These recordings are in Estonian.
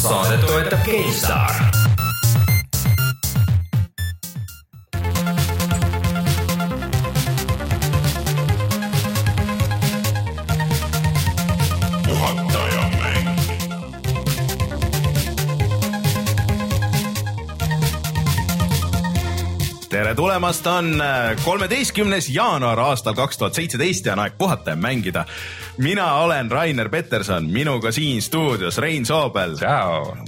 saadet toetab GameStar. tere tulemast, on äh, kolmeteistkümnes jaanuar aastal kaks tuhat seitseteist ja on aeg puhata ja mängida. Mina olen Rainer Peterson, minuga siin stuudios Rein Soobel,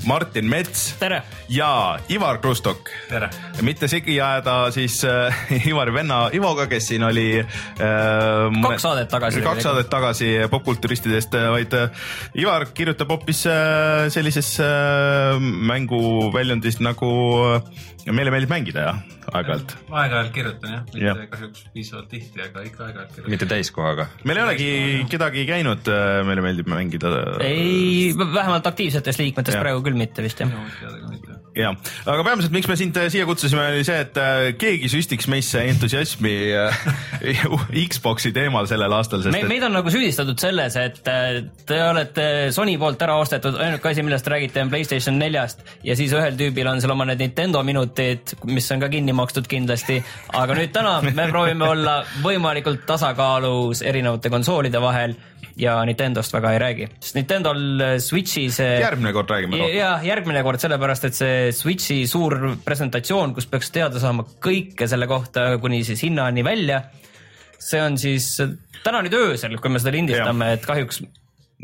Martin Mets tere! ja Ivar Krustok. tere! mitte segi ajada siis äh, Ivari venna Ivoga, kes siin oli äh, kaks saadet tagasi. kaks saadet tagasi popkulturistidest, vaid äh, Ivar kirjutab hoopis äh, sellises äh, mänguväljundis nagu äh, meile meeldib mängida ja aeg-ajalt. aeg-ajalt kirjutan jah, mitte Jah. kahjuks piisavalt tihti, aga ikka aeg-ajalt kirjutan. mitte täiskohaga. meil ei olegi kedagi käinud, meile meeldib mängida. ei, vähemalt aktiivsetest liikmetest Jah. praegu küll mitte vist jah. jah, aga peamiselt, miks me sind äh, siia kutsusime, oli see, et äh, keegi süstiks meisse entusiasmi äh, Xbox'i teemal sellel aastal, sest me, et meid on nagu süüdistatud selles, et te olete Sony poolt ära ostetud, ainuke asi, millest te räägite, on Playstation neljast ja siis ühel tüübil on seal oma need Nintendo minutid, mis on ka kinni makstud kindlasti, aga nüüd täna me proovime olla võimalikult tasakaalus erinevate konsoolide vahel ja Nintendost väga ei räägi, sest Nintendol Switch'i see järgmine kord räägime rohkem. ja järgmine kord sellepärast, et see Switch'i suur presentatsioon, kus peaks teada saama kõike selle kohta kuni siis hinnani välja. see on siis täna nüüd öösel, kui me seda lindistame, et kahjuks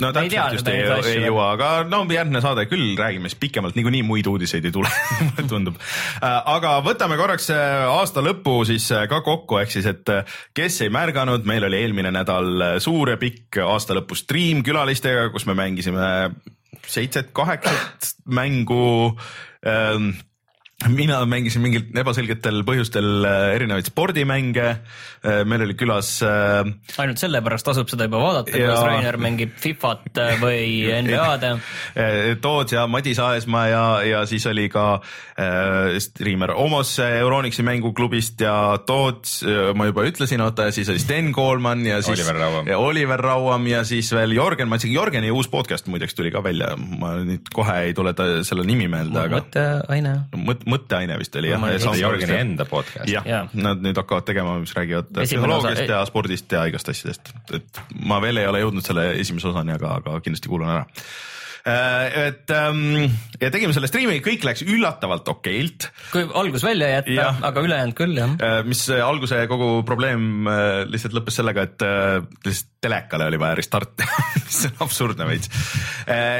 no ei täpselt just ei, ei veel. jõua, aga no järgmine saade küll räägime siis pikemalt, niikuinii muid uudiseid ei tule, mulle tundub. aga võtame korraks äh, aasta lõpu siis äh, ka kokku, ehk siis, et äh, kes ei märganud, meil oli eelmine nädal äh, suur ja pikk aasta lõpu striim külalistega, kus me mängisime seitset-kaheksat mängu ähm, mina mängisin mingil ebaselgetel põhjustel äh, erinevaid spordimänge. meil oli külas äh, ainult sellepärast tasub seda juba vaadata, Ja- kuidas Rainer mängib Fifat või NBA-d. Toots ja Madis Aesmaa ja, ja siis oli ka äh, striimer Omos Euronixi mänguklubist ja Toots, ma juba ütlesin, oota ja siis oli Sten Koolman ja siis Oliver Rauam. ja Oliver Rauam ja siis veel Jörgen, ma ütlesin, Jörgeni uus podcast muideks tuli ka välja, ma nüüd kohe ei tule ta selle nimi meelde, aga mõtteaine. mõt-, mõtteaine vist oli jah ja Jörgeni enda podcast. jah Jaa., nad nüüd hakkavad tegema, mis räägivad Esimene osa- psühholoogiast ja spordist ja igast asjadest, et ma veel ei ole jõudnud selle esimese osani, aga, aga kindlasti kuulan ära. et ähm, ja tegime selle striimi, kõik läks üllatavalt okeilt kui algus välja jätta aga ülejäänud küll jah. Äh, mis äh, alguse kogu probleem äh, lihtsalt lõppes sellega, et äh, lihtsalt telekale oli vaja restart teha, mis on absurdne veits.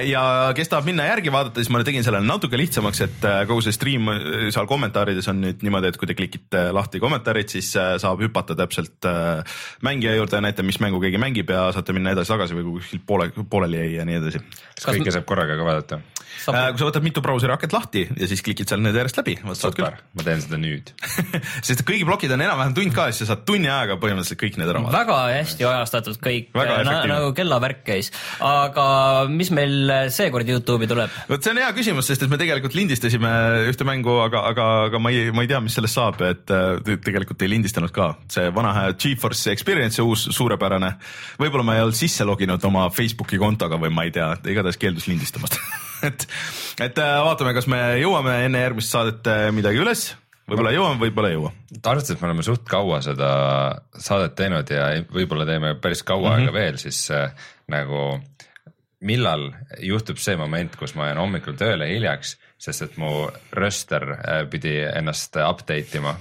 ja kes tahab minna järgi vaadata, siis ma tegin selle natuke lihtsamaks, et äh, kogu see stream äh, seal kommentaarides on nüüd niimoodi, et kui te klikite lahti kommentaarid, siis äh, saab hüpata täpselt äh, mängija juurde ja näitab, mis mängu keegi mängib ja saate minna edasi-tagasi või kui kuskilt poole, pooleli jäi ja nii edasi. kas kõike saab korraga ka vaadata? Äh, kui sa võtad mitu brauseri akent lahti ja siis klikid seal need järjest läbi, saad küll ma teen seda nüüd. sest kõigi plokid on enam-vähem tund ka, siis sa saad tunni ajaga põhimõtteliselt kõik need ära vaadata. väga hästi ajastatud kõik, efektiivne. nagu kellavärk käis. aga mis meil seekord Youtube'i tuleb? vot see on hea küsimus, sest et me tegelikult lindistasime ühte mängu, aga, aga, aga ma ei, ma ei tea, mis sellest saab, et äh, te- tegelikult ei lindistanud ka. see vana hea Geforce Experience, uus suurepärane. võib-olla ma ei olnud sisse loginud oma Facebooki kontoga või ma ei tea, igatahes keeldus lindistamast. et, et äh, vaatame, kas me jõuame enne järgmist saadet äh, midagi üles, võib-olla jõuame, võib-olla ei jõua. arvestades, et me oleme suht kaua seda saadet teinud ja võib-olla teeme päris kaua mm -hmm. aega veel, siis äh, nagu millal juhtub see moment, kus ma jään hommikul tööle hiljaks, sest et mu röster pidi ennast update ima.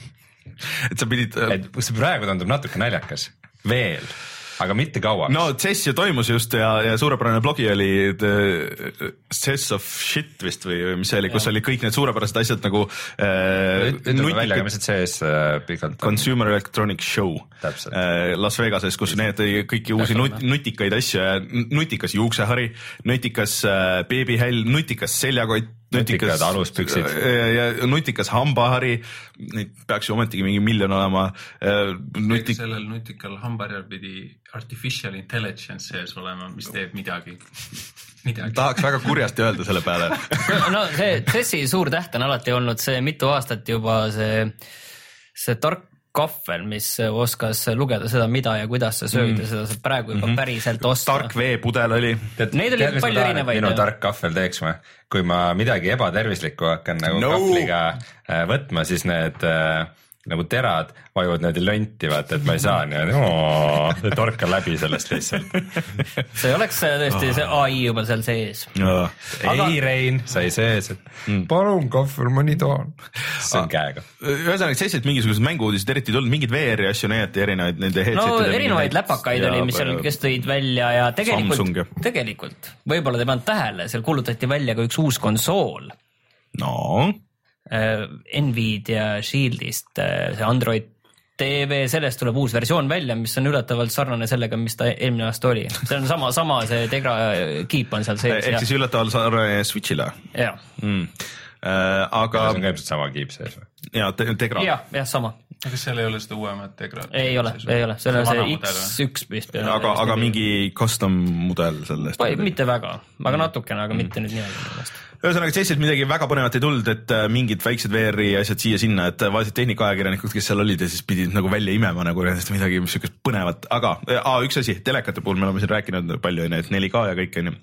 et sa pidid et see praegu tundub natuke naljakas, veel, aga mitte kauaks. No CES ju toimus just ja, ja suurepärane blogi oli The CES of shit vist või või mis see oli, kus oli kõik need suurepärased asjad nagu äh, ütleme välja, mis see sees äh, pikalt. On. Consumer Electronics Show. Täpselt. äh, Las Vegases, kus need kõiki uusi nut, nutikaid asju, nutikas juuksehari, nutikas äh, beebihäll, nutikas seljakott, Nutikad aluspüksid. ja, ja nutikas hambahari, neid peaks ju ometigi mingi miljon olema äh,. nutik-, sellel nutikal hambaharjal pidi artificial intelligence sees olema, mis teeb midagi, midagi. tahaks väga kurjasti öelda selle peale no see CES-i suur täht on alati olnud see mitu aastat juba see, see tark kahvel, mis oskas lugeda seda, mida ja kuidas sa sööd mm. ja seda saab praegu juba mm -hmm. päriselt osta. tark veepudel oli. Neid oli palju erinevaid, minu tark kahvel teeks või? kui ma midagi ebatervislikku hakkan nagu No. no. kahvliga äh, võtma, siis need äh, nagu terad vajuvad niimoodi lonti, vaata, et ma ei saa niimoodi, torkan läbi sellest lihtsalt. see oleks äh, tõesti see ai juba seal sees. Aga... ei, Rein, sa ei sees, et mm. palun kahvel, ma nii tahan. see on käega. ühesõnaga sellised mingisugused mängu-uudised eriti ei tulnud, mingeid VR-i asju näidati erinevaid nende no headset'ide erinevaid läpakaid oli, mis seal, kes tõid välja ja tegelikult, tegelikult võib-olla te ei pannud tähele, seal kuulutati välja ka üks uus konsool no Nvidia Shieldist, see Android TV, sellest tuleb uus versioon välja, mis on üllatavalt sarnane sellega, mis ta eelmine aasta oli. see on sama, sama see Tegra kiip on seal sees ehk ja siis, üllatavalt sarnane Switch'ile ja, mm.. Äh, aga see on ka ilmselt sama kiip sees või? ja te, Tegra. ja, jah, sama. aga kas seal ei ole seda uuemat Tegra? ei ole, ei ole, seal on see X1 vist. aga, aga. mingi custom mudel sellest. mitte väga, Mm. aga natukene, aga mitte nüüd meelest. Ühesõnaga selliselt midagi väga põnevat ei tulnud, et äh, mingid väiksed VR-i asjad siia-sinna, et äh, vaesed tehnikaajakirjanikud, kes seal olid ja siis pidid nagu välja imema nagu nendest midagi siukest põnevat, aga äh, üks asi, telekate puhul me oleme siin rääkinud palju onju, et 4K ja kõik onju.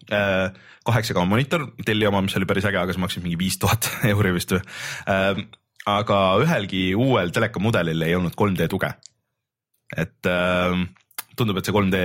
kaheksa K monitor, Delli oma, mis oli päris äge, aga see maksis mingi viis tuhat euri vist või. aga ühelgi uuel telekamudelil ei olnud 3D tuge. et äh, tundub, et see 3D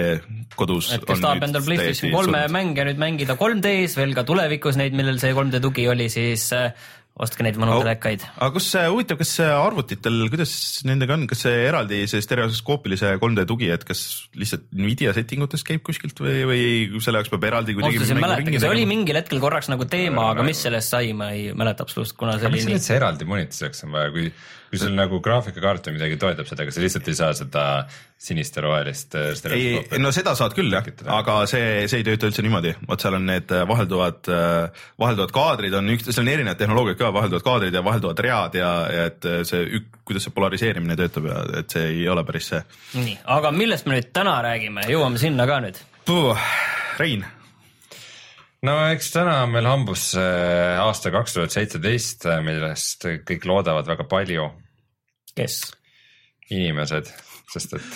kodus. et kes tahab endal PlayStation kolme mänge nüüd mängida 3D-s veel ka tulevikus neid, millel see 3D tugi oli, siis äh, ostke neid vanu telekaid. aga kus see huvitav, kas see arvutitel, kuidas nendega on, kas see eraldi see stereoskoopilise 3D tugi, et kas lihtsalt Nvidia setting utest käib kuskilt või, või selle jaoks peab eraldi kuidagi öeldes ei ringi see oli mingil hetkel korraks nagu teema, aga mis sellest sai, ma ei mäleta absoluutselt, kuna see aga oli miks nii. üldse eraldi monitoraks on vaja, kui, kui sul nagu graafikakaart või midagi toetab seda, aga sa lihtsalt ei saa seda sinist ja rohelist äh, ei, stereoskoopi. no seda saad küll jah, aga see, see ei tööta üldse niimoodi, vot seal on need äh, vahelduvad, vahelduvad kaadrid on üks, seal on erinevad tehnoloogiad ka, vahelduvad kaadrid ja vahelduvad read ja, ja et äh, see, kuidas see polariseerimine töötab ja et see ei ole päris see. nii, aga millest me nüüd täna räägime, jõuame sinna ka nüüd. Rein, no eks täna on meil hambus äh, aasta kaks tuhat seitseteist, millest kõik loodavad väga palju kes? inimesed, sest et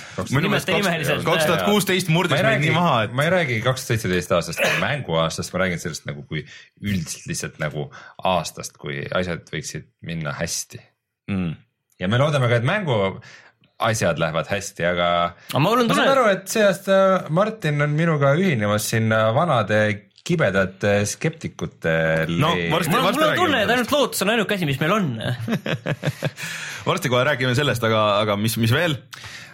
kaks tuhat kuusteist ma murdis ei meid nii maha, et ma ei räägi kaks tuhat seitseteist aastast kui mänguaastast, ma räägin sellest nagu kui üldiselt lihtsalt nagu aastast, kui asjad võiksid minna hästi. mm. ja me loodame ka, et mängu asjad lähevad hästi, aga on ma saan aru, et see aasta Martin on minuga ühinemas sinna vanade kibedate skeptikute No, lee- varsti- mul on, mul on räägime tunne, et sellest. ainult lootus on ainuke asi, mis meil on. varsti kohe räägime sellest, aga, aga mis, mis veel?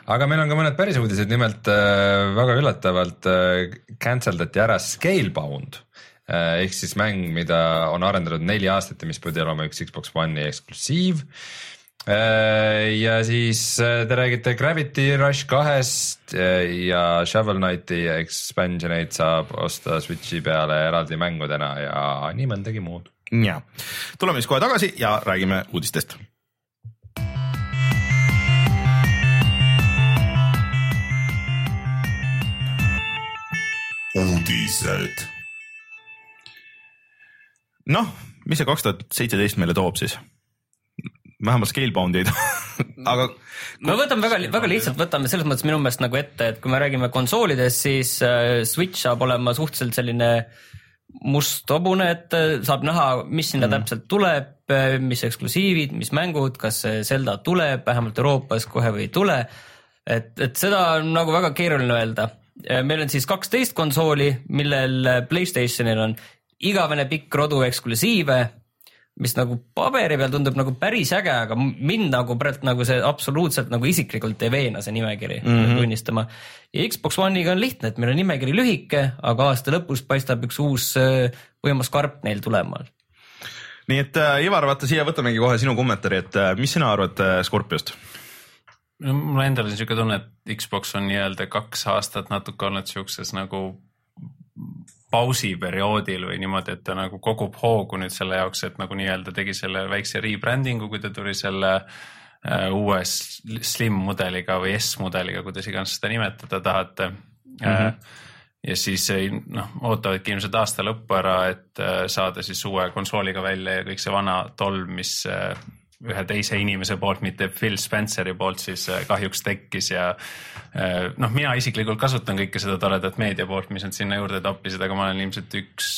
aga meil on ka mõned päris uudised, nimelt äh, väga üllatavalt äh, cancel dati ära Scalebound äh, ehk siis mäng, mida on arendatud neli aastat ja mis pidi olema üks Xbox One'i eksklusiiv äh,. Ja siis äh, te räägite Gravity Rush kahest äh, ja Shovel Knighti expansioneid saab osta Switchi peale eraldi mängudena ja nii mõndagi muud. ja tuleme siis kohe tagasi ja räägime uudistest. uudised. noh, mis see kaks tuhat seitseteist meile toob siis? Vähemalt Scalebound'i ei too, aga me võtame väga, väga lihtsalt võtame selles mõttes minu meelest nagu ette, et kui me räägime konsoolidest, siis äh, Switch saab olema suhteliselt selline must hobune, et äh, saab näha, mis sinna mm. täpselt tuleb, mis eksklusiivid, mis mängud, kas Zelda tuleb vähemalt Euroopas kohe või ei tule. et, et seda on nagu väga keeruline öelda. meil on siis kaksteist konsooli, millel Playstationil on igavene pikk rodu eksklusiive mis nagu paberi peal tundub nagu päris äge, aga mind nagu praegu nagu see absoluutselt nagu isiklikult ei veena see nimekiri mm, -hmm. tunnistama. ja Xbox One'iga on lihtne, et meil on nimekiri lühike, aga aasta lõpus paistab üks uus äh, võimas karp neil tulemal. nii et äh, Ivar, vaata siia võtamegi kohe sinu kommentaari, et äh, mis sina arvad äh, Scorpiost? no mul endal on siuke tunne, et Xbox on nii-öelda kaks aastat natuke olnud siukses nagu pausiperioodil või niimoodi, et ta nagu kogub hoogu nüüd selle jaoks, et nagu nii-öelda tegi selle väikse rebranding'u, kui ta tuli selle äh, uue slim mudeliga või S-mudeliga, kuidas iganes seda nimetada tahate mm. -hmm. ja siis ei, noh, ootavadki ilmselt aasta lõppu ära, et äh, saada siis uue konsooliga välja ja kõik see vana tolm, mis äh, ühe teise inimese poolt, mitte Phil Spenceri poolt siis äh, kahjuks tekkis ja äh, noh, mina isiklikult kasutan kõike seda toredat meedia poolt, mis nad sinna juurde toppisid, aga ma olen ilmselt üks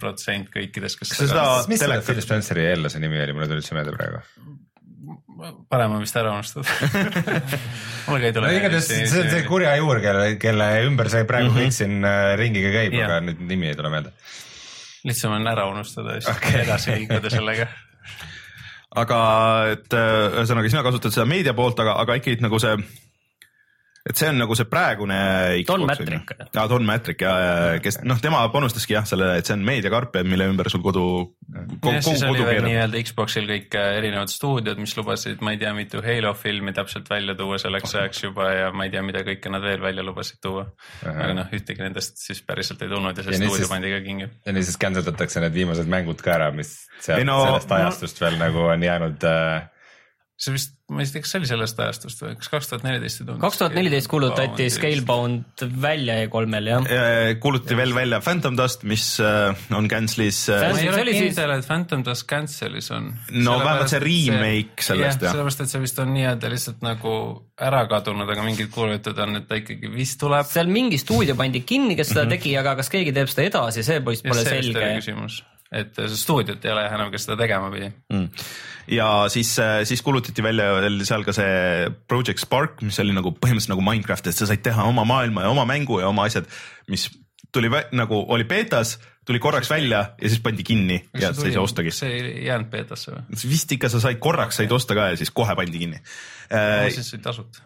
protsent kõikidest, kes Kas seda- telekat- Phil Spenceri eellase nimi oli, mulle tuli üldse meelde praegu. parem on vist ära unustada mulle ka ei no tule igatahes see on see kurja juur, kelle, kelle ümber see praegu mm -hmm. kõik siin äh, ringiga käib Jah. aga nüüd nimi ei tule meelde. lihtsam on ära unustada ja siis okay. edasi liikuda sellega aga et äh, ühesõnaga sina kasutad seda meedia poolt, aga, aga ikkagi nagu see, et see on nagu see praegune. Don Matrick. ja Don Matrick ja, ja kes noh, tema panustaski jah selle, et see on meediakarp, mille ümber sul kodu. nii-öelda Xboxil kõik äh, erinevad stuudiod, mis lubasid, ma ei tea, mitu Halo filmi täpselt välja tuua selleks ajaks juba ja ma ei tea, mida kõike nad veel välja lubasid tuua. aga noh, ühtegi nendest siis päriselt ei tulnud ja see Ja stuudio pandi ka kinni. ja nüüd siis cancel datakse need viimased mängud ka ära, mis sealt, Ei no- sellest ajastust veel nagu on jäänud äh, see vist, ma ei tea, kas see oli sellest ajastust või kas kaks tuhat neliteist ei tulnud? kaks tuhat neliteist kuulutati Scalebound välja E3-l jah. kuulutati veel välja Phantom Dust, mis äh, on cancel'is äh, ma ei See ole kindel, et Phantom Dust Cancelis on. No vähemalt see remake sellest, jah. sellepärast, et see vist on nii-öelda lihtsalt nagu ära kadunud, aga mingid kuulujutud on, et ta ikkagi vist tuleb. seal mingi stuudio pandi kinni, kes seda tegi, aga kas keegi teeb seda edasi, see poiss pole selge. küsimus, et see stuudiot ei ole jah enam, kes seda tegema pidi. Mm. Ja siis, siis kuulutati välja veel seal ka see Project Spark, mis oli nagu põhimõtteliselt nagu Minecraft, et sa said teha oma maailma ja oma mängu ja oma asjad, mis tuli nagu oli beetas, tuli korraks välja ja siis pandi kinni ja sa ei saa ostagi. see ei jäänud beetasse või? vist ikka sa said korraks said osta ka ja siis kohe pandi kinni äh, siis oli tasuta.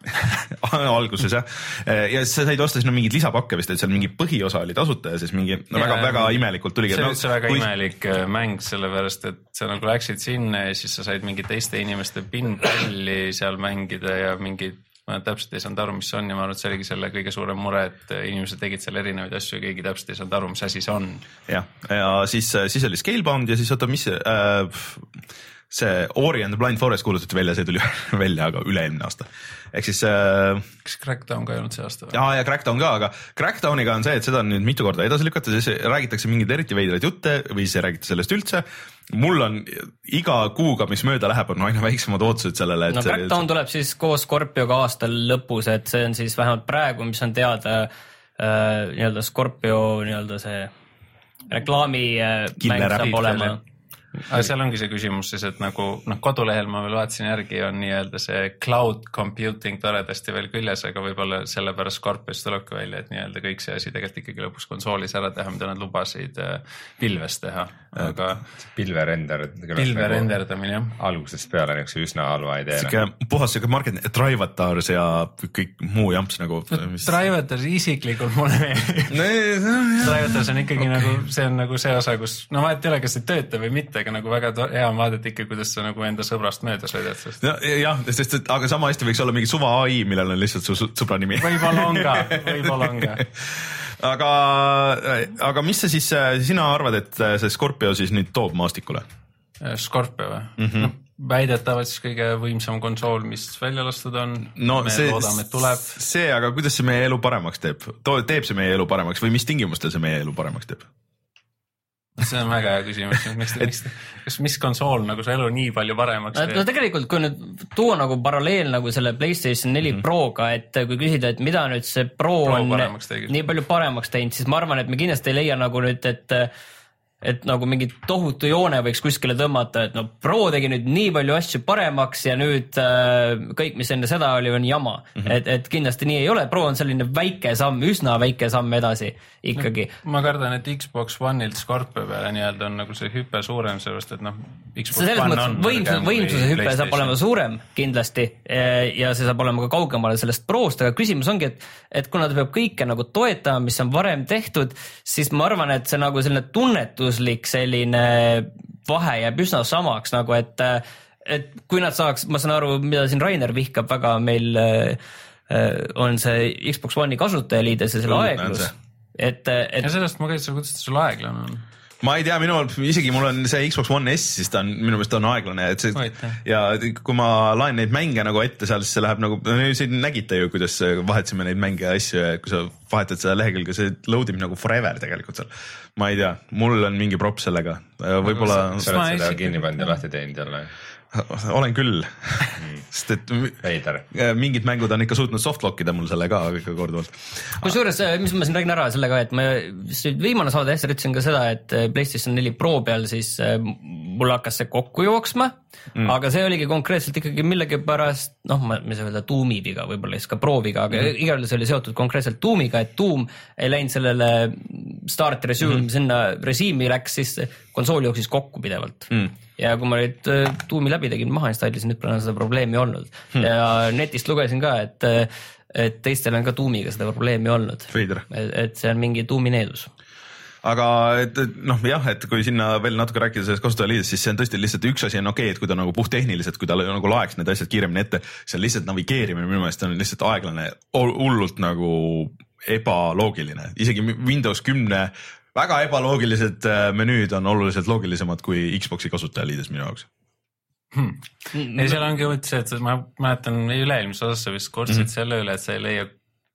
alguses jah, ja siis sa said osta sinna mingeid lisapakke vist, et seal mingi põhiosa oli tasuta ja siis mingi no, väga-väga imelikult tuligi. see oli üldse väga kui... imelik äh, mäng, sellepärast et sa nagu läksid sinna ja siis sa said mingi teiste inimeste pinballi seal mängida ja mingid ma täpselt ei saanud aru, mis see on ja ma arvan, et see oligi selle kõige suurem mure, et äh, inimesed tegid seal erinevaid asju ja keegi täpselt ei saanud aru, mis asi see on. jah, ja siis, siis oli Scalebound ja siis oota, mis äh,, see Ori and the Blind Forest kuulutati välja, see tuli välja aga üle-eelmine aasta. ehk siis äh, kas Crackdown ka ei olnud see aasta või? ja, ja Crackdown ka, aga Crackdowniga on see, et seda on nüüd mitu korda edasi lükata, siis räägitakse mingeid eriti veidraid jutte või siis ei räägita sellest üldse. mul on iga kuuga, mis mööda läheb, on aina väiksemad ootused sellele, et no Crackdown tuleb siis koos Scorpioga aasta lõpus, et see on siis vähemalt praegu, mis on teada äh, nii-öelda Scorpio nii-öelda see reklaami äh, saab olema. Aga seal ongi see küsimus siis, et nagu noh, kodulehel ma veel vaatasin järgi, on nii-öelda see cloud computing toredasti veel küljes, aga võib-olla sellepärast Scorpius tulebki välja, et nii-öelda kõik see asi tegelikult ikkagi lõpuks konsoolis ära teha, mida nad lubasid äh, pilves teha, aga pilverender. pilve. renderdamine jah. algusest peale niisuguse üsna halva ideena. sihuke puhas sihuke market, Drivatars ja kõik muu jamps nagu. Drivatars isiklikult mulle meeldib. Drivatars on ikkagi nagu, see on nagu see osa, kus no vahet ei ole, kas see töötab või mitte, aga nagu väga hea on vaadata ikka, kuidas sa nagu enda sõbrast mööda sõidad, sest jah, sest et aga sama hästi võiks olla mingi suva ai, millel on lihtsalt su sõbra nimi. võib-olla on ka, võib-olla on ka. aga, aga mis sa siis, sina arvad, et see Scorpio siis nüüd toob maastikule? Scorpio või mm? -hmm. no väidetavalt siis kõige võimsam konsool, mis välja lastud on. no me see, loodame, et tuleb. see, aga kuidas see meie elu paremaks teeb, teeb see meie elu paremaks või mis tingimustel see meie elu paremaks teeb? See on väga hea küsimus, miks, miks, kas, mis konsool nagu su elu nii palju paremaks no teeb? tegelikult, kui nüüd tuua nagu paralleel nagu selle Playstation neli mm -hmm. Proga, et kui küsida, et mida nüüd see Pro, Pro on nii palju paremaks teinud, siis ma arvan, et me kindlasti ei leia nagu nüüd, et et nagu mingi tohutu joone võiks kuskile tõmmata, et no Pro tegi nüüd nii palju asju paremaks ja nüüd äh, kõik, mis enne seda oli, on jama mm. -hmm. et, et kindlasti nii ei ole, Pro on selline väike samm, üsna väike samm edasi ikkagi no,. ma kardan, et Xbox One'ilt Scorpio peale nii-öelda on nagu see hüpe suurem, sellepärast et noh. selles mõttes võimsuse, võimsuse hüpe saab olema suurem kindlasti eh, ja see saab olema ka kaugemale sellest Prost, aga küsimus ongi, et, et kuna ta peab kõike nagu toetama, mis on varem tehtud, siis ma arvan, et see nagu selline tunnetuslik selline vahe jääb üsna samaks nagu, et, et kui nad saaks, ma saan aru, mida siin Rainer vihkab väga meil eh, on see Xbox One'i kasutajaliides ja selle aeglus et, et ja sellest ma küsin, kuidas ta sul aeglane on? Ma ei tea, minul isegi mul on see Xbox One S, siis ta on minu meelest on aeglane, et see Aitäh. ja kui ma laen neid mänge nagu ette seal, siis see läheb nagu, siin nägite ju, kuidas vahetasime neid mänge ja asju ja kui sa vahetad seda lehekülge, see load ib nagu forever tegelikult seal. ma ei tea, mul on mingi props sellega, võib-olla sa oled isiklikult- kinni pannud ja lahti teinud jälle? Olen küll, sest et veider. mingid mängud on ikka suutnud softlock ida mul selle ka ikka korduvalt. kusjuures, mis ma siin räägin ära selle ka, et ma viimane saade hästi ütlesin ka seda, et äh, PlayStation neli Pro peal siis äh, mul hakkas see kokku jooksma mm., aga see oligi konkreetselt ikkagi millegipärast noh, ma, ei saa öelda tuumi viga, võib-olla siis ka prooviga, aga mm. igal juhul see oli seotud konkreetselt tuumiga, et tuum ei läinud sellele start resume mm. sinna režiimi läks, siis konsool jooksis kokku pidevalt mm ja kui ma nüüd äh, tuumi läbi tegin, maha installisin, nüüd pole enam seda probleemi olnud hmm. ja netist lugesin ka, et, et teistel on ka tuumiga seda probleemi olnud. Et see on mingi tuumineedus. Aga et noh, jah, et kui sinna veel natuke rääkida sellest kasutajaliidest, siis see on tõesti lihtsalt üks asi on okei okay,, et kui ta nagu puhttehniliselt, kui ta nagu laeks need asjad kiiremini ette, see on lihtsalt navigeerimine minu meelest on lihtsalt aeglane, hullult nagu ebaloogiline, isegi Windows kümne väga ebaloogilised äh, menüüd on oluliselt loogilisemad kui Xbox'i kasutajaliides minu jaoks. ei, seal ongi see, et ma mäletan üle-eelmises osas sa vist kurtsid mm. -hmm. selle üle, et sa ei leia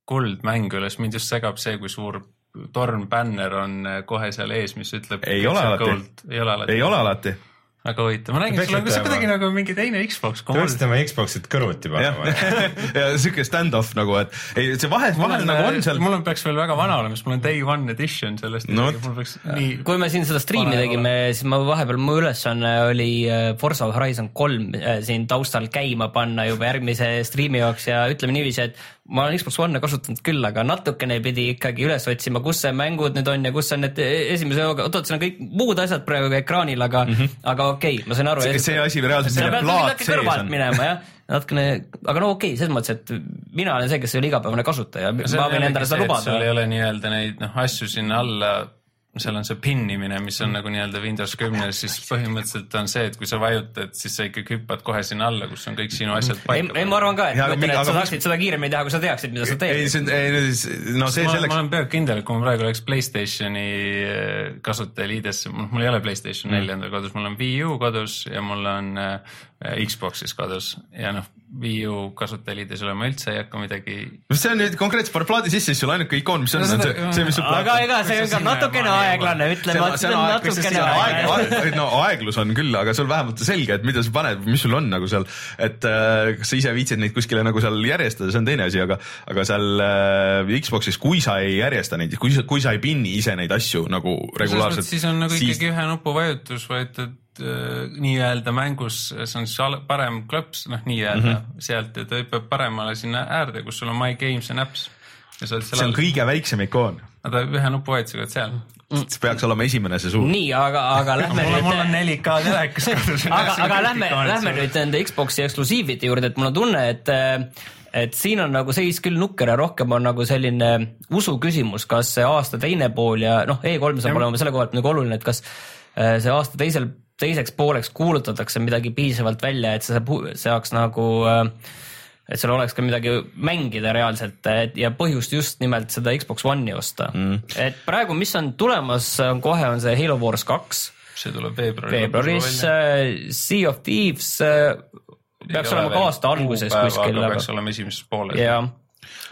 kuldmängu üles, mind just segab see, kui suur tornbänner on äh, kohe seal ees, mis ütleb. Ei ole alati. ei ole alati. Väga huvitav, ma räägin Peaks sulle, kas see kuidagi nagu mingi teine Xbox. Te peaksite oma Xbox'it kõrvuti panema. ja siuke stand-off nagu, et ei, see vahe, vahel nagu on seal. mul on, peaks veel väga vana olema, sest mul on day one edition sellest No peaks nii. kui me siin seda striimi tegime, siis ma vahepeal, mu ülesanne oli äh, Forza Horizon kolm äh, siin taustal käima panna juba järgmise striimi jaoks ja ütleme niiviisi, et ma olen Xbox One'i kasutanud küll, aga natukene pidi ikkagi üles otsima, kus see mängud nüüd on ja kus on need esimese hooga, oot-oot, seal on kõik muud asjad praegu ekraanil, aga mm, -hmm. aga okei okay,, ma sain aru. See- see asi reaalselt, peab plaat sees on. minema jah, natukene, aga no okei okay,, selles mõttes, et mina olen see, kes ei ole igapäevane kasutaja, ma võin endale seda lubada sul ei ole nii-öelda neid noh asju sinna alla, seal on see pinnimine, mis on nagu nii-öelda Windows kümnes, siis põhimõtteliselt on see, et kui sa vajutad, siis sa ikkagi hüppad kohe sinna alla, kus on kõik sinu asjad ei, paika ei, ma arvan ka, et ma ütlen, mingi- et sa saaksid seda kiiremini teha, kui sa teaksid, mida sa ei, teed. see on, ei, no see ma, ma selleks, olen peaaegu kindel, et kui ma praegu oleks Playstationi äh, kasutajaliidesse, mul ei ole Playstation neli endal kodus, mul on Wii U kodus ja mul on äh, Xbox'is kodus. Ja noh, Wii U kasutajaliides ei ole ma üldse ei hakka midagi. see on nüüd konkreetselt pane plaadi sisse, siis sul ainuke ikoon, mis on, on see, see, mis sul aga ega see on ka natukene aeglane, ütleme, et see on natukene aeglane. no aeglus on küll, aga sul vähemalt on selge, et mida sa paned, mis sul on nagu seal, et äh, kas sa ise viitsid neid kuskile nagu seal järjestada, see on teine asi, aga, aga seal äh, Xbox'is, kui sa ei järjesta neid, kui sa, kui sa ei pinni ise neid asju nagu regulaarselt, siis on nagu ikkagi ühe nupu vajutus vajutad äh, nii-öelda mängus, see on siis parem klõps, noh nii-öelda mm. -hmm. sealt ja ta hüppab paremale sinna äärde, kus sul on My Games and Apps. see seal on all, kõige väiksem ikoon, ta ühe nupuvajutusega oled seal. see peaks olema esimene see suur. nii, aga, aga lähme on, mul on nüüd, 4K telekas kodus. aga, aga lähme, lähme nüüd nende Xbox'i eksklusiivide juurde, et mul on tunne, et et siin on nagu seis küll nukker ja rohkem on nagu selline usu küsimus, kas see aasta teine pool ja noh, E3 saab olema selle koha pealt nagu oluline, et kas äh, see aasta teisel, teiseks pooleks kuulutatakse midagi piisavalt välja, et see saab- saaks nagu äh, et seal oleks ka midagi mängida reaalselt et, ja põhjust just nimelt seda Xbox One'i osta mm.. et praegu, mis on tulemas, kohe on see Halo Wars kaks see tuleb veebruaris. veebruaris, Sea of Thieves äh, peaks olema ka aasta alguses kuskil, peaks olema esimeses pooles. ja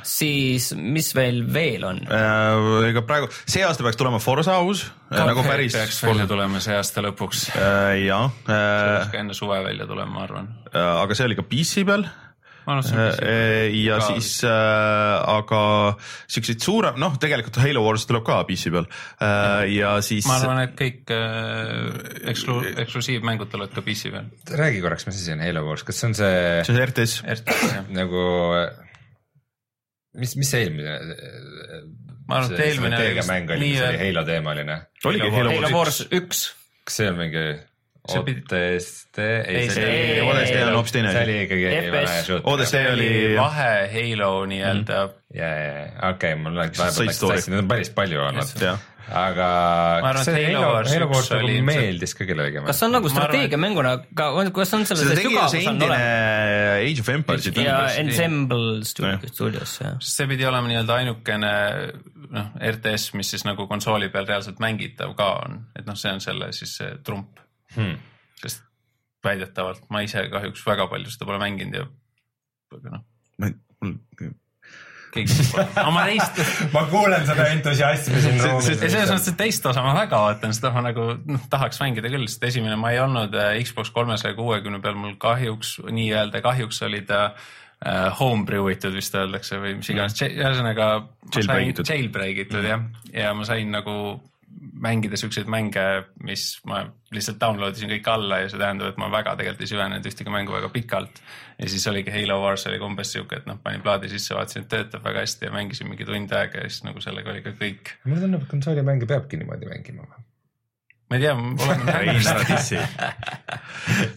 siis mis veel veel on? Äh, ega praegu, see aasta peaks tulema Forsa uus, nagu päris. peaks välja tulema see aasta lõpuks. jah, peaks ka enne suve välja tulema, ma arvan. aga see oli ka PC peal see Äh, ja Ka siis äh, aga siukseid suurem, noh, tegelikult Halo Wars tuleb ka PC peal äh, ja siis ma arvan, et kõik äh, eksklu-, eksklusiivmängud tulevad ka PC peal. räägi korraks, mis asi on Halo Wars, kas see on see see on RTS, RTS jah. nagu, mis, mis see eelmine? Ma arvan, et eelmine mäng oli, mis oli Halo teemaline, oligi Halo Wars üks, kas see on mingi See pidi- OTST, ei Ei, see see oli ODST on hoopis teine see asi. oli ikkagi FPS. vana shoot. ODST oli vahe Halo nii-öelda mm.. ja, ja, ja okei, mul läks vahepeal läks sassi, neid on päris palju olnud. aga arvan, kas see Halo Halo, Wars nagu meeldis ka kellelegi? kas see on nagu strateegiamänguna ka, kas on seal seda see sügavus see on olemas? Age of Empires'i ja. Ensemble Studios, stuudios jah. see pidi olema nii-öelda ainukene noh, RTS, mis siis nagu konsooli peal reaalselt mängitav ka on, et noh, see on selle siis see trump Hmm. sest väidetavalt ma ise kahjuks väga palju seda pole mänginud ja aga noh, keegi pole, aga ma teist, ma kuulen seda entusiasmi siin ruumis. selles mõttes, et teist osa ma väga ootan, seda ma nagu noh, tahaks mängida küll, sest esimene ma ei olnud äh, Xbox kolmesaja kuuekümne peal, mul kahjuks nii-öelda kahjuks oli ta äh, homebrew itud vist öeldakse või mis iganes, ühesõnaga ma sain- Jailbreakitud. jailbreak itud jah, ja ma sain nagu mängida siukseid mänge, mis ma lihtsalt download isin kõik alla ja see tähendab, et ma väga tegelikult ei süvenenud ühtegi mängu väga pikalt. ja siis oligi Halo Wars oli umbes siuke, et noh, panin plaadi sisse, vaatasin, et töötab väga hästi ja mängisin mingi tund aega ja siis nagu sellega oli ka kõik. mulle tundub, et konsooli mänge peabki niimoodi mängima. Ma ei tea, olen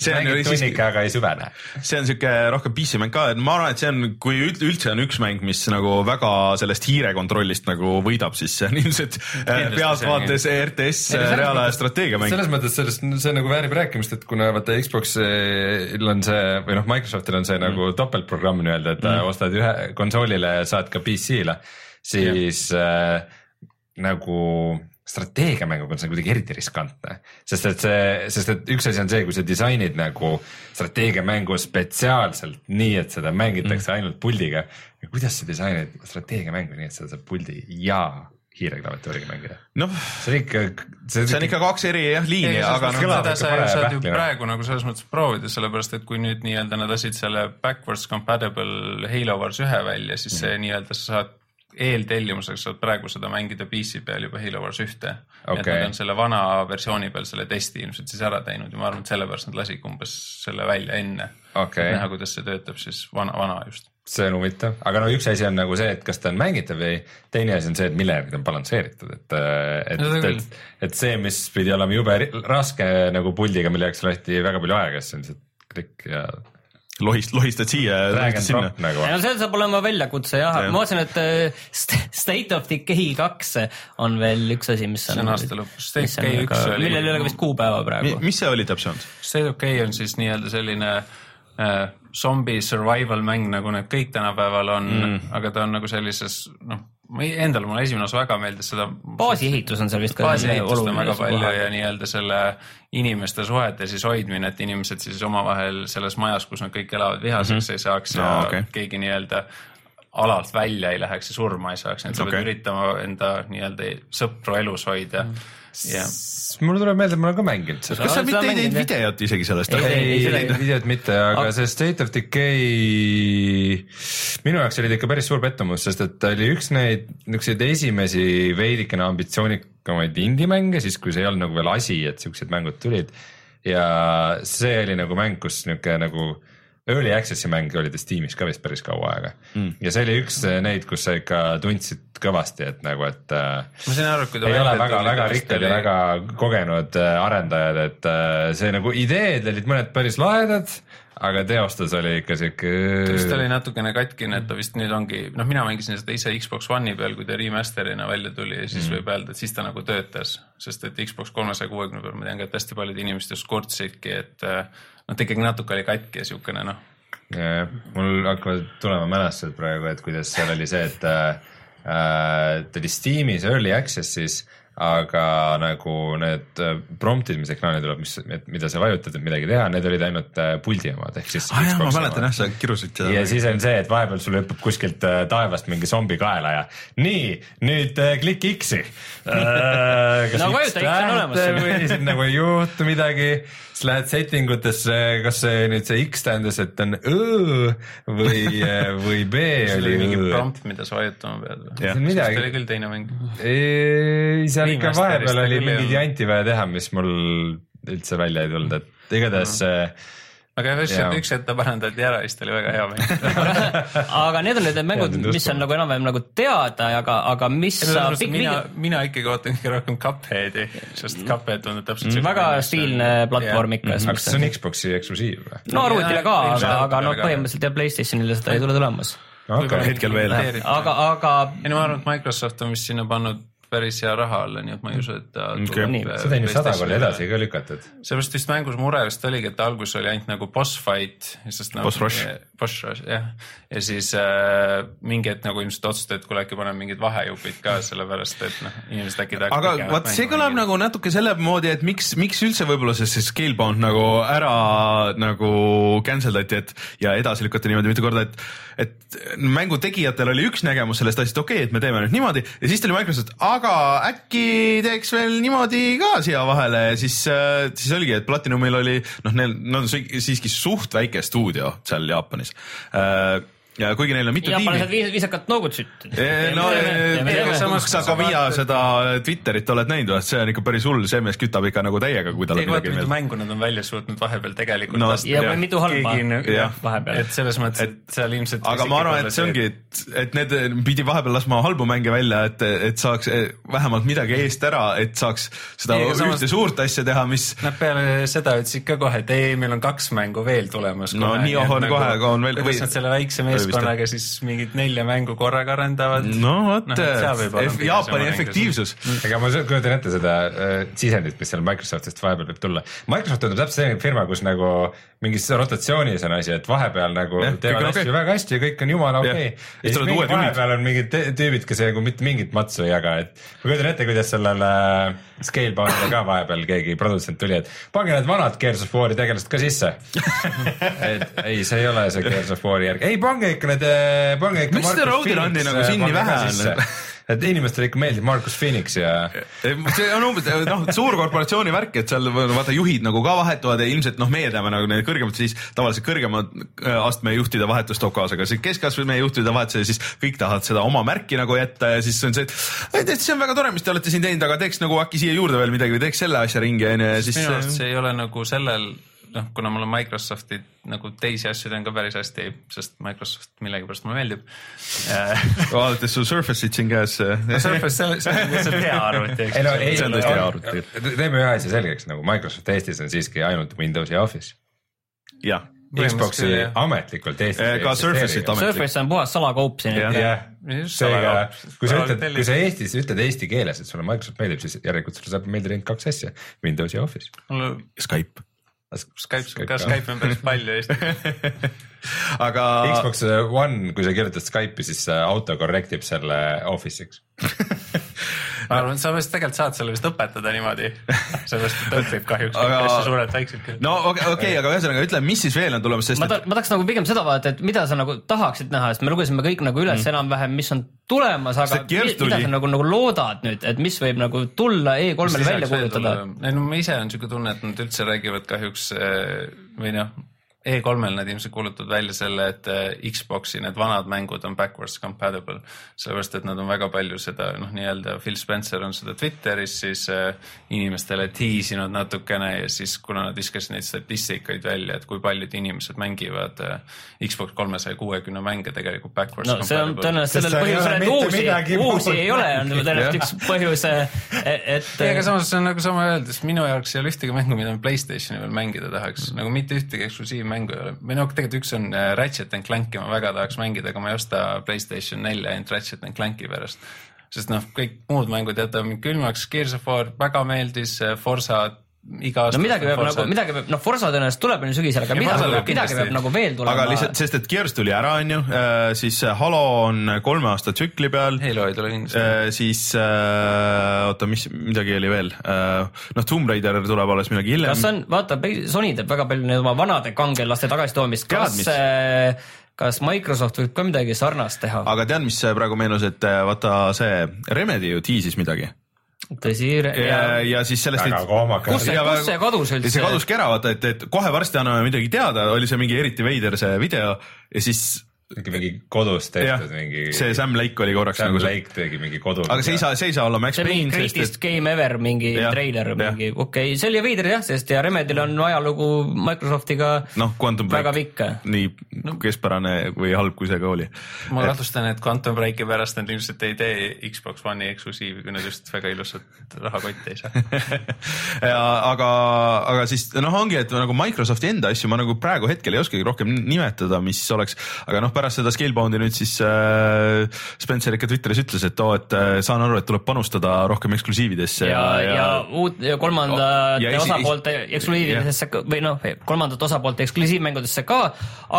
see on ju siiski, aga ei süvene. see on siuke rohkem PC mäng ka, et ma arvan, et see on, kui üld- üldse on üks mäng, mis nagu väga sellest hiire kontrollist nagu võidab, siis see on ilmselt äh, pealtvaates RTS äh, reaalaja strateegiamäng. selles mõttes sellest, see nagu väärib rääkimist, et kuna vaata Xbox'il on see või noh, Microsoftil on see mm. nagu topeltprogramm nii-öelda, et mm. ostad ühe konsoolile ja saad ka PC-le, siis äh, nagu strateegiamänguga on see kuidagi eriti riskantne, sest et see, sest et üks asi on see, kui sa disainid nagu strateegiamängu spetsiaalselt nii, et seda mängitakse mm. ainult puldiga. kuidas sa disainid strateegiamängu nii, et seda saab puldi ja hiireklaviatuuriga mängida? noh, see on ikka, see on ikka kaks eri jah liini, aga noh, seda sa parem saad ju praegu nagu selles mõttes proovida, sellepärast et kui nüüd nii-öelda nad lasid selle backwards compatible Halo Wars ühe välja, siis see Mhm. nii-öelda sa saad eeltellimuseks saad praegu seda mängida PC peal juba Halo Wars ühte okay.. et nad on selle vana versiooni peal selle testi ilmselt siis ära teinud ja ma arvan, et sellepärast nad lasid umbes selle välja enne Okei. näha, kuidas see töötab siis vana, vana just. see on huvitav, aga no üks asi on nagu see, et kas ta on mängitav või teine asi on see, et mille järgi ta on balansseeritud, et, et No et, et see, mis pidi olema jube raske nagu puldiga, mille jaoks lahti väga palju aega, siis on lihtsalt klikk ja lohist, lohistad siia ja lohistad sinna nagu. no see saab olema väljakutse jah ja., ma vaatasin, et St- State of Decay kaks on veel üks asi, mis on. See on aasta lõpus. State of Decay üks oli- millel ei ole ka vist kuupäeva praegu. mis see oli täpsemalt? State of Decay on siis nii-öelda selline äh, zombi survival mäng, nagu need kõik tänapäeval on mm., aga ta on nagu sellises noh, ma ei, endale mulle esimene osa väga meeldis seda. baasiehitus on seal vist ka. baasehitust on väga palju ja nii-öelda selle inimeste suhete siis hoidmine, et inimesed siis omavahel selles majas, kus nad kõik elavad vihaseks mm -hmm. ei saaks ja Aa, no, okei. okay. keegi nii-öelda alalt välja ei läheks ja surma ei saaks, nii et sa okay. Pead üritama enda nii-öelda sõpru elus hoida mm. -hmm. Ja mulle tuleb meelde, et ma olen ka mänginud seda. kas sa mitte ei teinud videot isegi sellest? Ei, ei, ei, ei- videot mitte, aga Aga- see State of Decay, minu jaoks oli ta ikka päris suur pettumus, sest et ta oli üks neid niisuguseid esimesi veidikene ambitsioonikamaid indie-mänge, siis kui see ei olnud nagu veel asi, et siuksed mängud tulid. ja see oli nagu mäng, kus niisugune nagu early access'i mäng oli ta Steamis ka vist päris kaua aega mm.. ja see oli üks neid, kus sa ikka tundsid kõvasti, et nagu, et äh, ma sain aru, kui ta ei ole väga, väga rikkad ja väga kogenud äh, arendajad, et äh, see nagu ideed olid mõned päris lahedad, aga teostus oli ikka siuke. ta vist oli natukene katkine, et ta vist nüüd ongi, noh, mina mängisin seda ise Xbox One'i peal, kui ta remaster'ina välja tuli ja siis mm. võib öelda, et siis ta nagu töötas. sest et Xbox kolmesaja kuuekümne peal ma tean ka, et hästi paljud inimesed just kurtsidki, et noh, ta ikkagi natuke oli katki ja siukene noh, mul hakkavad tulema mälestused praegu, et kuidas seal oli see, et ta oli Steamis early access'is, aga nagu need äh, prompt'id, mis ekraanile tuleb, mis, mida sa vajutad, et midagi teha, need olid ainult äh, puldi omad ehk siis. aa Ah, jah, ma mäletan jah, sa kirusid seda. ja siis on see, et vahepeal sul hüppab kuskilt äh, taevast mingi zombi kaela ja nii, nüüd klikki X-i äh,. No vajuta X on olemas siin. või siis nagu ei juhtu midagi, siis lähed setting utesse, kas see nüüd see X tähendas, et on õ või, või B see oli mingi oli õ. prompt, mida sa vajutama pead või? See oli midagi, küll teine mäng. seal ikka vahepeal oli olnud. janti vaja teha, mis mul üldse välja ei tulnud, et igatahes see aga üks üks hetk ta parandati ära ja siis ta oli väga hea mäng. aga need on need mängud mis on nagu enam-vähem nagu teada, aga, aga mis sa pikk mina mina ikkagi ootan kõige rohkem Cupheadi, sest Cuphead tundub täpselt siuke väga on- stiilne platvorm ikka aga kas see on Xbox'i eksklusiiv või? no arvutile ka, aga, aga no arvutile ka. põhimõtteliselt ja Playstationile seda ei tule tulemas. Võib-olla hetkel veel. aga, aga ei no ma arvan, et Microsoft on vist sinna pannud päris hea raha alla, nii et ma ei usu, et ta Okei. Nii. seda on ju sada korda edasi ka lükatud. seepärast vist mängus mure vist oligi, et alguses oli ainult nagu boss fight, sest nagu Boss rush. boss rush jah, ja siis äh, mingi hetk nagu ilmselt otsustati, et kuule äkki paneme mingid vahejupid ka, sellepärast et noh, inimesed äkki aga vaat see kõlab nagu natuke selle moodi, et miks, miks üldse võib-olla see, see Scalebound nagu ära nagu cancel dati, et ja edasi lükati niimoodi mitu korda, et et mängu tegijatel oli üks nägemus sellest asjast, okei okay,, et me teeme nüüd niimoodi ja siis tuli Microsoft, aga äkki teeks veel niimoodi ka siia vahele ja siis, siis oligi, et Platinumil oli noh, neil, nad on si- siiski suht väike stuudio seal Jaapanis. Ja kuigi neil on mitu jaapanlased tiimi viis- viisakalt noogutasid. Eh, no teeme. samas sa ka Via seda Twitterit oled näinud, see on ikka päris hull, see mees kütab ikka nagu täiega, kui tal on midagi mitu meeles. mängu nad on välja suutnud vahepeal tegelikult No, ja või mitu halba vahepeal et. selles mõttes, et seal ilmselt aga ma arvan, et see ongi, et, et need pidi vahepeal laskma halbu mänge välja, et, et saaks eh, vähemalt midagi eest ära, et saaks seda Ei, aga ühte samas- suurt asja teha, mis Nad peale seda ütlesid ka kohe, et ei, meil on kaks mängu veel tulemas. No nii on kohe, on veel- kuidas või- nad selle väikse või vist, meeskonnaga siis mingit nelja mängu korraga arendavad. no vot Noh, F- pigem Jaapani efektiivsus. ega ma kujutan ette seda äh, sisendit, mis seal Microsoftist vahepeal võib tulla. Microsoft tundub täpselt selline firma, kus nagu mingis rotatsioonis on asi, et vahepeal nagu ja, teevad kõik on asju okay. väga hästi ja kõik on jumala okei okay.. ja siis tulevad mingi uued juhid. vahepeal on mingid tüübid, kes nagu mitte mingit matsu ei jaga, et ma kujutan ette, kuidas sellele Scaleboundile ka vahepeal keegi produtsent tuli, et pange need vanad Gears of War'i tegelased ka sisse. et ei, see ei ole see Gears of War'i järg, ei pange ikka need, pange ikka. Miks seda Roadrundi nagu siin nii vähe on? et inimestele ikka meeldib Marcus Phoenix ja see on umbes noh, suur korporatsiooni värk, et seal vaata juhid nagu ka vahetuvad ja ilmselt noh, meie teame nagu need kõrgemad, siis tavaliselt kõrgema astme juhtide vahetus toob kaasa ka see keskastme juhtide vahetus ja siis kõik tahavad seda oma märki nagu jätta ja siis on see, et, et see on väga tore, mis te olete siin teinud, aga teeks nagu äkki siia juurde veel midagi või teeks selle asja ringi onju ja siis minu arust see ei ole nagu sellel, noh, kuna mul on Microsofti nagu teisi asju teen ka päris hästi, sest Microsoft millegipärast mulle meeldib. vaadates su Surface'it siin käes. Surface, see on, see on hea arvuti, eks ei no ei, See on tõesti hea arvuti. teeme ühe asja selgeks, nagu Microsoft Eestis on siiski ainult Windows ja Office. jah, Xbox'i ametlikult Eestis Eh, ka Surface'it ametlikult. Surface on puhas salakaup siin. Jah. seega kui sa ütled, kui sa Eestis ütled eesti keeles, et sulle Microsoft meeldib, siis järelikult sulle saab meeldida ainult kaks asja, Windows ja Office. mulle Skype. Skype, ka Skype on päris palju Eesti. aga Xbox One, kui sa kirjutad Skype'i, siis see auto correct ib selle Office'iks. ma arvan, et sa vist tegelikult saad selle vist õpetada niimoodi, sellepärast et õpib kahjuks Aga- asju suurelt väiksed küll. no okei okay,, okay, aga ühesõnaga ütle, mis siis veel on tulemas, sest ma et ta-, ma tahaks nagu pigem seda vaadata, et mida sa nagu tahaksid näha, sest me lugesime kõik nagu üles mm. enam-vähem, mis on tulemas, aga mi- mida sa nagu, nagu loodad nüüd, et mis võib nagu tulla E3-l välja kuulutada? ei no ma ise on siuke tunne, et nad üldse räägivad kahjuks eh, või noh, E3-l nad ilmselt kuulutavad välja selle, et eh, Xbox'i need vanad mängud on backwards compatible. sellepärast, et nad on väga palju seda noh, nii-öelda Phil Spencer on seda Twitteris siis äh, inimestele tiisinud natukene ja siis kuna nad viskasid neid statistikaid välja, et kui paljud inimesed mängivad äh, Xbox kolmesaja kuuekümne mänge tegelikult backwards no see on compatible. tõenäoliselt sellel seal ei ole põhjusel, et uusi, uusi ei ole, on tõenäoliselt üks põhjus, et ei, aga samas see on nagu sama öeldes, minu jaoks ei ole ühtegi mängu, mida ma Playstationi peal mängida tahaks, nagu mitte ühtegi eksklusiivmängu ei ole. või noh, tegelikult üks on äh, Ratchet and Clanki ma väga tahaks mängida, aga ma ei osta Playstation nelja ainult Ratchet and Clanki pärast. sest noh, kõik muud mängud jätavad mind külmaks, Gears of War väga meeldis, Forsa iga aasta. no midagi peab nagu, midagi peab, noh, Forsa tõenäoliselt tuleb on ju sügisel, aga Ei, midagi, midagi kindlasti. peab nagu veel tulema. aga lihtsalt, sest et Gears tuli ära, onju, siis Halo on kolme aasta tsükli peal. Halo ei tule kindlasti. siis äh, oota, mis, midagi oli veel äh,, noh, Tomb Raider tuleb alles millalgi hiljem. kas on, vaata, Sony teeb väga palju neid oma vanade kangelaste tagasitoomist, kas mis?, kas Microsoft võib ka midagi sarnast teha? aga tead, mis praegu meenus, et äh, vaata see Remedy ju tiisis midagi tõsi, ja, ja siis sellest väga kohmakas kus see, kus see kadus ja see üldse? kaduski ära, vaata, et, et kohe varsti anname midagi teada, oli see mingi eriti veider see video ja siis ikka mingi kodus tehtud, mingi. see Sam Lake oli korraks Sam nagu Lake tegi mingi kodu. aga see ei saa, see ei saa olla Max Payne, mingi greatest et game ever mingi Jah, treiler, mingi okei okay., see oli veider jah, sest ja Remedil on ajalugu Microsoftiga noh, Quantum väga Break pikk. nii keskpärane või halb, kui see ka oli. ma kahtlustan, et Quantum Breaki pärast nad ilmselt ei tee Xbox One'i eksklusiivi, kui nad just väga ilusat rahakotti ei saa. Ja, aga, aga siis noh, ongi, et nagu Microsofti enda asju ma nagu praegu hetkel ei oskagi rohkem nimetada, mis oleks, aga noh, pärast seda Scalebound'i nüüd siis äh, Spencer ikka Twitteris ütles, et oo, et äh, saan aru, et tuleb panustada rohkem eksklusiividesse ja, ja, ja uut ja kolmandate esi- osapoolte eksklusiividesse või noh, kolmandate osapoolte eksklusiivmängudesse ka,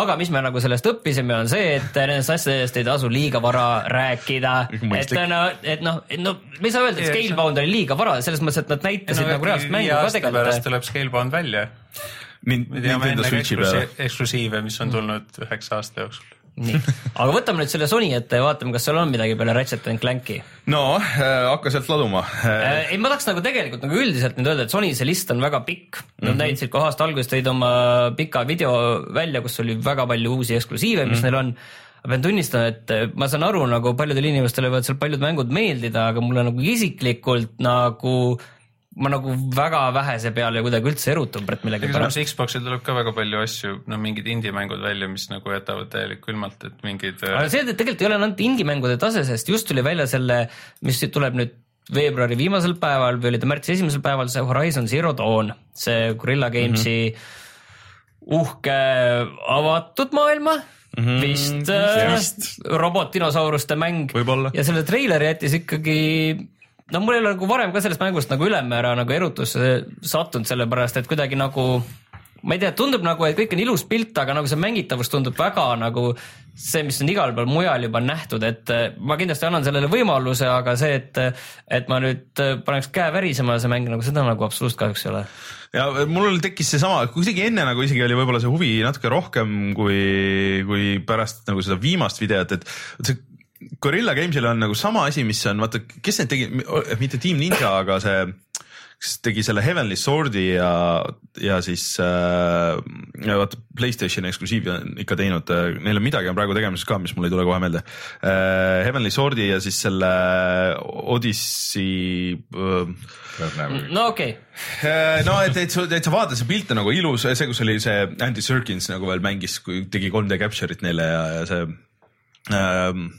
aga mis me nagu sellest õppisime, on see, et nendest asjadest ei tasu liiga vara rääkida. et no, et noh, no me ei saa öelda, et Scalebound oli liiga vara, selles mõttes, et nad näitasid no, nagu reaalset mängu ka pärast tegelikult. tuleb Scalebound välja. Nin- me teame Nintendo Switchi peale. eksklusi- eksklusiive, mis on tulnud üheksa aasta jooksul. nii, aga võtame nüüd selle Sony ette ja vaatame, kas seal on midagi peale Ratchet and Clanki no äh, hakka sealt laduma äh,. Äh, ei, ma tahaks nagu tegelikult nagu üldiselt nüüd öelda, et Sony see list on väga pikk. Nad mm -hmm. näitasid kohe aasta alguses tõid oma pika video välja, kus oli väga palju uusi eksklusiive, mis mm -hmm. neil on. ma pean tunnistama, et äh, ma saan aru nagu paljudele inimestele võivad seal paljud mängud meeldida, aga mulle nagu isiklikult nagu ma nagu väga vähese peale kuidagi üldse erutun Brett millegi ega samas pärast. Xboxil tuleb ka väga palju asju, no mingid indie-mängud välja, mis nagu jätavad täielikult külmalt, et mingid äh, aga see tegelikult ei ole ainult indie-mängude tase, sest just tuli välja selle, mis tuleb nüüd veebruari viimasel päeval või oli ta märtsi esimesel päeval, see Horizon Zero Dawn, see Gorilla Gamesi mm -hmm. uhke avatud maailma mm -hmm. vist äh, robot-dinosauruste mäng ja selle treiler jättis ikkagi no mul ei ole nagu varem ka sellest mängust nagu ülemäära nagu erutusse sattunud, sellepärast et kuidagi nagu ma ei tea, tundub nagu, et kõik on ilus pilt, aga nagu see mängitavus tundub väga nagu see, mis on igal pool mujal juba nähtud, et eh, ma kindlasti annan sellele võimaluse, aga see, et, et ma nüüd eh, paneks käe värisema see mäng nagu seda nagu absoluutselt kahjuks ei ole. ja mul tekkis seesama, kuidagi enne nagu isegi oli võib-olla see huvi natuke rohkem kui, kui pärast nagu seda viimast videot, et see Gorilla Games'il on nagu sama asi, mis on vaata, kes need tegi, mitte Team Ninja, aga see, kes tegi selle Heavenly Sword'i ja, ja siis äh, vaata Playstationi eksklusiivi on ikka teinud, neil on midagi on praegu tegemises ka, mis mul ei tule kohe meelde äh,. Heavenly Sword'i ja siis selle Odyssey äh, no okei okay., Äh, no et, et sa, et sa vaatad, see pilt on nagu ilus, see, kus oli see Andy Serkins nagu veel mängis, kui tegi 3D capture'it neile ja, ja see ähm,.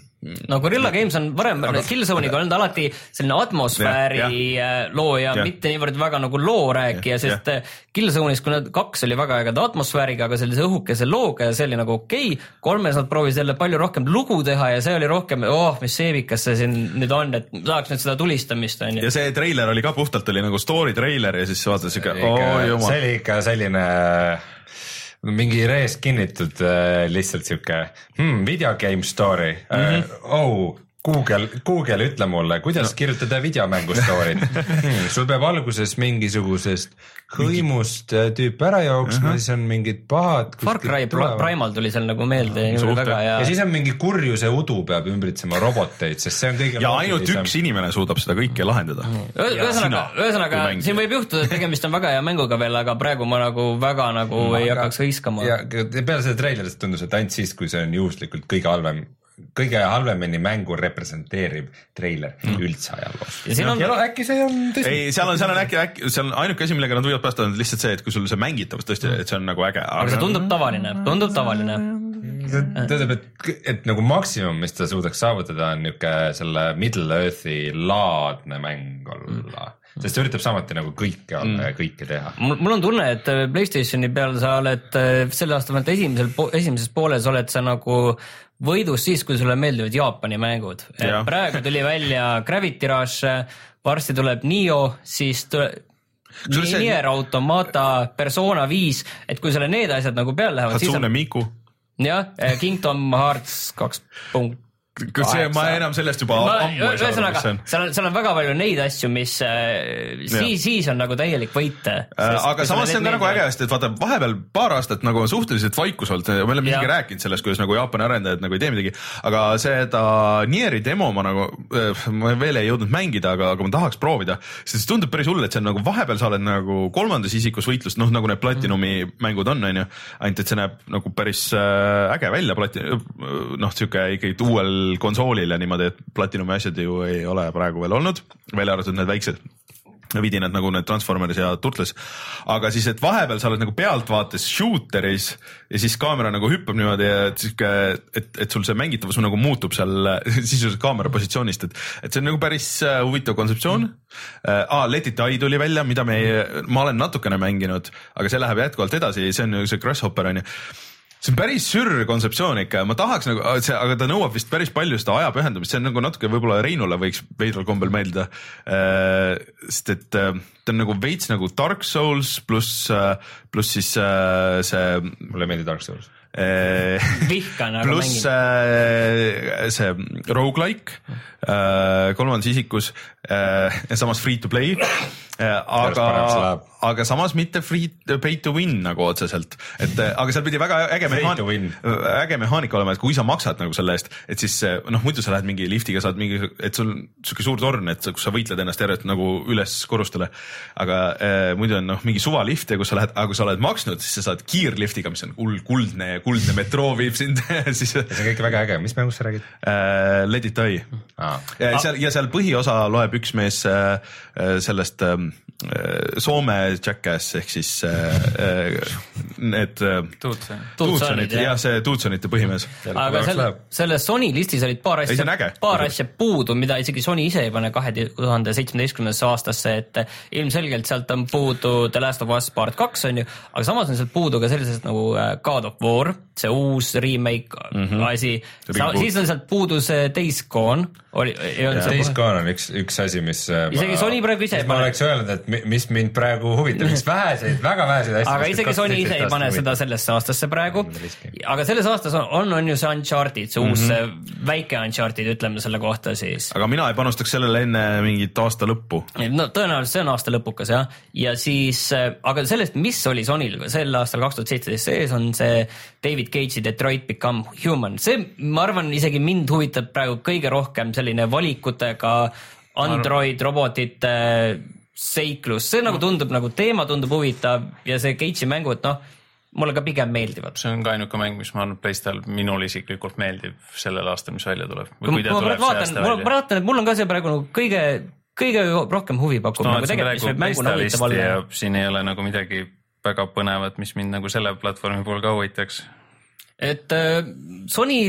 No Gorilla Games on varem aga... Killzone'iga olnud alati selline atmosfääri Ja, ja, looja, Ja. mitte niivõrd väga nagu loo rääkija, Ja, sest ja. Killzone'is, kui nad kaks oli väga ägeda atmosfääriga, aga sellise õhukese looga ja see oli nagu okei okay.. kolmes nad proovisid jälle palju rohkem lugu teha ja see oli rohkem, oh mis seebikas see siin nüüd on, et tahaks nüüd seda tulistamist on ju ja. see treiler oli ka puhtalt oli nagu story treiler ja siis vaatad siuke, oo see jumal. oli ikka selline mingi reest kinnitud äh, lihtsalt sihuke hmm, video game story mm. -hmm. Oh, Google, Google, ütle mulle, kuidas no. kirjutada videomängu story't hmm. sul peab alguses mingisugusest hõimust äh, tüüp ära jooksma uh, -huh. siis on mingid pahad. Far Cry Pri- Primal tuli seal nagu meelde ja suht- väga ja, ja siis on mingi kurjuse udu peab ümbritsema roboteid, sest see on kõige ja ainult üks inimene suudab seda kõike lahendada. Ühe- ühesõnaga, ühesõnaga siin võib juhtuda, et tegemist on väga hea mänguga veel, aga praegu ma nagu väga nagu mm, ei hakkaks hõiskama. ja peale seda treilerist tundus, et ainult siis, kui see on juhuslikult kõige halvem, kõige halvemini mängu representeeriv treiler mm. üldse ajaloos. ja siin on ja no äkki see on tõsi. ei, seal on, seal on äkki, äkki seal on ainuke asi, millega nad võivad päästa, on lihtsalt see, et kui sul see mängitavus tõesti, et see on nagu äge. aga see tundub tavaline, tundub tavaline. tähendab, et, et nagu maksimum, mis ta suudaks saavutada, on niuke selle Middle Earthi laadne mäng olla, sest ta üritab samuti nagu kõike olla ja kõike teha. mul, on tunne, et äh, Playstationi peal sa oled äh, selle aasta vähemalt esimesel, esimeses pooles oled sa nagu võidus siis, kui sulle meeldivad Jaapani mängud. Jah. praegu tuli välja Gravity Rush, varsti tuleb Nio, siis tule- Kusjuures see- Nier Automata, Persona viis, et kui sulle need asjad nagu peale lähevad, Hatsune on Miku. jah, Kingdom Hearts kaks punkt see, ma enam sellest juba ma, ammu ei saa aru, mis see on. seal on, seal on väga palju neid asju, mis äh, siis, siis on nagu täielik võit. Äh, aga samas see on ka nagu äge, sest et vaata vahepeal paar aastat nagu on suhteliselt vaikus olnud, me oleme isegi rääkinud sellest, kuidas nagu Jaapani arendajad nagu ei tee midagi, aga seda Nieri demo ma nagu, ma veel ei jõudnud mängida, aga, aga ma tahaks proovida, sest see tundub päris hull, et see on nagu vahepeal sa oled nagu kolmandas isikus võitlus, noh nagu need Platinumi mm. mängud on, onju, ainult et see näeb nagu päris äh, äge välja, plati-, noh, sihuke ikkagi uuel konsoolil ja niimoodi, et Platinumi asjad ju ei ole praegu veel olnud, välja arvatud need väiksed vidinad nagu need Transformers ja Turtles. aga siis, et vahepeal sa oled nagu pealtvaates shooter'is ja siis kaamera nagu hüppab niimoodi, et sihuke, et, et sul see mängitavus nagu muutub seal sisuliselt kaamera positsioonist, et, et see on nagu päris äh, huvitav kontseptsioon äh,. Ah, Let it die tuli välja, mida me, ma olen natukene mänginud, aga see läheb jätkuvalt edasi, see on ju see Grasshopper on ju see on päris sürr kontseptsioon ikka ja ma tahaks nagu, aga ta nõuab vist päris palju seda aja pühendumist, see on nagu natuke võib-olla Reinule võiks veidral kombel meeldida. sest et äh, ta on nagu veits nagu Dark Souls pluss, pluss siis äh, see mulle ei meeldi Dark Souls äh, vihkan, aga pluss mängin. äh, see rogu-like äh, kolmandas isikus äh, ja samas free to play äh, aga läheb., aga samas mitte free pay to win nagu otseselt, et äh, aga seal pidi väga äge mehaanika, äge mehaanika olema, et kui sa maksad nagu selle eest, et siis äh, noh, muidu sa lähed mingi liftiga, saad mingi, et sul on sihuke suur torn, et kus sa võitled ennast järjest nagu üles korrustele. aga äh, muidu on noh, mingi suvalift ja kus sa lähed, aga kui sa oled maksnud, siis sa saad kiirliftiga, mis on kuld, kuldne, kuldne metroo viib sind siis see on kõik väga äge, mis mängust sa räägid äh, Let it die. ah.? ja seal ja seal põhiosa loeb üks mees äh, äh, sellest ähm, äh, Soome Jackass ehk siis äh, äh, need äh, Tuudsen. Tuudsonid, jah, see Tuudsonite põhimees. aga selle, selles Sony listis olid paar asja paar asja puudu, mida isegi Sony ise ei pane kahe tuhande seitsmeteistkümnendasse aastasse, et ilmselgelt sealt on puudu The Last of Us Part kaks on ju, aga samas on sealt puudu ka sellised nagu äh, God of War, see uus remake mm -hmm. asi, siis on sealt puudu see Days Gone, oli, Days Gone on üks, üks asi, mis. Isegi Sony praegu ise ei ma pane- oleks öelnud, et mis mind praegu huvitab, mis väheseid, väga väheseid asju. aga isegi Sony ise ei pane seda sellesse aastasse praegu Mm, aga selles aastas on, on, on ju see Uncharted, see uus mm -hmm. väike Uncharted, ütleme selle kohta siis. aga mina ei panustaks sellele enne mingit aasta lõppu. no tõenäoliselt see on aasta lõpukas jah, ja siis, aga sellest, mis oli Sonyl sel aastal kaks tuhat seitseteist sees, on see David Cage'i Detroit Become Human, see, ma arvan, isegi mind huvitab praegu kõige rohkem selline valikutega Android robotite seiklus, see nagu tundub nagu teema tundub huvitav ja see Cage'i mängud, noh, mulle ka pigem meeldivad. see on ka ainuke mäng, mis ma arvan, et Playstal minul isiklikult meeldib sellel aastal, mis välja tuleb. ma praegu vaatan, ma vaatan, et mul on ka see praegu nagu kõige, kõige rohkem huvi pakub no nagu tegelikult, mis võib mänguna huvitav Playstalisti olla siin ei ole nagu midagi väga põnevat, mis mind nagu selle platvormi puhul ka huvitaks. et äh, Sony,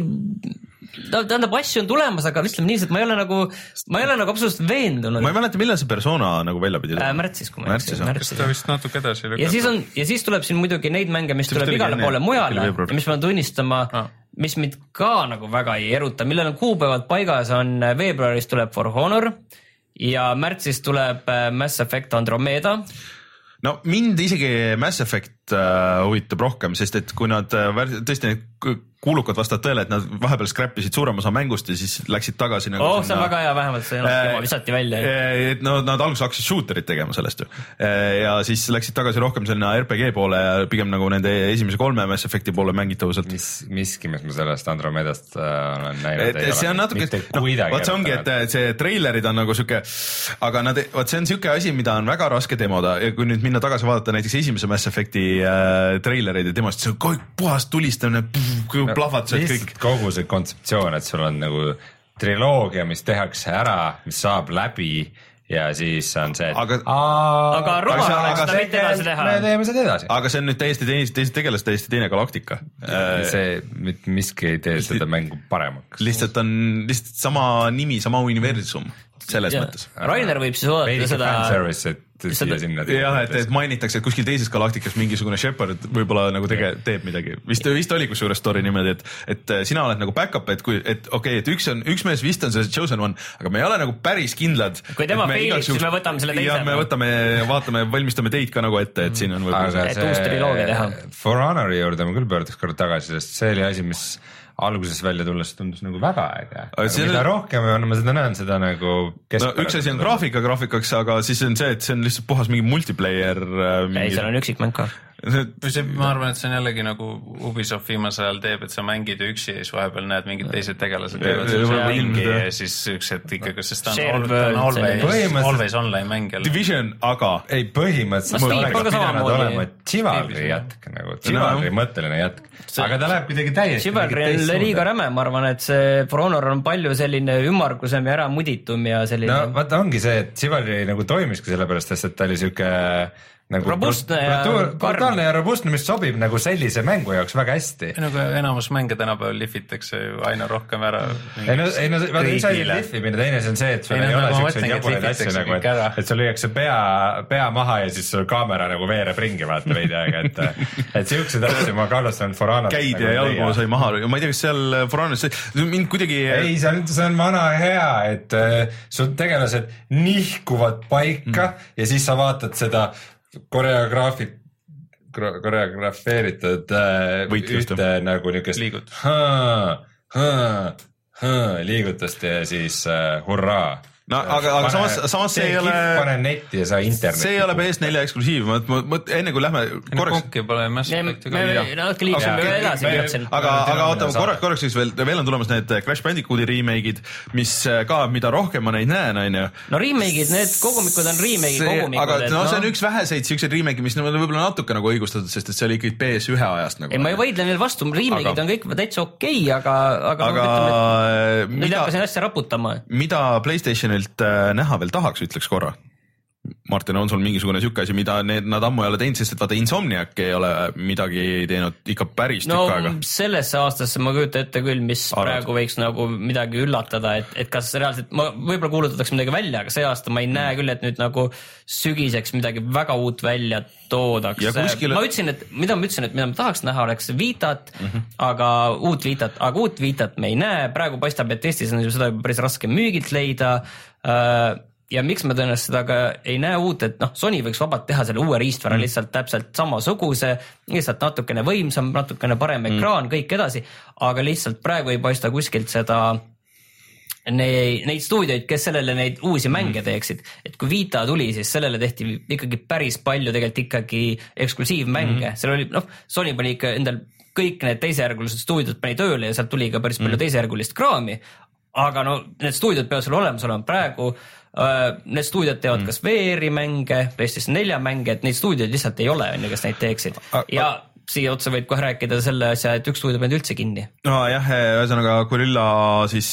tähendab asju on tulemas, aga ütleme niiviisi, et ma ei ole nagu, ma ei ole nagu absoluutselt veendunud ma ei mäleta, millal see persona nagu välja pidi äh,. tulema. märtsis, kui ma ei Märtsis, eksi, kas ta vist natuke edasi ja siis on ja siis tuleb siin muidugi neid mänge, mis See tuleb igale poole mujale ja mis ma pean tunnistama Ah. mis mind ka nagu väga ei eruta, millel on kuupäevad paigas, on äh, veebruaris tuleb For Honor ja märtsis tuleb äh, Mass Effect Andromeda. no mind isegi Mass Effect äh, huvitab rohkem, sest et kui nad äh, tõesti need ku- kuulukad vastavad tõele, et nad vahepeal scrap isid suurema osa mängust ja siis läksid tagasi nagu oh, see on väga hea, vähemalt see enam visati välja. et no nad alguses hakkasid shooter'it tegema sellest ju ja siis läksid tagasi rohkem sinna RPG poole ja pigem nagu nende esimese kolme Mass Effect'i poole mängitavuselt. mis, miski, mis ma sellest Andromedast äh, olen näinud. see on natuke, noh, vot see ongi, et see treilerid on nagu sihuke, aga nad, vot see on sihuke asi, mida on väga raske demoda ja kui nüüd minna tagasi vaadata näiteks esimese Mass Effect'i äh, treilereid ja demost, see on puhas tulistamine, plahvatused kõik. kogu see kontseptsioon, et sul on nagu triloogia, mis tehakse ära, mis saab läbi ja siis on see, et Aga- aga rumal aga- oleks seda mitte edasi teha. me teeme seda edasi. aga see on nüüd täiesti teine, teised tegelased, täiesti teine galaktika. see, miski ei tee seda mängu paremaks. lihtsalt on lihtsalt sama nimi, sama universum selles mõttes. Rainer võib siis oodata seda, fanservice, et seda- siia-sinna. jah, et, et mainitakse, et kuskil teises galaktikas mingisugune Shepard võib-olla nagu tege-, teeb midagi. vist, vist oli kusjuures story niimoodi, et, et sina oled nagu back-up, et kui, et okei okay,, et üks on, üks mees vist on see chosen one, aga me ei ole nagu päris kindlad. Kui tema fail'ib, siis me võtame selle teise. jah, me võtame, vaatame, valmistame teid ka nagu ette, et siin on võib-olla Et uus triloogia teha. For Honori juurde ma küll pöörduks korra tagasi, sest see oli asi, mis alguses välja tulles tundus nagu väga äge. see- mida rohkem ma seda näen, seda nagu no üks asi on. graafika graafikaks, aga siis on see, et see on lihtsalt puhas mingi multiplayer. ei, seal on üksikmäng ka. või see, ma arvan, et see on jällegi nagu Ubisoft viimasel ajal teeb, et sa mängid ju üksi ja siis vahepeal näed mingid teised tegelased teevad selle ringi ja siis siuksed ikkagi, sest ta on ta on always always online mäng jälle. Division, aga ei, põhimõtteliselt Steep oleks pidanud olema Chivalry jätk nagu, Chivalry mõtteline jätk, aga ta läheb kuidagi täiesti. Chivalry on liiga. räme, ma arvan, et see For Honor on palju selline ümmargusem ja äramuditum ja selline no vaata, ongi see, et Chivalry nagu toimiski sellepärast, sest et ta oli siuke nagu Robustne ja karm. brutaalne ja robustne, mis sobib nagu sellise mängu jaoks väga hästi. nagu enamus mänge tänapäeval lihvitakse ju aina rohkem ära. ei no, ei no vaata üks asi on lihvimine, teine asi on see, et sul Ei ei, no ole nagu siukseid jaburaid asju nagu, et, et sul lüüakse pea, pea maha ja siis sul kaamera nagu veereb ringi vaata veidi aega, et et siukseid asju ma kallutasin Foranot. käid ja jalgu sai maha, ma ei tea, kas seal Foranis, mind kuidagi ei, see on, see on vana hea, et äh, sul tegelased nihkuvad paika mm. ja siis sa vaatad seda koreograafi-, koreografeeritud äh, Võitlust, ühte nagu niukest liigutust ja siis äh, hurraa. No aga- aga samas- samas see ei ole- pane netti ja sa internetti. see ei ole PS4 eksklusiiv, ma, ma, ma enne kui lähme korraks konki pole Mass Effecti ka natuke liikusime Aga- veel edasi, aga, aga oota korraks, korraks siis veel, veel on tulemas need Crash Bandicooti remake'id, mis äh, ka, mida rohkem ma neid näen, onju. no remake'id, need kogumikud on remake'i see, kogumikud. aga no see on üks väheseid siukseid remake'e, mis on võib-olla natuke nagu õigustatud, sest et see oli ikkagi PS1 ajast nagu. ei, ma ei vaidle neile vastu, remake'id on kõik täitsa okei okay,, aga, aga, aga äh, et nüüd mida, hakkasin asja raputama. mida Playstationilt äh, näha veel tahaks, ütleks korra? Martin, on sul mingisugune siuke asi, mida need, nad ammu ei ole teinud, sest et vaata Insomniac ei ole midagi teinud ikka päris no tükk aega. sellesse aastasse ma kujutan ette küll, mis Arvad? praegu võiks nagu midagi üllatada, et, et kas reaalselt, ma võib-olla kuulutatakse midagi välja, aga see aasta ma ei näe küll, et nüüd nagu sügiseks midagi väga uut välja toodaks Ja. kuskile- ma ütlesin, et mida ma ütlesin, et mida ma tahaks näha, oleks Vitat mm. -hmm. aga uut Vitat, aga uut Vitat me ei näe, praegu paistab, et Eestis on seda juba päris raske müügilt leida äh, ja miks me tõenäoliselt seda ka ei näe uut, et noh, Sony võiks vabalt teha selle uue riistvara mm. lihtsalt täpselt samasuguse, lihtsalt natukene võimsam, natukene parem ekraan mm., kõik edasi, aga lihtsalt praegu ei paista kuskilt seda Neid, neid stuudioid, kes sellele neid uusi mänge teeksid, et kui Vita tuli, siis sellele tehti ikkagi päris palju tegelikult ikkagi eksklusiivmänge mm, seal oli noh, Sony pani ikka endal kõik need teisejärgulised stuudiod pani tööle ja sealt tuli ka päris palju mm teisejärgulist kraami. aga no need stuudiod peavad sul olemas olema, praegu need stuudiod teevad mm. kas VR-i mänge, PlayStation nelja mänge, et neid stuudioid lihtsalt ei ole, on ju, kes neid teeksid. Ja siia otsa võib kohe rääkida selle asja, et üks stuudio pandi üldse kinni. nojah, ühesõnaga Gorilla siis,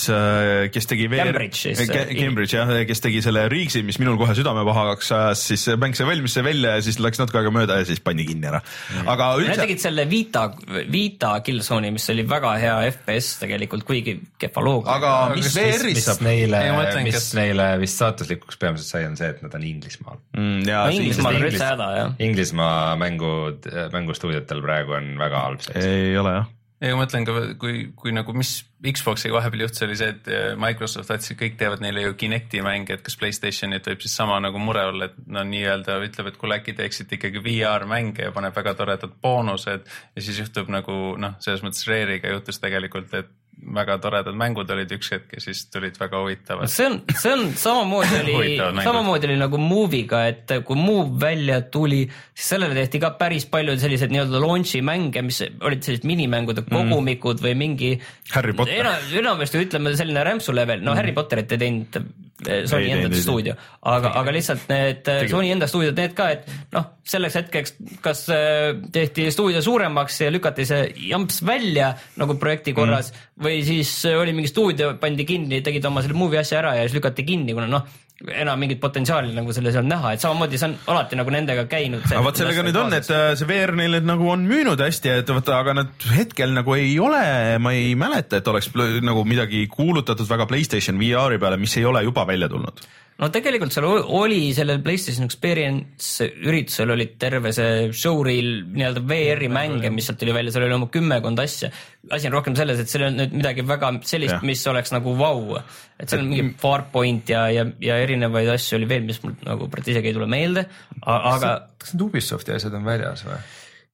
kes tegi VR... Cambridge siis. Ca- Cambridge jah, kes tegi selle Riigsi, mis minul kohe südame pahaks ajas, siis mäng sai valmis, sai välja ja siis läks natuke aega mööda ja siis pandi kinni ära. aga Nad üldse, tegid selle Vita, Vita Killzone'i, mis oli väga hea FPS tegelikult, kuigi kehva looga. aga mis VR-is mis neile mis kas- neile vist saatuslikuks peamiselt sai, on see, et nad on Inglismaal. mm, ja no siis Inglismaal on üldse häda jah. Inglismaa mängud, mängustuudiotel praegu on väga halb seis. ei ole jah. ja ma mõtlen ka, kui, kui nagu mis Xbox'iga vahepeal juhtus, oli see, et Microsoft tahtis, et kõik teevad neile ju Kinecti mänge, et kas Playstationit võib siis sama nagu mure olla, et no nii-öelda ütleb, et kuule äkki teeksite ikkagi VR mänge ja paneb väga toredad boonused ja siis juhtub nagu noh, selles mõttes Rare'iga juhtus tegelikult, et väga toredad mängud olid üks hetk ja siis tulid väga huvitavad. see on, see on samamoodi oli samamoodi oli nagu Move'iga, et kui Move välja tuli, siis sellele tehti ka päris palju selliseid nii-öelda launch'i mänge, mis olid sellised minimängude kogumikud mm. või mingi. Harry Potter. enam, enamasti ütleme selline rämpsu level, no mm. Harry Potterit ei teinud Sony Ei enda stuudio, aga, aga lihtsalt need Tegi. Sony enda stuudiod, need ka, et noh, selleks hetkeks kas eh, tehti stuudio suuremaks ja lükati see jamps välja nagu projekti korras mm. või siis eh, oli mingi stuudio, pandi kinni, tegid oma selle movie asja ära ja siis lükati kinni, kuna noh, enam mingit potentsiaali nagu selles ei olnud näha, et samamoodi see on alati nagu nendega käinud. aga vot sellega nüüd on, et äh, see VR neil nüüd nagu on müünud hästi, et vaata, aga nad hetkel nagu ei ole, ma ei mäleta, et oleks nagu midagi kuulutatud väga Playstation VR-i peale, mis ei ole juba välja tulnud. No tegelikult seal oli sellel PlayStation Experience üritusel oli terve see showreel nii-öelda VR-i mänge, mis sealt tuli välja, seal oli oma kümmekond asja. asi on rohkem selles, et seal olnud nüüd midagi väga sellist mis oleks nagu vau. et seal on mingi Farpoint ja, ja, ja erinevaid asju oli veel, mis mul nagu isegi ei tule meelde, aga kas need Ubisofti asjad on väljas või?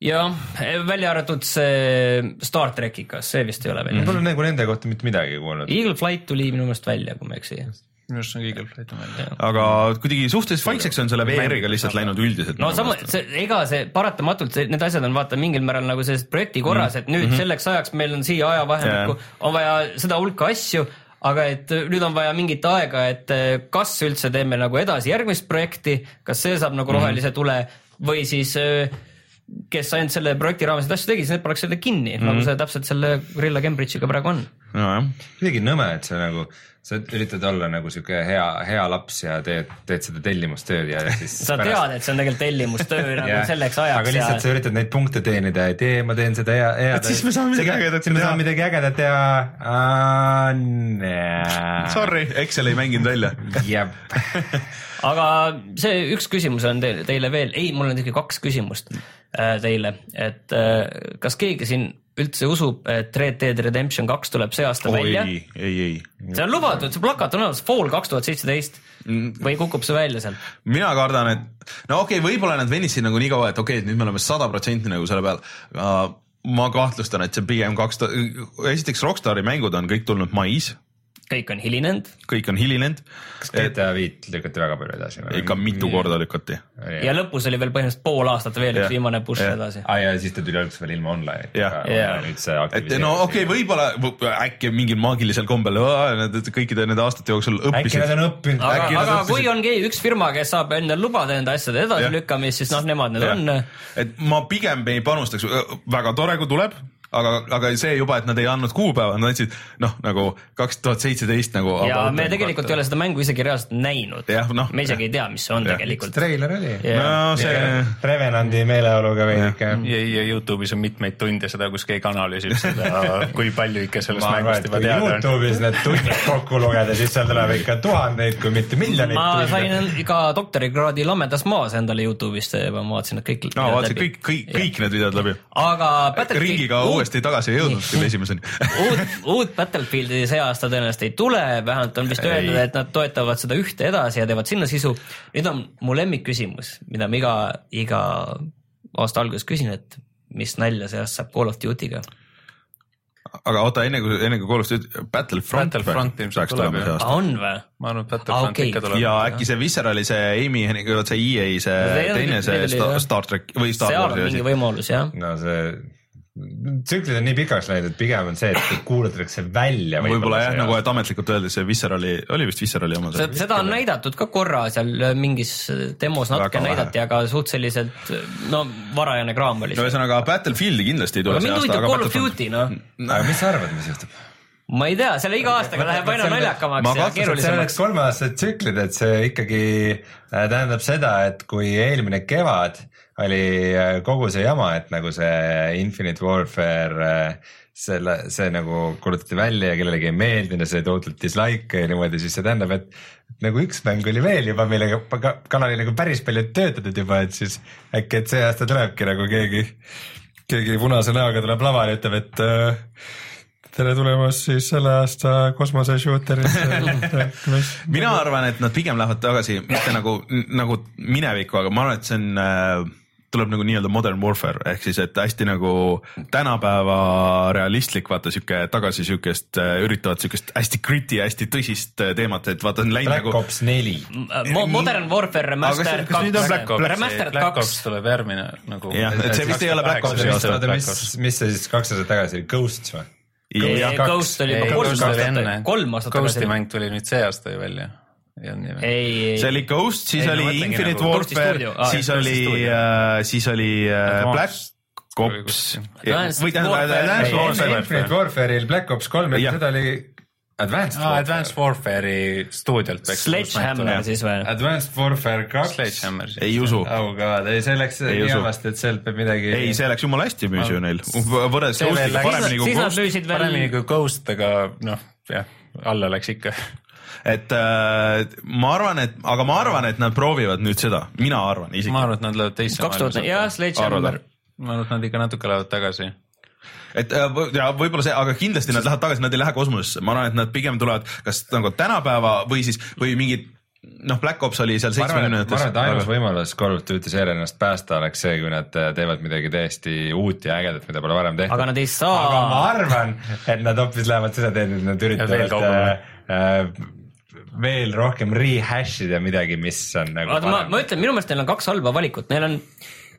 jah, välja arvatud see Star trackiga, see vist ei ole veel mm. Pole nagu nende kohta mitte midagi kuulnud. Eagle Flight tuli minu meelest välja, kui ma ei eksi. Minu arust on Eagle Flight on välja. aga kuidagi suhteliselt vaikseks on selle VR-iga lihtsalt läinud üldiselt. no sama, see, ega see paratamatult, need asjad on vaata mingil määral nagu sellised projekti korras mm, -hmm. et nüüd mm -hmm. selleks ajaks meil on siia ajavahemikku Jaa. on vaja seda hulka asju, aga et nüüd on vaja mingit aega, et eh, kas üldse teeme nagu edasi järgmist projekti, kas see saab nagu rohelise tule või siis eh, kes ainult selle projekti raames neid asju tegi, siis need pannakse jälle kinni mm, -hmm. nagu see täpselt selle Gorilla Cambridge'iga praegu on nojah, kuidagi nõme, et sa nagu, sa üritad olla nagu sihuke hea, hea laps ja teed, teed seda tellimustööd ja siis sa tead, et see on tegelikult tellimustöö nagu Jah. selleks aga ajaks lihtsalt sa ja üritad neid punkte teenida, et ee, ma teen seda hea, head. Et siis me saame midagi ägedat siis me teha. saame midagi ägedat teha. sorry, Excel ei mänginud välja. jep, aga see üks küsimus on teile, teile veel, ei, mul on ikkagi kaks küsimust äh, teile, et äh, kas keegi siin üldse usub, et Red Dead Redemption kaks tuleb see aasta oi, välja? ei, ei. see on lubatud, see plakat on olemas, Fall kaks tuhat seitseteist või kukub see välja sealt? mina kardan, et no okei okay,, võib-olla nad venisid nagu nii kaua, et okei okay,, et nüüd me oleme sada protsenti nagu selle peal, aga ma kahtlustan, et see pigem kaks, esiteks Rockstari mängud on kõik tulnud mais, kõik on hilinenud, kõik on hilinenud, kas GTA viit lükati väga palju edasi? ikka mitu korda lükati. ja lõpus oli veel põhimõtteliselt pool aastat veel üks viimane push Jah. edasi. aa ja siis ta tuli alguses veel ilma Jah. nüüd see et aktiviseeriti. no okei okay,, võib-olla äkki mingil maagilisel kombel nad kõikide nende aastate jooksul äkki nad õppisid. on õppinud. aga aga õppisid- kui on keegi üks firma, kes saab endale lubada enda asjade edasilükkamist, siis noh, nemad need on. et ma pigem ei panustaks, väga tore, kui tuleb, aga, aga see juba, et nad ei andnud kuupäeva, nad andsid noh, nagu kaks tuhat seitseteist nagu. ja me tegelikult ei ole seda mängu isegi reaalselt näinud noh.. me isegi ei tea, mis see on Jah. tegelikult. treiler oli. no see, Revenandi meeleoluga veidike. ja, ja Youtube'is on mitmeid tunde seda, kus keegi analüüsib seda, kui palju ikka sellest mängust juba teada on. Youtube'is need tunnid kokku lugeda, siis seal tuleb ikka tuhandeid, kui mitte miljoneid ma tunde. sain ka doktorikraadi Lammedas maas endale Youtube'ist, ma vaatasin need kõik. no vaatasin kõik, kõik, kõik need videod läbi. aga ringiga uut, uuesti tagasi ei jõudnud küll esimeseni. uut, uut Battlefieldi see aasta tõenäoliselt ei tule, vähemalt on vist öeldud, et nad toetavad seda ühte edasi ja teevad sinna sisu. nüüd on mu lemmikküsimus, mida ma iga, iga aasta alguses küsin, et mis nalja see aasta saab Call of Duty'ga. aga oota, enne kui, enne kui Call of Duty, Battlefront. Battlefront peaks tulema see aasta. on või? ma arvan, et Battlefront Ah, okei. ikka tuleb. ja äkki see Viscerali see Amy, see EA see on- teine see Star. Star track või Star seal on Warsi mingi asi. võimalus jah. no see, tsüklid on nii pikaks läinud, et pigem on see, et kuulutatakse välja. võib-olla jah, nagu et ametlikult öeldes see Viscerali, oli vist Viscerali oma see. seda on näidatud ka korra seal mingis demos natuke Väga näidati, aga suht selliselt no varajane kraam oli no ühesõnaga Battlefieldi kindlasti ei tule aga mind huvitab Call of Duty noh, aga mis sa arvad, mis juhtub? ma ei tea, selle iga aastaga läheb aina naljakamaks ma ja et seal on keerulisemaks need. kolmeaastased tsüklid, et see ikkagi äh, tähendab seda, et kui eelmine kevad oli äh, kogu see jama, et nagu see Infinite Warfare äh, selle, see nagu kuulutati välja ja kellelegi ei meeldinud ja see tohutult dislike'e ja niimoodi, siis see tähendab, et et nagu üks mäng oli veel juba, millega ka- kanal oli nagu päris palju töötatud juba, et siis äkki, et see aasta tulebki nagu keegi, keegi punase näoga tuleb lavale ja ütleb, et äh, tere tulemast siis selle aasta kosmoseshooterisse. mina arvan, et nad pigem lähevad tagasi mitte nagu, nagu minevikku, aga ma arvan, et see on äh, tuleb nagu nii-öelda modern warfare ehk siis, et hästi nagu tänapäeva realistlik, vaata sihuke tagasi siukest, üritavad siukest hästi gritty, hästi tõsist äh, teemat, et vaata on läinud Black nagu. Ops neli. Mo- Modern Warfare Remastered Black kaks Ops?, Remastered Black kaks, tuleb järgmine nagu. jah, et see vist ei ole Black Opsi aasta. mis, mis see siis kaks aastat tagasi oli, Ghosts või? Ghost oli juba kolm aastat, kolm aastat Ghosti tagasi. mäng tuli nüüd see aasta ju välja. Ei olnud ei see oli Ghost, siis Ei, oli mõtlengi Infinite nagu Warfare Aa, siis oli stuudio., siis oli äh, Black Ops või tähendab Warfare. Warfare. Infinite Warfare'il Black Ops kolm, Jah. seda oli Advanced aa, Advanced Warfare'i stuudiolt peaks. Sledgehammer siis või? Advanced Warfare kaks. Sledgehammer siis. ei usu, oh god, ei see läks Ei nii halvasti, et sealt peab midagi. ei, see läks jumala hästi müüs ju neil, võrreldes Ghostiga paremini kui Ghost, paremini kui Ghost, aga noh, jah, alla läks ikka. Et äh, ma arvan, et, aga ma arvan, et nad proovivad nüüd seda, mina arvan ma isiklikult, arvan, et nad lähevad teisse kaks tuhat, jah, Sledgehammer. Ma arvan, et nad ikka natuke lähevad tagasi. et äh, ja võib-olla see, aga kindlasti nad lähevad tagasi, nad ei lähe kosmosesse, ma arvan, et nad pigem tulevad kas nagu tänapäeva või siis, või mingid noh, Black Ops oli seal ma et ma arvan, et ainus seitsmekümnendates. võimalus Call of Duty seeria ennast päästa oleks see, kui nad äh, teevad midagi täiesti uut ja ägedat, mida pole varem tehtud. aga nad ei aga ma saa, arvan, et nad hoopis lähevad seda teed, et nad üritavad veel rohkem rehash ida midagi, mis on nagu oota ma, ma ütlen, minu meelest neil on kaks halba valikut, neil on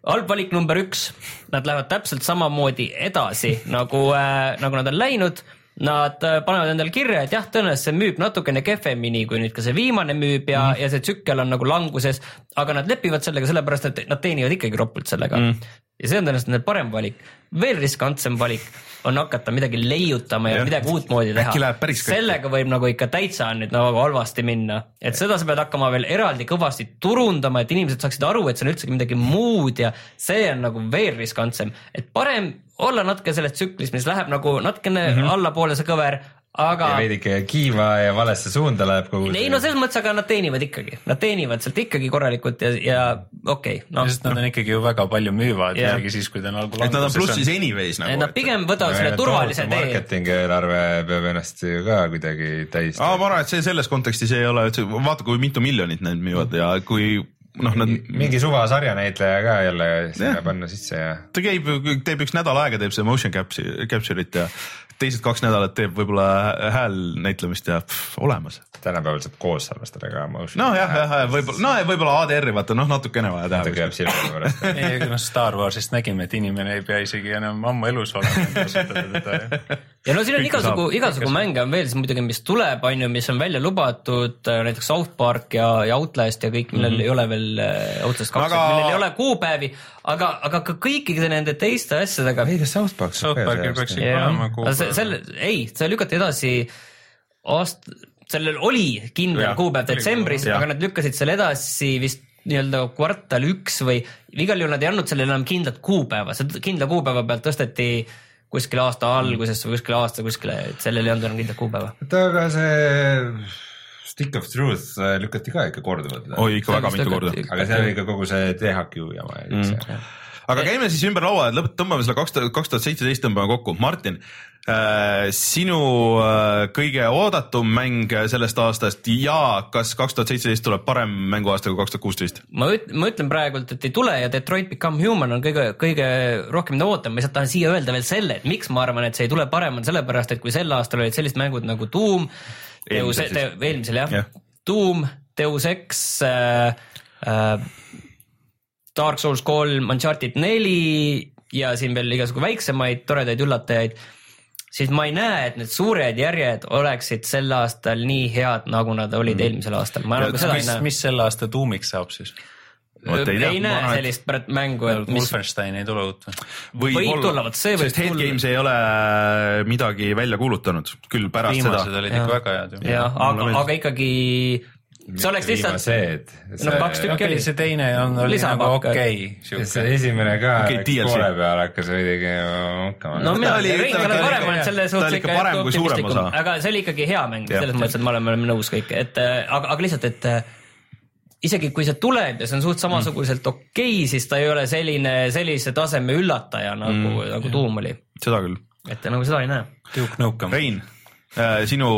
halb valik number üks, nad lähevad täpselt samamoodi edasi nagu äh,, nagu nad on läinud. Nad äh, panevad endale kirja, et jah, tõenäoliselt see müüb natukene kehvemini, kui nüüd ka see viimane müüb ja mm., ja see tsükkel on nagu languses, aga nad lepivad sellega sellepärast, et nad teenivad ikkagi ropult sellega mm.. ja see on tõenäoliselt nende parem valik. veel riskantsem valik on hakata midagi leiutama ja Jah. midagi uutmoodi teha sellega võib nagu ikka täitsa nüüd nagu halvasti minna, et seda sa pead hakkama veel eraldi kõvasti turundama, et inimesed saaksid aru, et see on üldsegi midagi muud ja see on nagu veel riskantsem, et parem olla natuke selles tsüklis, mis läheb nagu natukene mm -hmm. allapoole see kõver, aga ja veidike kiiva ja valesse suunda läheb kogu ei no selles mõttes, aga nad teenivad ikkagi, nad teenivad sealt ikkagi korralikult ja, ja okei okay,, noh, sest nad on ikkagi ju väga palju müüvad yeah., isegi siis, kui ta on algul et nad on plussis anyways nagu. nad pigem võtavad selle turvalise tee. marketingi eelarve peab ennast ju ka kuidagi täis aa, ma arvan, et see selles kontekstis ei ole üldse, vaata kui mitu miljonit need müüvad ja kui noh, nad, mingi suva sarjanäitleja ka jälle sinna panna sisse ja ta käib, teeb üks nädal aega, teeb see motion capture, capture'it ja teised kaks nädalat teeb võib-olla hääl näitlemist ja pff, olemas. Tänapäeval saab koos salvestada ka. noh, jah, jah, võib-olla, no võib-olla ADR-i vaata noh, natukene vaja teha käib. silmade pärast. ei, aga noh, Star Warsist nägime, et inimene ei pea isegi enam ammu elus olema, ja no siin on igasugu saab., igasugu mänge on veel siis muidugi, mis tuleb, on ju, mis on välja lubatud, näiteks South Park ja, ja Outlast ja kõik, millel mm -hmm. ei ole veel äh, Outlast kaks Aga- millel ei ole kuupäevi, aga, aga ka kõikide nende teiste asjadega. ei, kas South Park South Parkil peaks ikka olema kuupäev. selle, ei, see lükati edasi aast-, sellel oli kindel kuupäev detsembris, aga nad lükkasid selle edasi vist nii-öelda kvartal üks või igal juhul nad ei andnud sellele enam kindlat kuupäeva, see kindla kuupäeva pealt tõsteti kuskile aasta algusesse või kuskile aasta kuskile, et sellel ei olnud enam kindlat kuupäeva. oota, aga see Stick of Truth lükati ka ikka korduvalt. oi, ikka väga Sellest mitu korda. aga seal oli ikka kogu see THQ jama ja kõik see. aga käime siis ümber laua, et lõpet-, tõmbame selle kaks tuhat, kaks tuhat seitseteist tõmbame kokku. Martin sinu äh, kõige oodatum mäng sellest aastast ja kas kaks tuhat seitseteist tuleb parem mänguaasta kui kaks tuhat kuusteist? ma üt-, ma ütlen praegult, et ei tule ja Detroit Become Human on kõige, kõige rohkem ootan, ma lihtsalt tahan siia öelda veel selle, et miks ma arvan, et see ei tule parem, on sellepärast, et kui sel aastal olid sellised mängud nagu Doom, Deus, Eelmisel siis. eelmisel jah ja., Doom, Deus Ex äh,, äh, Dark Souls kolm, Uncharted neli ja siin veel igasugu väiksemaid toredaid üllatajaid, siis ma ei näe, et need suured järjed oleksid sel aastal nii head, nagu nad olid mm. eelmisel aastal, nagu ei mis, mis selle aasta tuumiks saab siis? Vot ei ei, tea, ei ma näe et- sellist pärast mängu, et mis Wolfenstein ei tule uut või? võib tulla, vot see võib sest tulla. Games ei ole midagi välja kuulutanud, küll pärast viimased seda. olid ikka väga head ju. jah, aga, aga ikkagi see oleks lihtsalt, see, no kaks tükki okei, oli see teine on, oli nagu okei see siuke. esimene ka DLC. poole peal hakkas veidigi hakkama. no mina olin, Rein, ta sa oled ikka- olnud selles ta suhtes ikka parem kui suurem osa. aga see oli ikkagi hea mäng, selles mõttes, et me oleme, oleme nõus kõik, et äh, aga, aga lihtsalt, et äh, isegi kui see tuleb ja see on suht samasuguselt Mm. okei okay,, siis ta ei ole selline, sellise taseme üllataja nagu mm., nagu Doom oli. seda küll. et nagu seda ei näe. Duke Nukem. Rein, sinu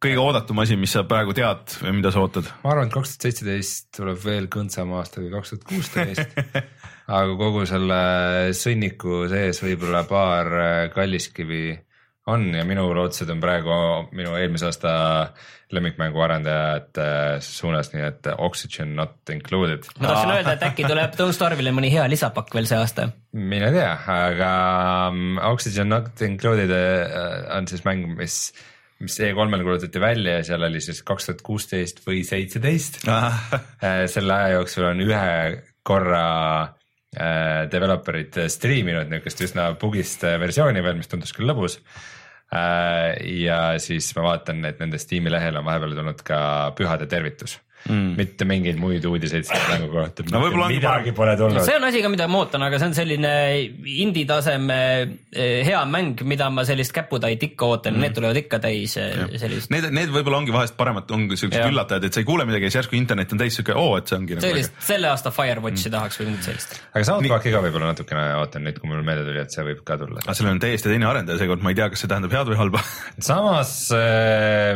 kõige oodatum asi, mis sa praegu tead või mida sa ootad? ma arvan, et kaks tuhat seitseteist tuleb veel kõndsam aasta kui kaks tuhat kuusteist. aga kogu selle sõnniku sees võib-olla paar äh, kalliskivi on ja minu lootused on praegu minu eelmise aasta lemmikmängu arendajate suunas, nii et Oxygen not included. ma tahtsin öelda, et äkki tuleb Don't Starve'ile mõni hea lisapakk veel see aasta. mine tea, aga mm, Oxygen not included äh, on siis mäng, mis, mis E3-l kuulutati välja ja seal oli siis kaks tuhat kuusteist või seitseteist. Äh, selle aja jooksul on ühe korra äh, developer'id striiminud niisugust üsna bugist äh, versiooni veel, mis tundus küll lõbus. Ja siis ma vaatan, et nende Steam'i lehel on vahepeal tulnud ka pühade tervitus mm., mitte mingeid muid uudiseid selle mängu kohta. No võib-olla ongi midagi pole tulnud. see on asi ka, mida ma ootan, aga see on selline indie taseme eh, hea mäng, mida ma sellist käputäit ikka ootan mm., need tulevad ikka täis eh, sellist. Need, need võib-olla ongi vahest paremad, ongi siuksed üllatajad, et sa ei kuule midagi ja siis järsku internet on täis siuke, oo, et see ongi nagu sellist, selle aasta Firewatchi mm. tahaks või mingit sellist. aga Soundtracki ka võib-olla natukene ootan nüüd, kui mul meelde tuli, et see võib ka tulla. aga sellel on täiesti teine arendaja seekord, ma ei tea, kas see tähendab head või halba. samas,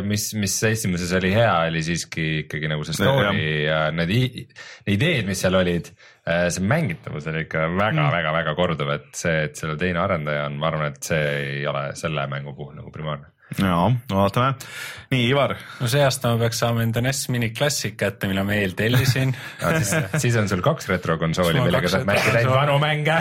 mis, mis esimeses oli hea, oli siiski ikkagi nagu see story ja need ideed, mis seal olid. see mängitavus oli ikka väga-väga-väga korduv, et see, et selle teine arendaja on, ma arvan, et see ei ole selle mängu puhul nagu primaarne. Ja vaatame. nii, Ivar. no see aasta ma peaks saama enda NES Mini Classic kätte, mille ma eeltellisin siis, siis on sul kaks retrokonsooli, millega saad mängida ainult vanu mänge.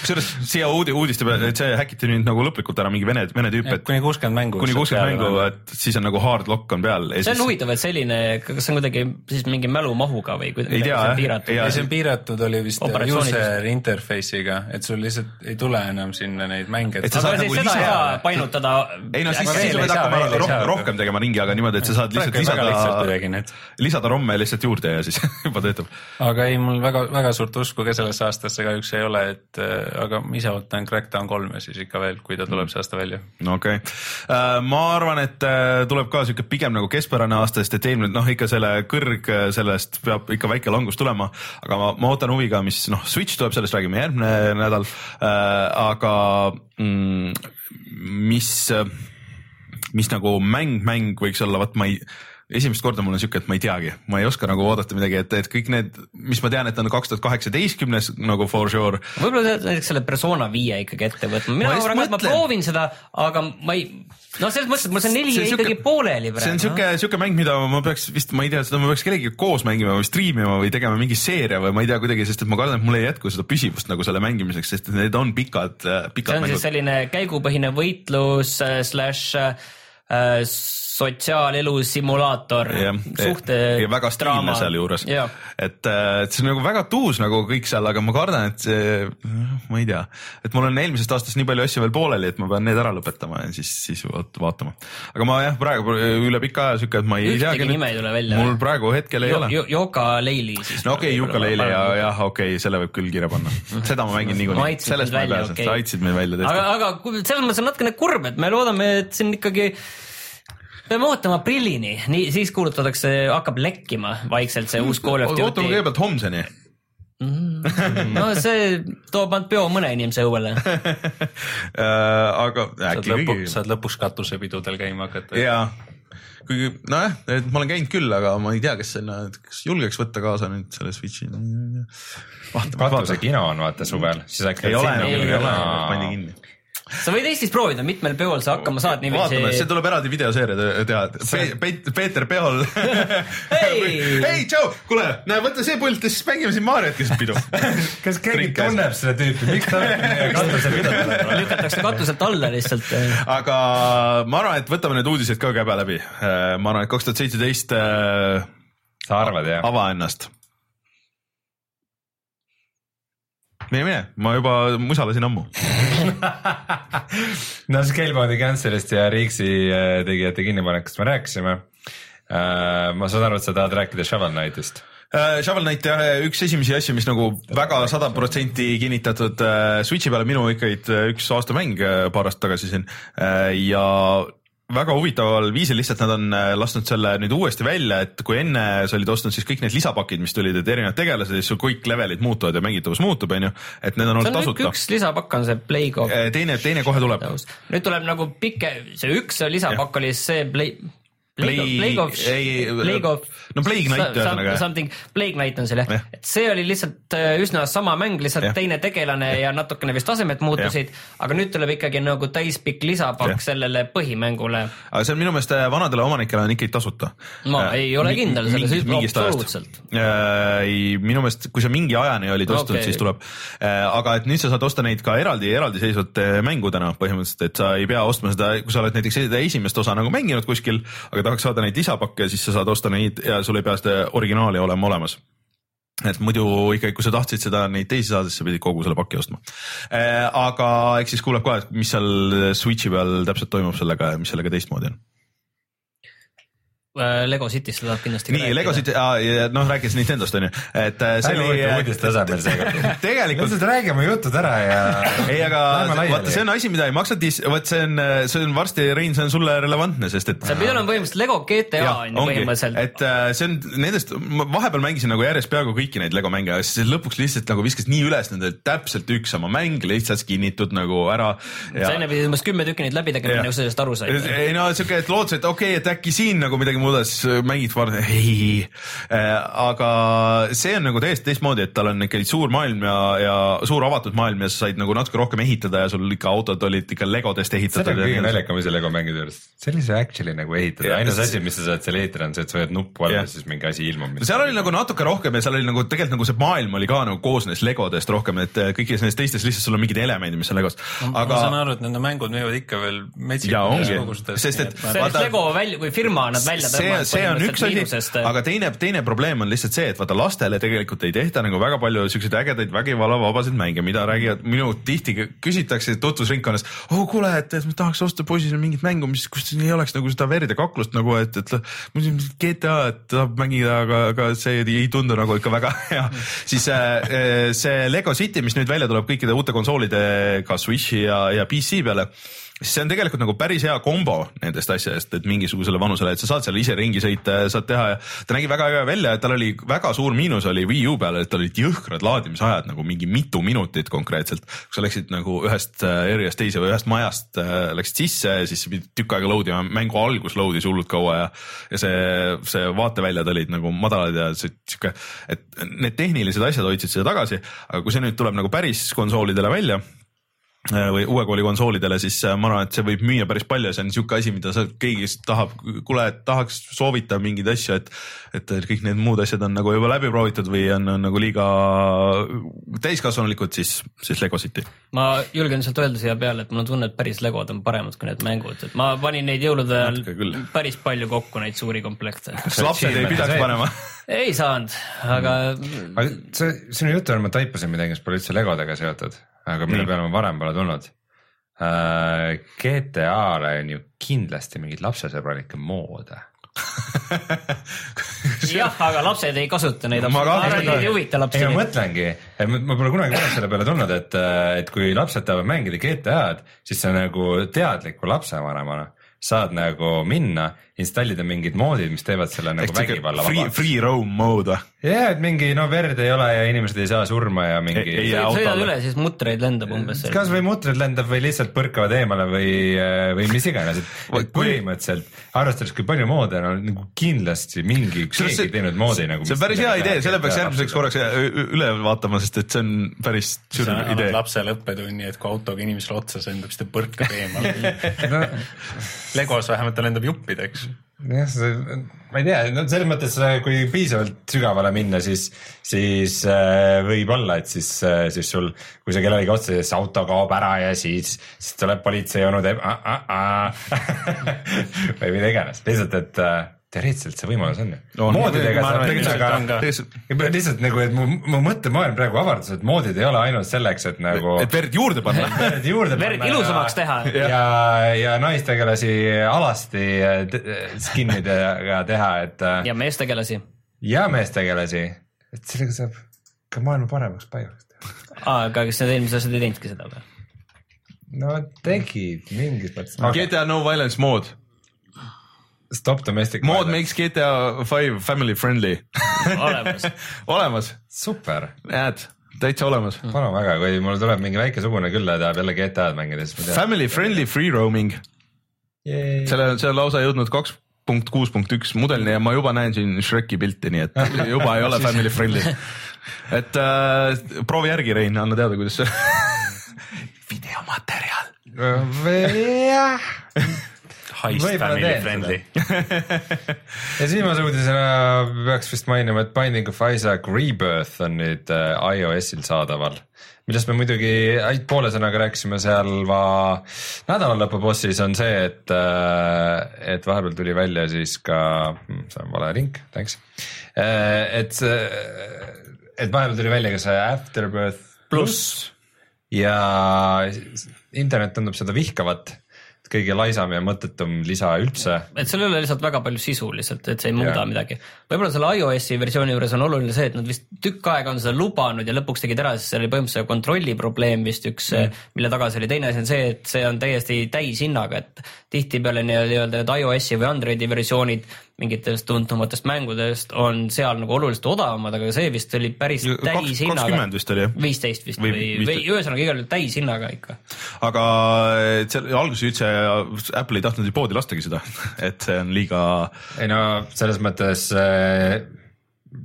kusjuures siia uudi, uudiste peale, et see häkiti nüüd nagu lõplikult ära mingi vene, vene tüüp, et kuni kuuskümmend mängu. kuni kuuskümmend mängu, et siis on nagu hard lock on peal. see on huvitav, et selline, kas see on kuidagi siis mingi mälumahuga või Ei kuidagi tea, see on jah. piiratud Ei, ja see on piiratud oli vist user interface'iga, et sul lihtsalt ei tule enam sinna neid mänge. Et sa aga saad siis nagu seda ei lisa- painutada. Ei no siis, siis pead hakkama rohkem, rohkem tegema ringi, aga niimoodi, et sa saad lihtsalt lisada lisada romme lihtsalt juurde ja siis juba töötab. aga ei, mul väga, väga suurt usku ka sellesse aastasse kahjuks ei ole, et äh, aga ma ise ootan Crackdown kolme siis ikka veel, kui ta tuleb see aasta välja. no okei okay., ma arvan, et äh, tuleb ka sihuke pigem nagu keskpärane aasta, sest et eelmine noh, ikka selle kõrg äh, sellest peab ikka väike langus tulema, aga ma, ma ootan huviga, mis noh, Switch tuleb, sellest räägime järgmine nädal äh,, aga mm, mis, mis nagu mäng, mäng võiks olla, vot ma ei esimest korda mul on siuke, et ma ei teagi, ma ei oska nagu oodata midagi, et, et kõik need, mis ma tean, et on kaks tuhat kaheksateistkümnes nagu for sure. võib-olla sa näiteks selle persona viie ikkagi ette võtma, mina arvan et ma proovin seda, aga ma ei, no selles mõttes, et mul see neli See on jäi ikkagi siuke- pooleli see on praegu. siuke, siuke mäng, mida ma peaks vist, ma ei tea, seda ma peaks kellegagi koos mängima või striimima või tegema mingi seeria või ma ei tea kuidagi, sest et ma kardan, et mul ei jätku seda püsivust nagu selle mängimiseks, sest need on pikad, see pikad on siis mängud. selline käigupõhine võitlus äh, slaš äh, sotsiaalelu simulaator, suhte ja väga stiilne sealjuures, et, et see on nagu väga tuus nagu kõik seal, aga ma kardan, et see, ma ei tea, et mul on eelmisest aastast nii palju asju veel pooleli, et ma pean need ära lõpetama ja siis, siis vaat- vaatama. aga ma jah, praegu üle pika aja siuke, et ma ei Ühtegi teagi. nime ei tule välja. mul praegu hetkel ei ole. Joka Leili siis. no okei okay,, Juka-Leili ja jah, okei okay,, selle võib küll kirja panna, seda ma mängin niikuinii, sellest ma ei välja, pääse, okei. sa aitasid mind välja aga, tõesti. aga kui- selles mõttes on natukene kurb, et me loodame, et siin ikkagi peame ootama aprillini, nii siis kuulutatakse, hakkab lekkima vaikselt see uus Call of ootame Duty. kõigepealt homseni. no see toob ainult peo mõne inimese õuele. aga saad äkki lõpuks, kõigi. saad lõpuks katusepidudel käima hakata. jaa, kuigi nojah, et ma olen käinud küll, aga ma ei tea, kas sinna, kas julgeks võtta kaasa nüüd selle Switch'i. katusekino on vaata suvel, siis äkki. ei ole enam, Ei ei ole ole. enam, pandi kinni. Sa võid Eestis proovida, mitmel peol sa hakkama saad vaatame, see niiviisi. tuleb eraldi videoseeria te- teha Pe,, Pe, Peeter Peol. Hei! hei, tšau, kuule, näe, võta see pult ja siis mängime siin Mariot keset pidu. kas keegi tunneb seda tüüpi, miks ta katusepidudel lükatakse katuselt alla lihtsalt. aga ma arvan, et võtame need uudised ka käbe läbi. ma arvan, et kaks tuhat seitseteist sa arvad jah? ava ennast. mine, mine, ma juba musalasin ammu. no Scalebound'i cancel'ist ja Rixi äh, tegijate kinnipanekust me rääkisime. ma saan aru, et sa tahad rääkida Shovel Knight'ist. Äh, Shovel Knight jah, üks esimesi asju, mis nagu väga sada protsenti kinnitatud äh, Switchi peale minu ikkagi äh, üks aastamäng äh, paar aastat tagasi siin äh, ja väga huvitaval viisil lihtsalt nad on äh, lasknud selle nüüd uuesti välja, et kui enne sa olid ostnud siis kõik need lisapakid, mis tulid, et erinevad tegelased, siis sul kõik levelid muutuvad ja mängitavus muutub, onju, et need on olnud tasuta. üks lisapakk on see Plague of teine, teine kohe tuleb. nüüd tuleb nagu pike, see üks lisapakk oli see Play, Plague Plague of, Plague of no Plague Knight ühesõnaga. Something, Plague Knight on seal jah Jah., et see oli lihtsalt äh, üsna sama mäng, lihtsalt Jah. teine tegelane ja natukene vist tasemed muutusid, aga nüüd tuleb ikkagi nagu täispikk lisapakk Jah. sellele põhimängule. aga see on minu meelest äh, vanadele omanikele on ikkagi tasuta. Ma ei ole kindel selles, absoluutselt.. ei, minu meelest, kui sa mingi ajani olid ostnud Okei. okay., siis tuleb. aga et nüüd sa saad osta neid ka eraldi, eraldiseisvat äh, mängudena põhimõtteliselt, et sa ei pea ostma seda, kui sa oled näiteks seda esimest osa nagu mänginud kuskil, aga tahaks saada neid lisapakke, siis sa saad osta neid ja sul ei pea seda originaali olema olemas et muidu ikkagi, kui sa tahtsid seda neid teisi saada, siis sa pidid kogu selle paki ostma. aga eks siis kuuleb et mis seal Switch'i peal täpselt toimub sellega ja mis sellega teistmoodi on. Äh, Lego Cityst tahab kindlasti nii, Lego City, noh rääkides Nintendost on ju, et äh, see ärge oli võtke uudiste tasemel seekord. tegelikult lihtsalt räägi oma jutud ära ja. ei, aga vaata, see on asi, mida ei maksa dis-, vot see on, see on varsti, Rein, see on sulle relevantne, sest et see pidi olema põhimõtteliselt Lego GTA on ju põhimõtteliselt. et äh, see on nendest, ma vahepeal mängisin nagu järjest peaaegu kõiki neid Lego mänge, aga siis lõpuks lihtsalt nagu viskas nii üles nende täpselt üks sama mäng lihtsalt skinnitud nagu ära. sa enne pidid umbes kümme tükki neid läbi tegema, enne kui sa sellest aru said. ei no siuke, et lootsid, et okei okay,, et äkki siin nagu midagi muuda, siis mängid varem, ei. aga see on nagu täiesti teistmoodi, et tal on ikkagi suur maailm ja, ja suur avatud maailm ja sa said nagu natuke rohkem ehitada ja sul ikka autod olid ikka legodest see ehitatud on kõige ja naljakam asi Lego mängude juures, see on lihtsalt actually nagu ehitada ainus asi, mis sa saad seal ehitada, on see, et sa hoiad nuppu all ja siis mingi asi ilmub. seal oli nagu natuke rohkem ja seal oli nagu tegelikult nagu see maailm oli ka nagu koosnes legodest rohkem, et äh, kõigis nendes teistes lihtsalt sul on mingid elemendid, mis on legost, ma saan aga aru, et nende mängud müüvad ikka veel ja ongi, metsikuses sest et see on vaata- Lego välja, kui firma nad välja see, see on üks asi, miinusest. aga teine, teine probleem on lihtsalt see, et vaata lastele tegelikult ei tehta nagu väga palju siukseid ägedaid vägivallavabasid mänge, mida räägivad minu tihti küsitakse tutvusringkonnas. oh kuule, et, et ma tahaks osta poisile mingit mängu, mis, kus ei oleks nagu seda verd ja kaklust nagu, et, et muidu GTA, et tahab mängida, aga, aga see ei, ei tundu nagu ikka väga hea. siis äh, see Lego City, mis nüüd välja tuleb kõikide uute konsoolidega Switchi ja, ja PC peale siis see on tegelikult nagu päris hea kombo nendest asjadest, et mingisugusele vanusele, et sa saad seal ise ringi sõita ja saad teha ja ta nägi väga äge välja, et tal oli väga suur miinus oli Wii U peal, et tal olid jõhkrad laadimisajad nagu mingi mitu minutit konkreetselt. kui sa läksid nagu ühest äh, area'st teise või ühest majast äh, läksid sisse siis sa pidid tükk aega load ima, mängu algus load'is hullult kaua ja, ja see, see vaateväljad olid nagu madalad ja sihuke, et need tehnilised asjad hoidsid seda tagasi, aga kui see nüüd tuleb nagu päris konsoolidele välja või uue kooli konsoolidele, siis äh, ma arvan, et see võib müüa päris palju, see on niisugune asi, mida sa, keegi tahab, kuule, et tahaks soovita mingeid asju, et et kõik need muud asjad on nagu juba läbi proovitud või on, on nagu liiga täiskasvanulikud, siis, siis Lego City. ma julgen sealt öelda siia peale, et mul on tunne, et päris Legod on paremad kui need mängud, et ma panin neid jõulude ajal päris palju kokku neid suuri komplekte. kas lapsed ei pidaks see- panema? ei saanud, aga aga see, sinu jutu ajal ma taipasin midagi, mis pole üldse Legodega seotud, aga mille peale ma varem pole tulnud uh,. GTA-le on ju kindlasti mingeid lapsesõbralikke moode. jah, aga lapsed ei kasuta neid, Ma ei mõtlengi, ma ma pole kunagi varem selle peale tulnud, et, et kui lapsed tahavad mängida GTA-d, siis sa nagu teadliku lapsevanemana saad nagu minna, installida mingid moodid, mis teevad selle nagu vägivalla vabaks. free roam mode või? ja, et mingi no verd ei ole ja inimesed ei saa surma ja mingi Ei- ei jää sõidad üle, siis mutreid lendab umbes. kas või mutrid lendab või lihtsalt põrkavad eemale või, või mis iganes, et põhimõtteliselt arvestades, kui palju moode on, on nagu kindlasti mingi Kusjuures keegi teinud moodi nagu. see on päris hea idee, selle peaks järgmiseks korraks ü- üle vaatama, sest et see on päris annad idee. lapsele õppetunni, et kui autoga inimesele otsa sõidab, siis ta põrkab eemale. Legos vähemalt ta lendab juppideks. jah, ma ei tea, no selles mõttes, kui piisavalt sügavale minna, siis, siis äh, võib-olla, et siis, siis sul, kui sa kellelegi otsa siis auto kaob ära ja siis, siis tuleb politsei onu teeb ah. või mida iganes, lihtsalt, et äh, teoreetiliselt see võimalus on ju. Moodidega Ma saab on ka., lihtsalt nagu, et mu, mu mõttemaailm praegu avardus, et moodid ei ole ainult selleks, et nagu et verd juurde panna. verd juurde verd ilusamaks teha. ja, ja naistegelasi alasti te- skinnidega teha, et äh, ja meestegelasi. ja meestegelasi, et sellega saab ka maailma paremaks paigaks teha. aga kas need eelmised asjad ei teinudki seda või? no tegid mingis mõttes. GTA No Violence mood. Stop domestic. mood makes GTA Five family friendly. olemas. olemas, super, näed, täitsa olemas. palun väga, kui mul tuleb mingi väike sugune külla ja tahab jälle GTA-d mängida, siis ma tean. Family friendly free roaming, selle, see on lausa jõudnud kaks punkt kuus punkt üks mudelini ja ma juba näen siin Shreki pilti, nii et juba ei ole family friendly. et äh, proovi järgi, Rein, anna teada, kuidas see videomaterjal. jah Heist family friendly. ja siis viimase uudisena peaks vist mainima, et Binding of Isaac Rebirth on nüüd äh, iOS-il saadaval, millest me muidugi ainult poole sõnaga rääkisime seal va nädalalõpu bossis on see, et, et vahepeal tuli välja siis ka, see on vale link, thanks, et see, et vahepeal tuli välja ka see Afterbirth pluss. Ja internet tundub seda vihkavat, kõige laisam ja mõttetum lisa üldse et seal ei ole lihtsalt väga palju sisu lihtsalt, et see ei muuda yeah. midagi. võib-olla selle iOS-i versiooni juures on oluline see, et nad vist tükk aega on seda lubanud ja lõpuks tegid ära, sest seal oli põhimõtteliselt kontrolli probleem vist üks mm., mille taga see oli, teine asi on see, et see on täiesti täishinnaga, et tihtipeale nii- nii-öelda need iOS-i või Androidi versioonid mingitest tuntumatest mängudest on seal nagu oluliselt odavamad, aga see vist oli päris täishinnaga kakskümmend. vist oli, jah? viisteist vist Või või, ühesõnaga igal juhul täishinnaga ikka. aga et seal alguses üldse Apple ei tahtnud ju poodi lastagi seda, et see on liiga ei no selles mõttes äh,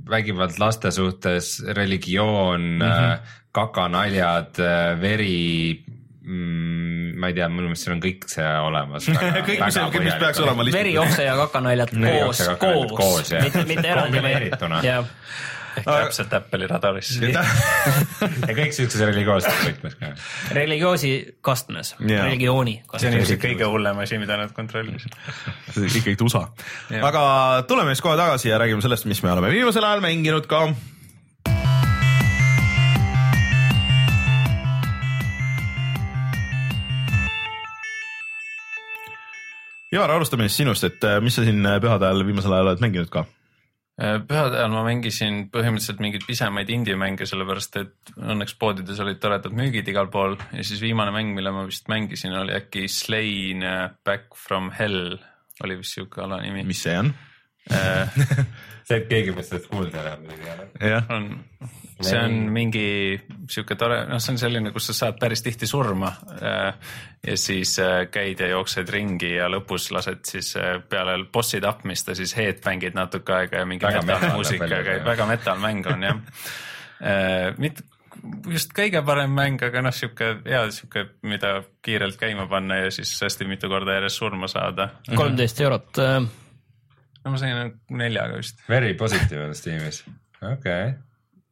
vägivald laste suhtes, religioon mm. -hmm. kakanaljad, veri mm,, ma ei tea, minu meelest seal on kõik see olemas. kõik, mis, mis peaks olema veri, lihtsalt. okse ja kakanaljad Veri, koos okse ja, kakanaljad koos, koos, jah. mitte, mitte eraldi. Jah, ehk täpselt Apple'i radaris. ja kõik siukses religioosses võtmes ka. religioosi kastmes Jaa. religiooni see on kastmes. ilmselt kõige hullem asi, mida nad kontrollisid. ikkagi tusa. Jah. aga tuleme siis kohe tagasi ja räägime sellest, mis me oleme viimasel ajal mänginud ka. Ivar, alustame siis sinust, et äh, mis sa siin äh, pühade ajal viimasel ajal oled mänginud ka? pühade ajal ma mängisin põhimõtteliselt mingeid pisemaid indie-mänge, sellepärast et õnneks poodides olid toredad müügid igal pool ja siis viimane mäng, mille ma vist mängisin, oli äkki Slain äh, Back from Hell oli vist siuke alanimi. mis see on? see, et keegi peaks sellest kuulda muidugi ei ole. jah, on, see on mingi sihuke tore, noh, see on selline, kus sa saad päris tihti surma äh, ja siis äh, käid ja jooksed ringi ja lõpus lased siis äh, peale bossi tapmist ja siis headbang'id natuke aega ja mingi Väga metal-muusika käib, väga metal mäng on jah. mitte just kõige parem mäng, aga noh, sihuke hea sihuke, mida kiirelt käima panna ja siis hästi mitu korda järjest surma saada. kolmteist eurot. no ma sain neljaga vist. Very positiivne on Steamis, okei okay..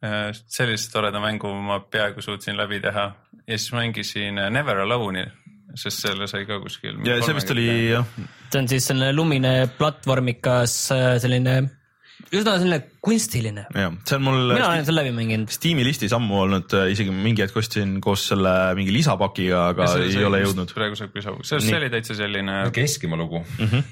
Äh, sellise toreda mängu ma peaaegu suutsin läbi teha ja siis mängisin äh, Never Alone'i, sest selle sai ka kuskil. ja see vist oli jah, see on siis selline lumine platvormikas äh, selline, üsna selline kunstiline. jah, see on mul mina olen selle läbi mänginud. Steam'i listis ammu olnud, isegi mingi hetk ostsin koos selle mingi lisapakiga, aga ei ole jõudnud. praegu saab küsa, see oli täitsa selline Keskimaa lugu.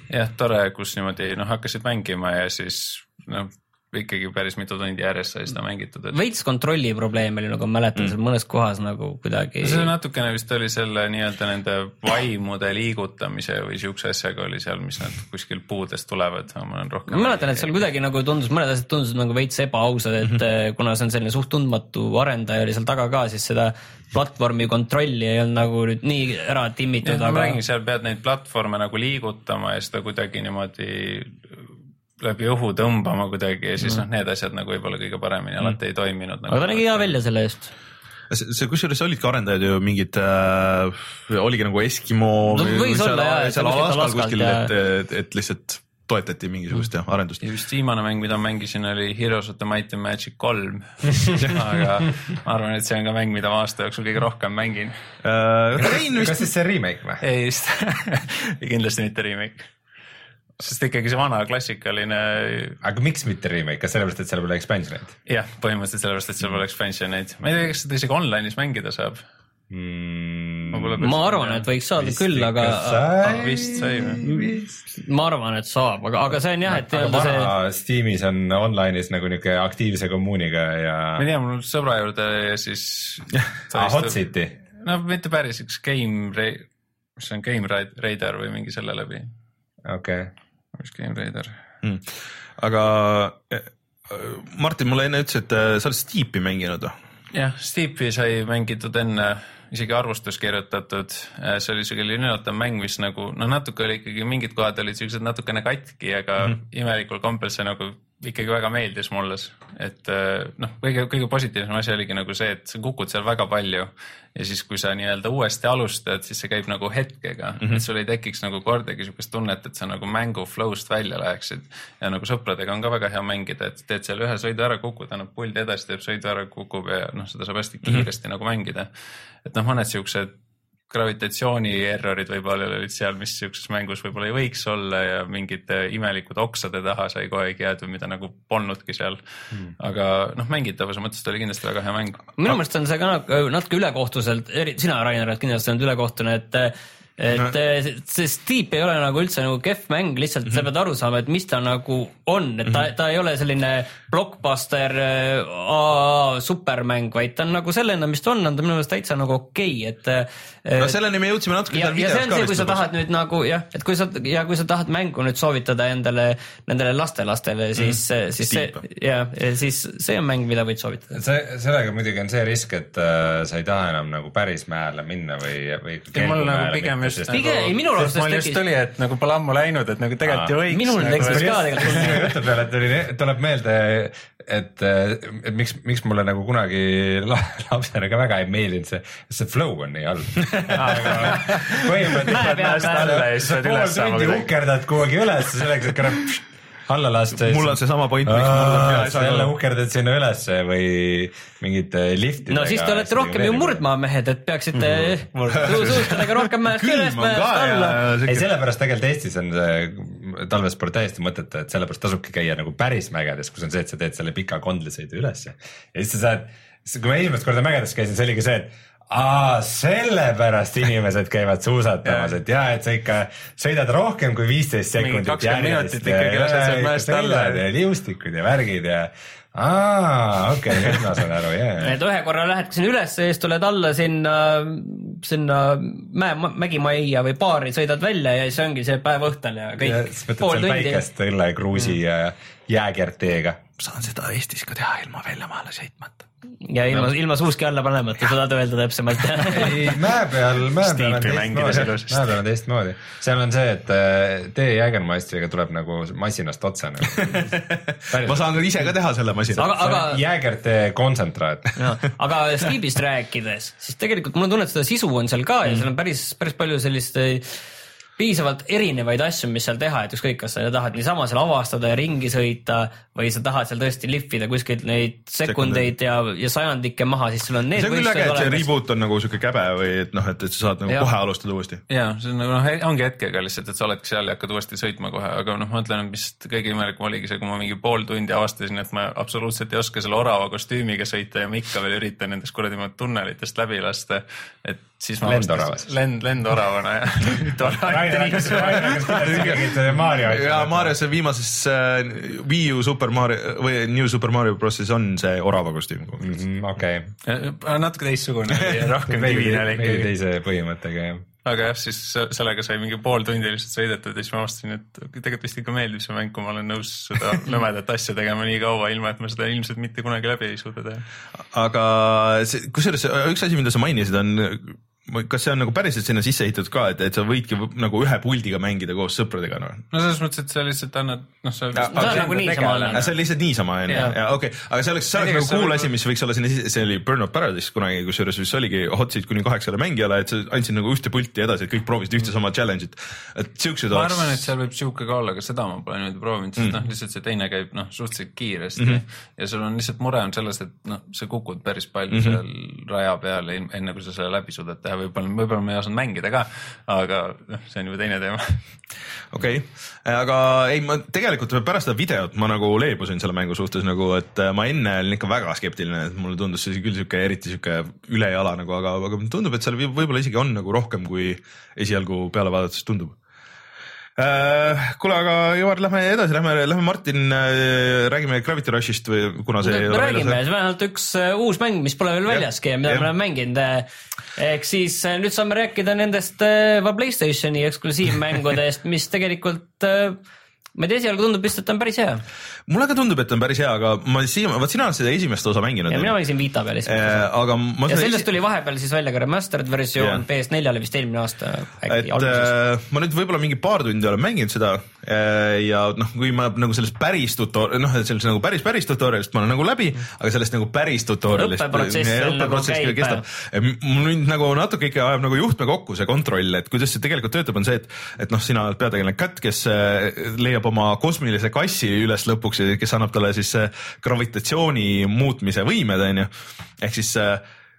jah, tore, kus niimoodi noh, hakkasid mängima ja siis noh, ikkagi päris mitu tundi järjest sai seda mängitud, et veits kontrolli probleem oli nagu ma mäletan mm., seal mõnes kohas nagu kuidagi. see natukene vist oli selle nii-öelda nende vaimude liigutamise või siukse asjaga oli seal, mis nad kuskil puudest tulevad, ma olen rohkem. ma mäletan, et seal kuidagi nagu tundus, mõned asjad tundusid nagu veits ebaausad, et mm -hmm. kuna see on selline suht tundmatu arendaja oli seal taga ka, siis seda platvormi kontrolli ei olnud nagu nüüd nii ära timmitud, ma aga räägin, seal pead neid platvorme nagu liigutama ja seda kuidagi niimoodi läbi õhu tõmbama kuidagi ja siis noh, need asjad nagu võib-olla kõige paremini alati ei toiminud nagu.. aga ta nägi hea välja selle eest. see, see kusjuures olidki arendajad ju mingid äh,, oligi nagu Eskimo No või- seal, jah, et seal Alaskal kuskil, et, et, et lihtsalt toetati mingisugust jah arendust. ja vist viimane mäng, mida ma mängisin, oli Heroes of the Might and Magic kolm. aga ma arvan, et see on ka mäng, mida ma aasta jooksul kõige rohkem mängin. Rein kas vist, siis see remake või? ei just, kindlasti mitte remake. Sest ikkagi see vana klassikaline, aga miks mitte remake, kas sellepärast, et seal pole expansion'it jah, põhimõtteliselt sellepärast, et seal pole expansioneid. ma ei tea, kas seda isegi online'is mängida saab. mm,? ma ma arvan, et võiks saada Vist küll, aga sai. vist sai või? ma arvan, et saab, aga, aga see on jah, et aga nii-öelda see Steamis on online'is nagu niuke aktiivse kommuuniga ja ma ei tea, mul sõbra juurde ja siis. ah, Hot City, no mitte päris, üks Game mis see on Game Ra- Raider või mingi selle läbi. okei. Mis Game Raider? aga äh, Martin mulle enne ütles, et äh, sa oled Steepi mänginud või? jah, Steepi sai mängitud enne, isegi arvustus kirjutatud, see oli siuke linnautav mäng, mis nagu noh, natuke oli ikkagi mingid kohad olid siuksed natukene katki, aga mm -hmm. imelikul kombel see nagu ikkagi väga meeldis mulle. et eh, noh, kõige, kõige positiivsem asi oligi nagu see, et sa kukud seal väga palju ja siis, kui sa nii-öelda uuesti alustad, siis see käib nagu hetkega mm, -hmm. et sul ei tekiks nagu kordagi siukest tunnet, et sa nagu mängu flow'st välja läheksid. ja nagu sõpradega on ka väga hea mängida, et teed seal ühe sõidu ära, kukud, annab puldi edasi, teeb sõidu ära, kukub ja noh, seda saab hästi kiiresti mm -hmm. nagu mängida. et noh, mõned siuksed gravitatsiooni errorid võib-olla olid seal, mis siukses mängus võib-olla ei võiks olla ja mingid imelikud oksade taha sai kogu aeg jäädud, mida nagu polnudki seal hmm.. aga noh, mängitavuse mõttes ta oli kindlasti väga hea mäng. minu meelest on see ka nagu natuke ülekohtuselt, sina, Rainer, oled kindlasti olnud ülekohtune, et et no. see Steep ei ole nagu üldse nagu kehv mäng, lihtsalt mm -hmm. sa pead aru saama, et mis ta nagu on, et ta mm, -hmm. ta ei ole selline blockbuster äh, aa, supermäng, vaid ta on nagu sellena, mis ta on, on ta minu meelest täitsa nagu okei okay,, et äh, no selleni me jõudsime natuke ja, seal ja see on videos see, kui sa ka tahad nüüd nagu jah, et kui sa ja kui sa tahad mängu nüüd soovitada endale, nendele lastelastele, siis mm,, siis see Steep. ja, siis see on mäng, mida võid soovitada. see, sellega muidugi on see risk, et äh, sa ei taha enam nagu päris mäele minna või, või. mul nagu pigem just Pigem- ei, minul ausalt mul just tuli, et nagu pole ammu läinud, et nagu tegelikult ju võiks. minul nagu, tekkis ka tegelikult sinu jutu peale tuli, tuleb meelde, et, et miks, miks mulle nagu kunagi la- lapsena ka väga ei meeldinud see, see flow on nii halb. põhimõtteliselt pool tundi ukerdad kuhugi üles selleks, et korra alla lasta. mul on seesama point, miks mul on hea sa jälle ukerdad sinna ülesse või mingite liftidega. no siis te olete rohkem ju. murdmaamehed, et peaksite suustadega rohkem mäest üles, mäest alla. ei, sellepärast tegelikult Eestis on see talvesport täiesti mõttetu, et sellepärast tasubki käia nagu päris mägedes, kus on see, et sa teed selle pika kondlisõidu ülesse. ja siis sa saad, kui ma esimest korda mägedes käisin, see oligi see, et aa, sellepärast inimesed käivad suusatamas, et ja, et sa ikka sõidad rohkem kui viisteist sekundit 20 minutit ikkagi lased seal mäest alla. ja liustikud ja värgid ja aa, okei okay,, nüüd ma saan aru, jaa. et ühe korra lähed sinna üles ja siis tuled alla sinna, sinna mäe, mägimajja või baari, sõidad välja ja siis ongi see päev õhtul ja kõik siis võtad seal päikest õllekruusi ja jääkerteega saan seda Eestis ka teha ilma väljamaale sõitmata. ja ilma, ilma suuski alla panemata, sa tahad öelda täpsemalt. ei, mäe peal, mäe peal on teistmoodi, mäe peal on teistmoodi. seal on see, et äh, tee Jägermeistriga tuleb nagu masinast otse nagu. ma saan ise ka teha selle masina. aga, aga Jägertee kontsentraat. aga Steepist rääkides, siis tegelikult mul on tunne, et seda sisu on seal ka ja seal on päris, päris palju sellist eh, piisavalt erinevaid asju, mis seal teha, et ükskõik, kas sa tahad niisama seal avastada ja ringi sõita või sa tahad seal tõesti lihvida kuskilt neid sekundeid ja, ja sajandikke maha, siis sul on need see on küll äge, et see reboot on nagu siuke käbe või et noh, et, et sa saad nagu Jah. kohe alustada uuesti. ja see on nagu noh, ongi hetkega lihtsalt, et sa oledki seal ja hakkad uuesti sõitma kohe, aga noh, ma ütlen, et mis kõige imelikum oligi see, kui ma mingi pool tundi avastasin, et ma absoluutselt ei oska selle orava kostüümiga sõita ja ma ikka veel üritan nendest kuradi tunnelitest läbi lasta. et siis ma Lendoravas. lend, lendoravana jah. Rainer hakkas, Rainer hakkas kindlasti ikkagi Mario. ja Mario see viimases äh, Wii U Super Mario või New Super Mario Brosis on see orava kostüüm. Mhm, okei. natuke teistsugune rohkem kivine oli ikkagi. teise põhimõttega jah. aga jah, siis se- sellega sai mingi pool tundi lihtsalt sõidetud ja siis ma avastasin, et tegelikult vist ikka meeldib see mäng, kui ma olen nõus seda lõmedat asja tegema nii kaua, ilma et ma seda ilmselt mitte kunagi läbi ei suuda teha. aga see, kusjuures üks asi, mida sa mainisid, on kas see on nagu päriselt sinna sisse ehitatud ka, et, et sa võidki nagu ühe puldiga mängida koos sõpradega noh? no selles mõttes, et sa lihtsalt annad, noh, sa. On nagu niisama annab. see on lihtsalt niisama Jah. ja okei okay., aga see oleks, see oleks nagu cool asi, mis võiks olla sinna sisse, see oli Burnout Paradise kunagi, kusjuures mis oligi hot seat kuni kaheksale mängijale, et sa andsid nagu ühte pulti edasi, et kõik proovisid ühte sama challenge'it. et siuksed ma oleks. arvan, et seal võib sihuke ka olla, aga seda ma pole niimoodi proovinud, sest noh, lihtsalt see teine käib noh, suhteliselt kiiresti mm -hmm. ja sul on lihtsalt mure on selles, et noh, sa kukud päris palju mm -hmm. seal raja peal ilm- enne kui sa selle läbi suudad teha, võib-olla, võib-olla ma ei osanud mängida ka, aga noh, see on juba teine teema. okei okay., aga ei, ma tegelikult pärast seda videot ma nagu leebusin selle mängu suhtes nagu, et äh, ma enne olin ikka väga skeptiline, et mulle tundus see küll sihuke eriti sihuke ülejala nagu, aga, aga tundub, et seal võib- võib-olla isegi on nagu rohkem, kui esialgu peale vaadates tundub. kuule, aga Ivar, lähme edasi, lähme, lähme Martin, räägime Gravity Rushist või kuna see. me räägime, see on vähemalt üks äh, uus mäng, mis pole veel väljaski ja mida jah. me oleme mänginud. ehk siis äh, nüüd saame rääkida nendest äh, ka Playstationi eksklusiivmängudest, mis tegelikult äh, ma ei tea, esialgu tundub vist, et on päris hea. Mulle ka tundub, et on päris hea, aga ma siia, vot sina oled seda esimest osa mänginud. mina mängisin Vita peal esimest Äh, osa. aga ma ja sellest esi- tuli vahepeal siis välja ka remastered versioon Jah. PS4-le vist eelmine aasta et äkki alguses. äh, ma nüüd võib-olla mingi paar tundi olen mänginud seda äh, ja noh, kui ma nagu sellest päris tutor-, noh, sellest nagu päris, päris tutorial'ist ma olen nagu läbi, aga sellest nagu päris tutorial'ist. Õppeprotsess nagu käib, mul nüüd nagu natuke ikka ajab nagu juhtme kokku see kontroll, et kuidas see tegelikult töötab, on see, et, et noh, sina oled peategelane Kat, kes leiab oma kosmilise kassi üles lõpuks ja kes annab talle siis gravitatsiooni muutmise võimed, onju. ehk siis äh,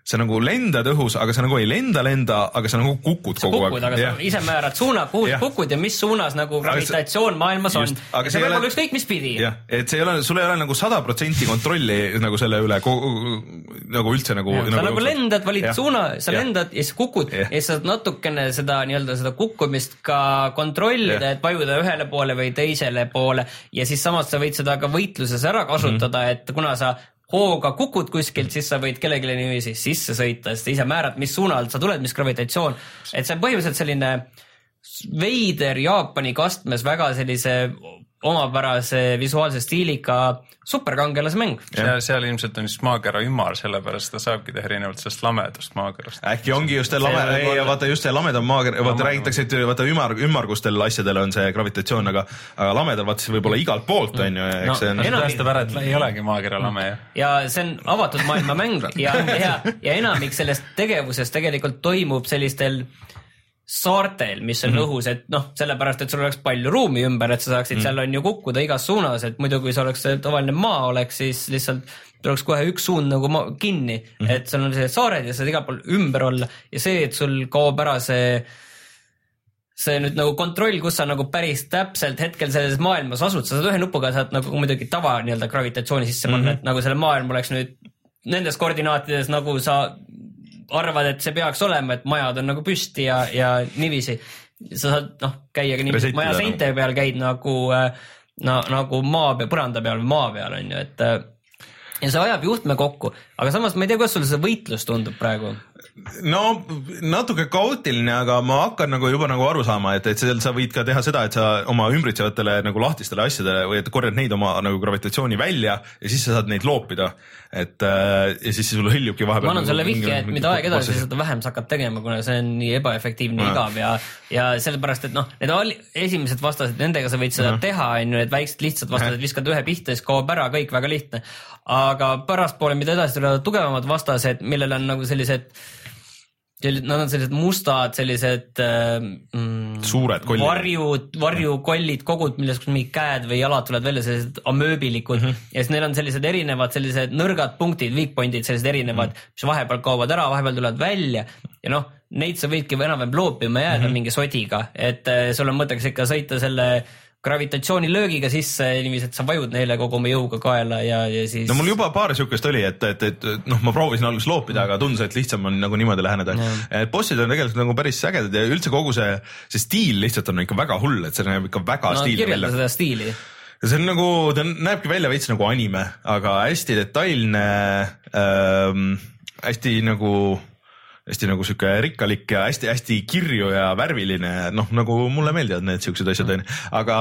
sa nagu lendad õhus, aga sa nagu ei lenda, lenda, aga sa nagu kukud sa kogu kukud, aga aeg. sa ise määrad suuna, kuhu sa kukud ja mis suunas nagu gravitatsioon maailmas on Just.. Aga ja see see võib olla ükskõik mis pidi. jah, et see ei ole, sul ei ole nagu sada protsenti kontrolli nagu selle üle kogu, nagu üldse nagu. sa nagu lendad, valid Jah. suuna, sa Jah. lendad ja siis kukud Jah. ja siis saad natukene seda nii-öelda seda kukkumist ka kontrollida, et vajuda ühele poole või teisele poole ja siis samas sa võid seda ka võitluses ära kasutada, Mhm. et kuna sa hooga kukud kuskilt, siis sa võid kellelegi niiviisi sisse sõita, sest sa ise määrad, mis suunalt sa tuled, mis gravitatsioon, et see on põhimõtteliselt selline veider Jaapani kastmes väga sellise omapärase visuaalse stiiliga superkangelase mäng. seal, seal ilmselt on just maakera ümar, sellepärast ta saabki teha erinevalt sellest lamedast maakerast. äkki ongi just see lame, ei olla- vaata just see lamedam maager, vaata räägitakse, et vaata ümar, ümmargustel asjadel on see gravitatsioon, aga, aga lamedal vaata see võib olla igalt poolt on ju, eks see on tõestab ära, et ei olegi maakera lame ju. ja see on avatud maailma mäng ja, ja, ja enamik sellest tegevusest tegelikult toimub sellistel saartel, mis on mm -hmm. õhus, et noh, sellepärast, et sul oleks palju ruumi ümber, et sa saaksid mm -hmm. seal on ju kukkuda igas suunas, et muidu kui see oleks tavaline maa oleks, siis lihtsalt tuleks kohe üks suund nagu kinni mm, -hmm. et seal on sellised saared ja saad igal pool ümber olla ja see, et sul kaob ära see see nüüd nagu kontroll, kus sa nagu päris täpselt hetkel selles maailmas asud, sa saad ühe nupuga saad nagu muidugi tava nii-öelda gravitatsiooni sisse panna mm, -hmm. et nagu selle maailm oleks nüüd nendes koordinaatides, nagu sa arvad, et see peaks olema, et majad on nagu püsti ja, ja niiviisi. sa saad noh, käia ka niiviisi, et maja nagu. seinte peal käid nagu äh, no, nagu maa peal, põranda peal või maa peal on ju, et äh, ja see ajab juhtme kokku, aga samas ma ei tea, kuidas sulle see võitlus tundub praegu no natuke kaootiline, aga ma hakkan nagu juba nagu aru saama, et, et seal sa võid ka teha seda, et sa oma ümbritsevatele nagu lahtistele asjadele või et korjad neid oma nagu gravitatsiooni välja ja siis sa saad neid loopida. et äh, ja siis sul hõljubki vahepeal. ma annan sulle vihje, et mida aeg edasi, seda vähem sa hakkad tegema, kuna see on nii ebaefektiivne ja igav ja, ja sellepärast, et noh, need esimesed vastased, nendega sa võid seda teha, on ju, need väiksed lihtsad vastased, viskad ühe pihta, siis kaob ära kõik väga lihtne. aga pärastpoole, mida edasi tulevad tugevamad vastased, millel on nagu sellised, nad on sellised mustad, sellised äh, mm, Suured kollid. varjud, varjukollid, kogud, millest mingid käed või jalad tulevad välja, sellised amööbilikud mm -hmm. ja siis neil on sellised erinevad sellised nõrgad punktid, weak point'id, sellised erinevad mm, -hmm. mis vahepeal kaovad ära, vahepeal tulevad välja ja noh, neid sa võidki enam-vähem loopima jääda mm -hmm. mingi sodiga, et äh, sul on mõttekas ikka sõita selle gravitatsioonilöögiga sisse niiviisi, et sa vajud neile kogu oma jõuga kaela ja, ja siis no mul juba paar siukest oli, et, et, et noh, ma proovisin alguses loopida, aga tundus, et lihtsam on nagu niimoodi läheneda mm.. bossid on tegelikult nagu päris ägedad ja üldse kogu see, see stiil lihtsalt on ikka väga hull, et see näeb ikka väga no, stiilne välja. seda stiili ja see on nagu, ta näebki välja veits nagu anime, aga hästi detailne ähm,, hästi nagu hästi nagu sihuke rikkalik ja hästi-hästi kirju ja värviline, noh nagu mulle meeldivad need siuksed asjad onju, aga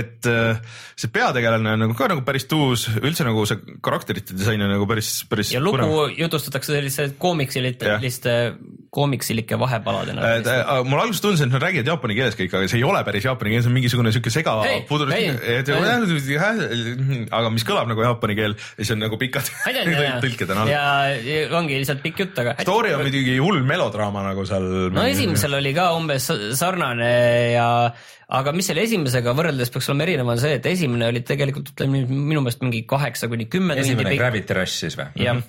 et äh, see peategelane on nagu ka nagu päris tuus, üldse nagu see karakterite disain on nagu päris, päris ja lugu jutustatakse selliste koomiksiliste, koomiksilike vahepaladena. et äh, mul alguses tundus, et nad räägivad jaapani keeles kõik, aga see ei ole päris jaapani keel, see on mingisugune siuke sega puder, ei, aga mis kõlab nagu jaapani keel ja siis on nagu pikad tõlked on all. ja ja ongi lihtsalt pikk jutt, aga. story on muidugi hull melodraama nagu seal. no esimesel oli ka umbes sarnane ja, aga mis selle esimesega võrreldes peaks olema erinev, on see, et esimene oli tegelikult ütleme minu meelest mingi kaheksa kuni kümme tundi esimene pikk. Gravity Rush siis või? jah,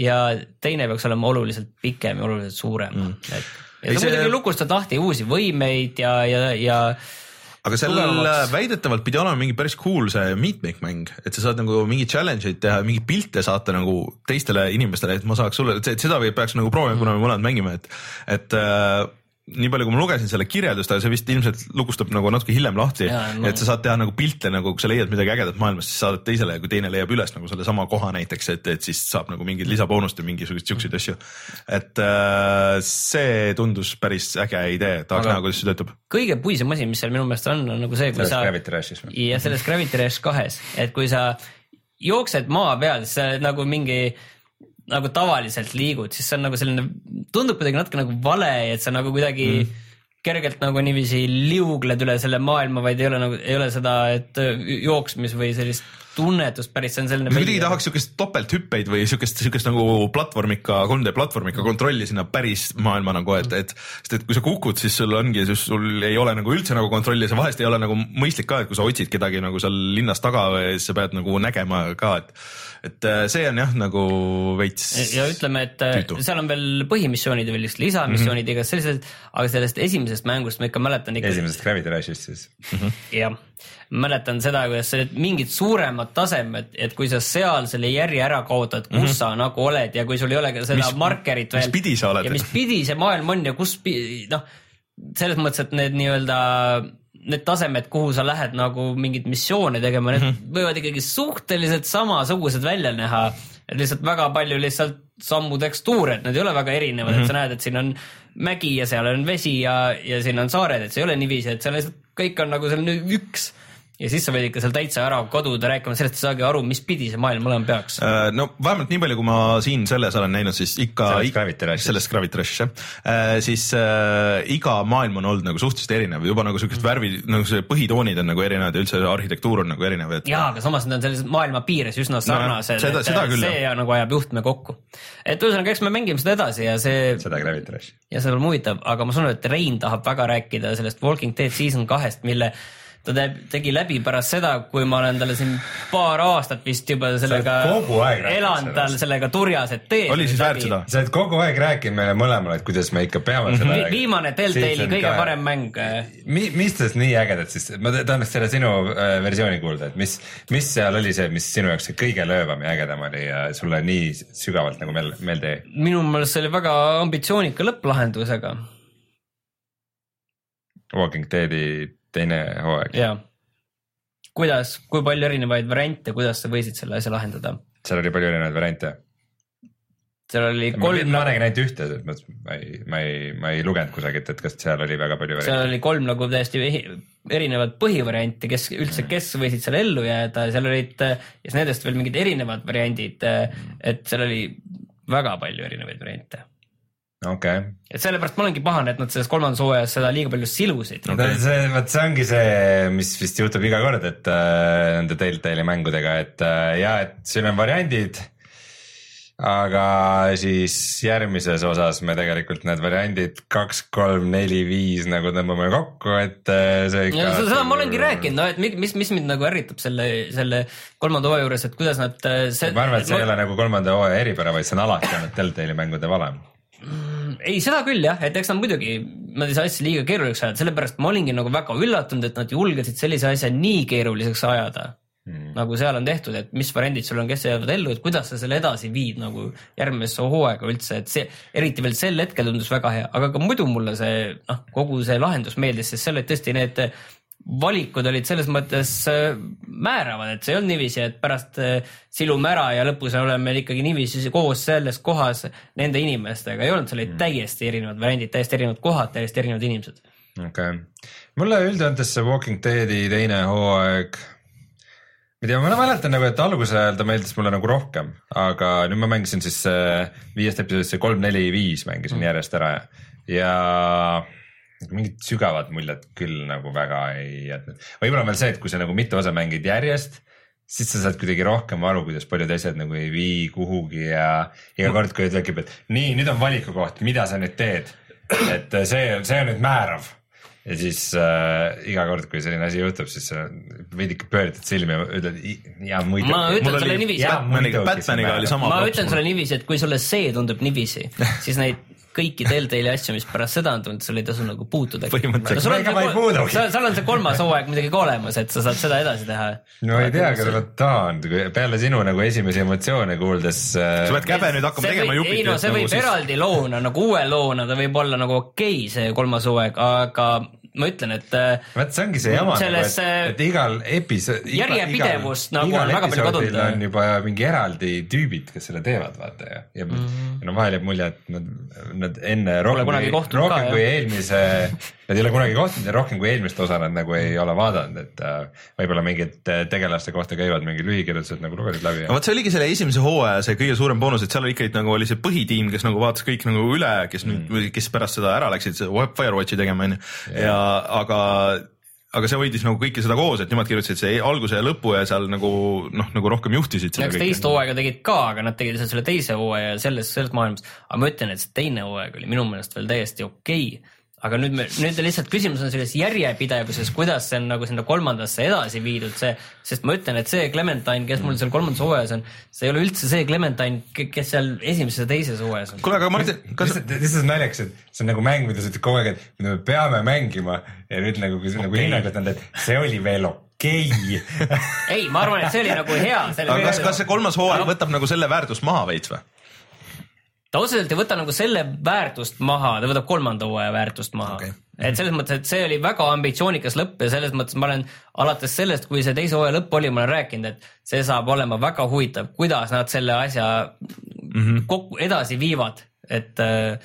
ja teine peaks olema oluliselt pikem ja oluliselt suurem mm.. et ja see- muidugi lukustad lahti uusi võimeid ja, ja, ja aga seal tugevamaks. väidetavalt pidi olema mingi päris cool see meetmake mäng, et sa saad nagu mingeid challenge eid teha, mingeid pilte saata nagu teistele inimestele, et ma saaks sulle, et seda peaks nagu proovima, kuna me mõlemad mängime, et, et äh, nii palju, kui ma lugesin selle kirjeldust, aga see vist ilmselt lukustab nagu natuke hiljem lahti, no. et sa saad teha nagu pilte nagu, kui sa leiad midagi ägedat maailmas, siis saadad teisele ja kui teine leiab üles nagu sellesama koha näiteks, et, et siis saab nagu mingit lisaboonust ja mingisuguseid siukseid asju. et äh, see tundus päris äge idee, tahaks näha, kuidas see töötab. kõige puisem asi, mis seal minu meelest on, on nagu see, kui selles sa Gravity Rushis või? ja selles Gravity Rush kahes, et kui sa jooksed maa peal, siis sa oled nagu mingi nagu tavaliselt liigud, siis see on nagu selline, tundub kuidagi natuke nagu vale, et sa nagu kuidagi mm. kergelt nagu niiviisi liugled üle selle maailma, vaid ei ole nagu, ei ole seda, et öö, jooksmis või sellist tunnetust päris, see on selline. kuidagi tahaks siukest topelthüppeid või siukest, siukest nagu platvormika, 3D platvormika kontrolli sinna päris maailma nagu, et, et sest et kui sa kukud, siis sul ongi, sul ei ole nagu üldse nagu kontrolli, see vahest ei ole nagu mõistlik ka, et kui sa otsid kedagi nagu seal linnas taga või siis sa pead nagu nägema ka, et et äh, see on jah, nagu veits ja ütleme, et äh, Tüütu. seal on veel põhimissioonid ja veel lihtsalt lisamissioonid Mhm. mm -hmm. igas sellised, aga sellest esimesest mängust ma ikka mäletan ikka. esimesest Gravity Rushist siis. jah, mäletan seda, kuidas mingid suuremad tasemed, et kui sa seal selle järje ära kaotad, kus mm -hmm. sa nagu oled ja kui sul ei ole ka seda Mhm. Mis- mis, markerit mis veel. pidi sa oled? ja mis pidi see maailm on ja kus, noh, selles mõttes, et need nii-öelda need tasemed, kuhu sa lähed nagu mingeid missioone tegema, need mm Mhm. -hmm. võivad ikkagi suhteliselt samasugused välja näha. et lihtsalt väga palju lihtsalt sammu tekstuure, et need ei ole väga erinevad mm, -hmm. et sa näed, et siin on mägi ja seal on vesi ja, ja siin on saared, et see ei ole niiviisi, et seal lihtsalt kõik on nagu selline üks ja siis sa võid ikka seal täitsa ära kaduda rääkima sellest, ei saagi aru, mis pidi see maailm olema peaks. Äh, no vähemalt nii palju, kui ma siin selles olen näinud, siis ikka. Sellest Gravity Rushist. sellest Gravity Rushist jah, siis äh, iga maailm on olnud nagu suhteliselt erinev, juba nagu siuksed värvid, nagu see põhitoonid on nagu erinevad ja üldse arhitektuur on nagu erinev, et. jaa, aga samas need on sellised maailma piires üsna sarnased, seda- et seda küll, see jah. nagu ajab juhtme kokku. et ühesõnaga, eks me mängime seda edasi ja see seda Gravity Rushi. ja see on huvitav, aga ma saan aru, et Rein tahab väga rääkida sellest Walking Dead season kahest, mille ta teeb, tegi läbi pärast seda, kui ma olen talle siin paar aastat vist juba sellega elan tal sellega turjas, et tee. oli siis väärt seda? sa oled kogu aeg rääkinud meile mõlemale, et kuidas me ikka peame seda Vi. viimane Telltale'i kõige parem mäng. Mi, mis tast nii ägedat siis, ma ta- tahaks selle sinu äh, versiooni kuulda, et mis, mis seal oli see, mis sinu jaoks see kõige löövam ja ägedam oli ja sulle nii sügavalt nagu meel, meelde jäi? minu meelest see oli väga ambitsioonika lõpplahendusega Walking Deadi teine hooaeg, ja kuidas, kui palju erinevaid variante, kuidas sa võisid selle asja lahendada? seal oli palju erinevaid variante. seal oli kolm ma nägin ainult ühte, et ma, ma ei, ma ei, ma ei lugenud kusagilt, et kas seal oli väga palju seal variante. oli kolm nagu täiesti erinevat põhivarianti, kes üldse, kes võisid seal ellu jääda, seal olid ja siis nendest veel mingid erinevad variandid. et seal oli väga palju erinevaid variante. okei, et sellepärast ma olengi pahane, et nad selles kolmandas hooajas seda liiga palju silusid no.. see, vot see ongi see, mis vist juhtub iga kord, et äh, nende Telltale'i mängudega, et äh, ja, et siin on variandid. aga siis järgmises osas me tegelikult need variandid kaks, kolm, neli, viis nagu tõmbame kokku, et äh, see ikka. seda ma olengi rääkinud, no et mi- mis, mis mind nagu ärritab selle, selle kolmanda hooaja juures, et kuidas nad äh, see, ma arvan, et see ei ole nagu kolmanda hooaja eripära, vaid see on alati olnud Telltale'i mängude valem. ei, seda küll jah, et eks nad muidugi, nad ei saa asja liiga keeruliseks ajada, sellepärast ma olingi nagu väga üllatunud, et nad julgesid sellise asja nii keeruliseks ajada mm.. nagu seal on tehtud, et mis variandid sul on, kes jäävad ellu, et kuidas sa selle edasi viid nagu järgmisse hooaega üldse, et see eriti veel sel hetkel tundus väga hea, aga ka muidu mulle see noh, kogu see lahendus meeldis, sest seal olid tõesti need valikud olid selles mõttes äh, määravad, et see ei olnud niiviisi, et pärast äh, silume ära ja lõpus oleme ikkagi niiviisi koos selles kohas nende inimestega, ei olnud, seal olid täiesti erinevad variandid, täiesti erinevad kohad, täiesti erinevad inimesed. okei okay., mulle üldjoontes see Walking Deadi teine hooaeg. ma ei tea, ma mäletan nagu, et alguse ajal ta meeldis mulle nagu rohkem, aga nüüd ma mängisin siis äh, viiest episoodist see kolm, neli, viis mängisin mm. järjest ära ja, ja mingit sügavat muljet küll nagu väga ei jätnud. võib-olla on veel see, et kui sa nagu mitu osa mängid järjest, siis sa saad kuidagi rohkem aru, kuidas paljud asjad nagu ei vii kuhugi ja iga kord, kui tekib, et nii, nüüd on valikukoht, mida sa nüüd teed. et see, see on nüüd määrav ja siis äh, iga kord, kui selline asi juhtub, siis sa veidike pööritad silmi ja ütled "I- ja muidugi. Ma ütlen sulle niiviisi- Batmaniga, Batmaniga oli sama. ma ütlen sulle niiviisi, et kui sulle see tundub niiviisi, siis neid kõiki Telltale'i asju, mis pärast seda on tulnud, sul ei tasu nagu puutuda. Põhimõtteliselt. Ma ei seal seal on see kolmas hooaeg muidugi ka olemas, et sa saad seda edasi teha. no ei tea, aga vot ta on, peale sinu nagu esimesi emotsioone kuuldes äh, sa pead käbe nüüd hakkama tegema ei Jupiterit no see võib siis- eraldi loona nagu uue loona, ta võib olla nagu okei okay,, see kolmas hooaeg, aga ma ütlen, et äh, vot see ongi see jama nagu, et, et igal episood. järjepidevust nagu on väga palju kadunud. on juba mingi eraldi tüübid, kes selle teevad, vaata ja, ja mm -hmm. no vahel jääb mulje, et nad, nad enne rohkem rohkem kui eelmise, nad ei ole kunagi kohtunud ja rohkem kui eelmist osa nad nagu ei ole vaadanud, et äh, võib-olla mingid äh, tegelaste kohta käivad mingid lühikirjutused nagu lugesid läbi no. vot see oligi selle esimese hooaja see kõige suurem boonus, et seal oli ikkagi nagu oli see põhitiim, kes nagu vaatas kõik nagu üle, kes nüüd mm., kes pärast seda ära läksid, see Firewatchi tegema onju. ja, aga aga see hoidis nagu kõike seda koos, et nemad kirjutasid see alguse ja lõpu ja seal nagu noh, nagu rohkem juhtisid seda eks teist hooaega tegid ka, aga nad tegid lihtsalt selle teise hooaja selles, selles maailmas. aga ma ütlen, et see teine hooaeg oli minu meelest veel täiesti okei okay. Aga nüüd me, nüüd lihtsalt küsimus on selles järjepidevuses, kuidas see on nagu sinna kolmandasse edasi viidud, see, sest ma ütlen, et see Clementine, kes mul seal kolmandas hooajas on, see ei ole üldse see Clementine, kes seal esimeses ja teises hooajas on. kuule, aga Martin, kas lihtsalt, lihtsalt naljakas, et see on nagu mäng, mida sa ütled kogu aeg, et mida me peame mängima ja nüüd nagu, kui sa nagu hinnangud anda, et see oli veel okei okay.. ei, ma arvan, et see oli nagu hea. aga kas, kas see kolmas hooaeg võtab nagu selle väärtust maha veits või? Ta otseselt ei võta nagu selle väärtust maha, ta võtab kolmanda hooaja väärtust maha okay.. et selles mõttes, et see oli väga ambitsioonikas lõpp ja selles mõttes ma olen alates sellest, kui see teise hooaja lõpp oli, ma olen rääkinud, et see saab olema väga huvitav, kuidas nad selle asja mm -hmm. kokku edasi viivad, et äh,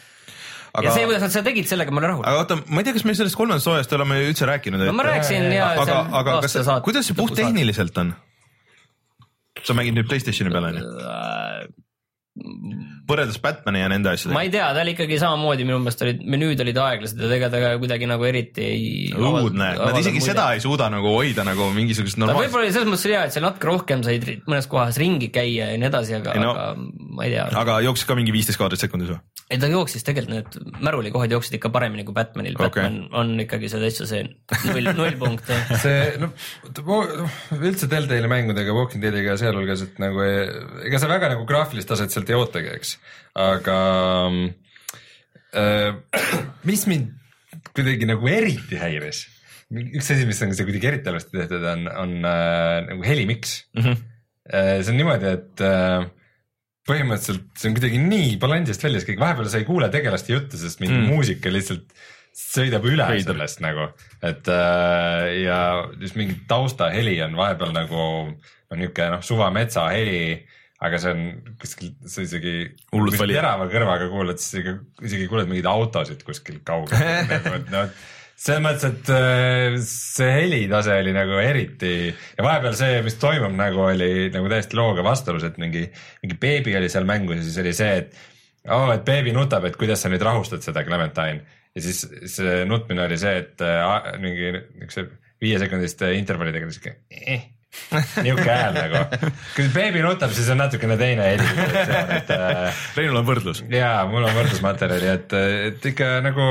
aga... Ja see, kuidas nad seda tegid, sellega ma olen rahul. aga oota, ma ei tea, kas me sellest kolmandast hooajast oleme üldse rääkinud. no ma rääkisin ja aga aga kas kuidas see puhttehniliselt on? sa mängid nüüd Playstationi peal onju, võrreldes Batman'i ja nende ma asjadega. ei tea, ta oli ikkagi samamoodi, minu meelest olid menüüd olid aeglased ja ega ta ka kuidagi nagu eriti ei. õudne, nad isegi seda ei suuda nagu hoida nagu mingisugust ta normaalset. võib-olla oli selles mõttes hea, et seal natuke rohkem said mõnes kohas ringi käia ja nii edasi, aga no- aga ma ei tea. aga jooksis ka mingi viisteist kaadrit sekundis või? ei ta jooksis tegelikult need märulikohad jooksid ikka paremini kui Batmanil okay., Batman on ikkagi see täitsa see null, null punkt. see noh, üldse Deltali mängudega, Walking Deadiga sealhulgas, et nagu ega sa väga nagu graafilist taset sealt ei ootagi, eks, aga äh, mis mind kuidagi nagu eriti häiris, üks asi, mis on see kuidagi eriti halvasti tehtud, on, on äh, nagu helimiks mm. -hmm. see on niimoodi, et äh, põhimõtteliselt see on kuidagi nii balansist väljas kõik, vahepeal sa ei kuule tegelaste juttu, sest mingi mm. muusika lihtsalt sõidab üle Veider. sellest nagu, et äh, ja just mingi taustaheli on vahepeal nagu no niisugune noh, suva metsaheli, aga see on kuskil, sa isegi Hullult vali. terava kõrvaga kuulad, siis isegi, isegi kuuled mingeid autosid kuskil kaugel nagu, et noh, selles mõttes, et äh, see helitase oli nagu eriti ja vahepeal see, mis toimub nagu oli nagu täiesti looga vastuolus, et mingi, mingi beebi oli seal mängus ja siis oli see, et oo oh,, et beebi nutab, et kuidas sa nüüd rahustad seda Clementine ja siis see nutmine oli see, et äh, mingi niisuguse viiesekundiste intervallidega oli siuke eh, niisugune hääl nagu. kui beebi nutab, siis on natukene teine heli, et äh, Reinul on võrdlus. jaa, mul on võrdlusmaterjali, et, et ikka nagu.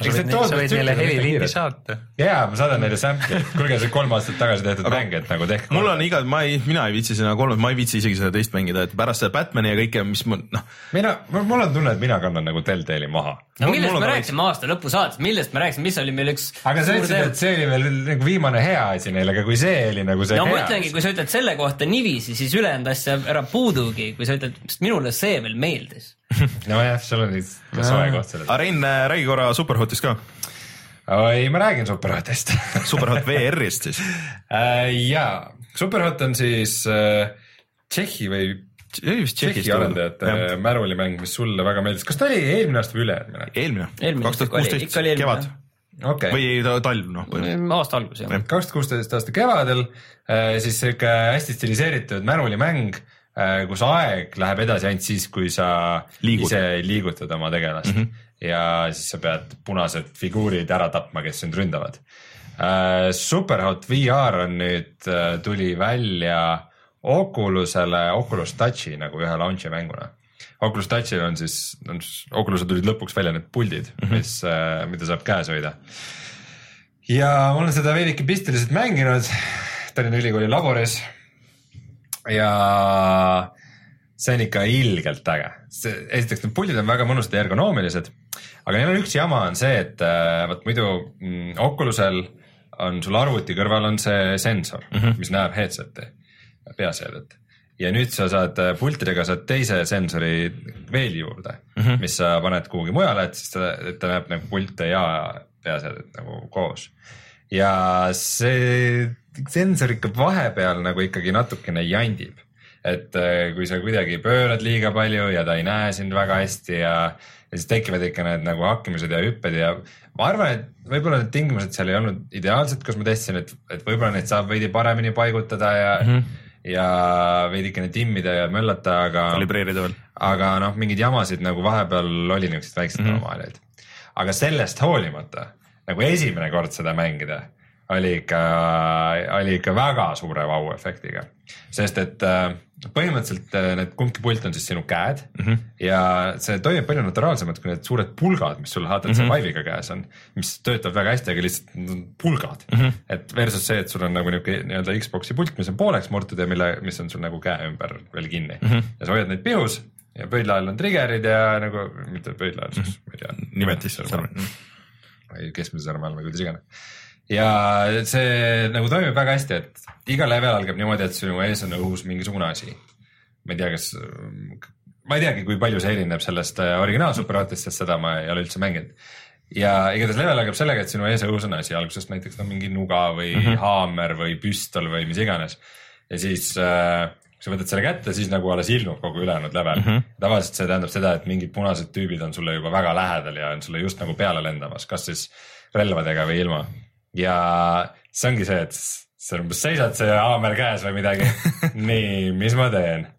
sa võid, neile heliliini. saata. jaa, ma saadan neile sample'i, kuulge, see kolm aastat tagasi tehtud mäng, et nagu tehke. mul on iga, ma ei, mina ei viitsi seda kolmandat, ma ei viitsi isegi seda teist mängida, et pärast seda Batman'i ja kõike, mis ma noh, mina, mul on tunne, et mina kannan nagu Deltali maha. no Mul- millest mul on me rääkisime aasta lõpu saates, millest me rääkisime, mis oli meil üks aga sa ütlesid, et see oli veel nagu viimane hea asi neil, aga kui see oli nagu see no ma hea ütlengi, kui sa ütled selle kohta niiviisi, siis ülejäänud asja ära puudugi, kui sa ütled, sest minule see veel meeldis. nojah, sul oli ka soe koht selles. aga Rein, räägi korra Superhotist ka, oi, ma räägin Superhotist Superhot VR-ist siis. äh,. jaa, Superhot on siis äh, Tšehhi või Tšehhi arendajate märulimäng, mis sulle väga meeldis, kas ta oli eelmine aasta või üle-eelmine? eelmine, kaks tuhat kuusteist kevad okei okay., või ta- talv noh, põhimõtteliselt. aasta algus jah. kaks tuhat kuusteist aasta kevadel äh, siis sihuke hästi stiliseeritud märulimäng, kus aeg läheb edasi ainult siis, kui sa Liigud. ise liigutad oma tegelast mm -hmm. Ja siis sa pead punased figuurid ära tapma, kes sind ründavad. Superhot VR on nüüd, tuli välja Oculusele, Oculus Touchi nagu ühe launch'i mänguna. Oculus Touchil on siis, Oculusel tulid lõpuks välja need puldid mm, -hmm. mis, mida saab käes hoida ja ma olen seda veidike pisteliselt mänginud Tallinna Ülikooli laboris. ja see on ikka ilgelt äge, see esiteks need puldid on väga mõnusad ja ergonoomilised, aga neil on üks jama on see, et äh, vot muidu mm, Oculusel on sul arvuti kõrval on see sensor mm, -hmm. mis näeb headset'i, peaseadet ja nüüd sa saad äh, pultidega saad teise sensori veel juurde mm, -hmm. mis sa paned kuhugi mujale, et siis ta, ta näeb nagu pilte ja peaseadet nagu koos. ja see sensor ikka vahepeal nagu ikkagi natukene jandib. et äh, kui sa kuidagi pöörad liiga palju ja ta ei näe sind väga hästi ja, ja siis tekivad ikka need nagu hakkimised ja hüpped ja ma arvan, et võib-olla need tingimused seal ei olnud ideaalsed, kus ma testisin, et, et võib-olla neid saab veidi paremini paigutada ja mm, -hmm. ja veidikene timmida ja möllata, aga kalibreerida veel. aga noh, mingeid jamasid nagu vahepeal oli niisuguseid väikseid Mhm. anomaaliaid. aga sellest hoolimata nagu esimene kord seda mängida oli ikka, oli ikka väga suure vau-efektiga. sest et äh, põhimõtteliselt äh, need kumbki pult on siis sinu käed mm -hmm. ja see toimib palju naturaalsemalt kui need suured pulgad, mis sul et see Mhm. Vive'iga käes on, mis töötavad väga hästi, aga lihtsalt pulgad mm. -hmm. et versus see, et sul on nagu niuke nii-öelda Xbox'i pult, mis on pooleks murtud ja mille, mis on sul nagu käe ümber veel kinni mm. -hmm. ja sa hoiad neid pihus ja pöidla all on trigger'id ja nagu, mitte pöidla all siis mm, -hmm. ma ei tea. Nimetis või keskmise sõrme all või kuidas iganes. Ja see nagu toimib väga hästi, et iga level algab niimoodi, et sinu ees on õhus mingisugune asi. ma ei tea, kas, ma ei teagi, kui palju see erineb sellest äh, originaal Super Hotist, sest seda ma ei ole üldse mänginud. ja igatahes level algab sellega, et sinu ees õhus on asi, alguses näiteks on mingi nuga või mm -hmm. haamer või püstol või mis iganes. ja siis äh, kui sa võtad selle kätte, siis nagu alles ilmub kogu ülejäänud level mm. -hmm. tavaliselt see tähendab seda, et mingid punased tüübid on sulle juba väga lähedal ja on sulle just nagu peale lendamas, kas siis relvadega või ilma. Ja see ongi see, et sa umbes seisad see haamer käes või midagi. nii, mis ma teen?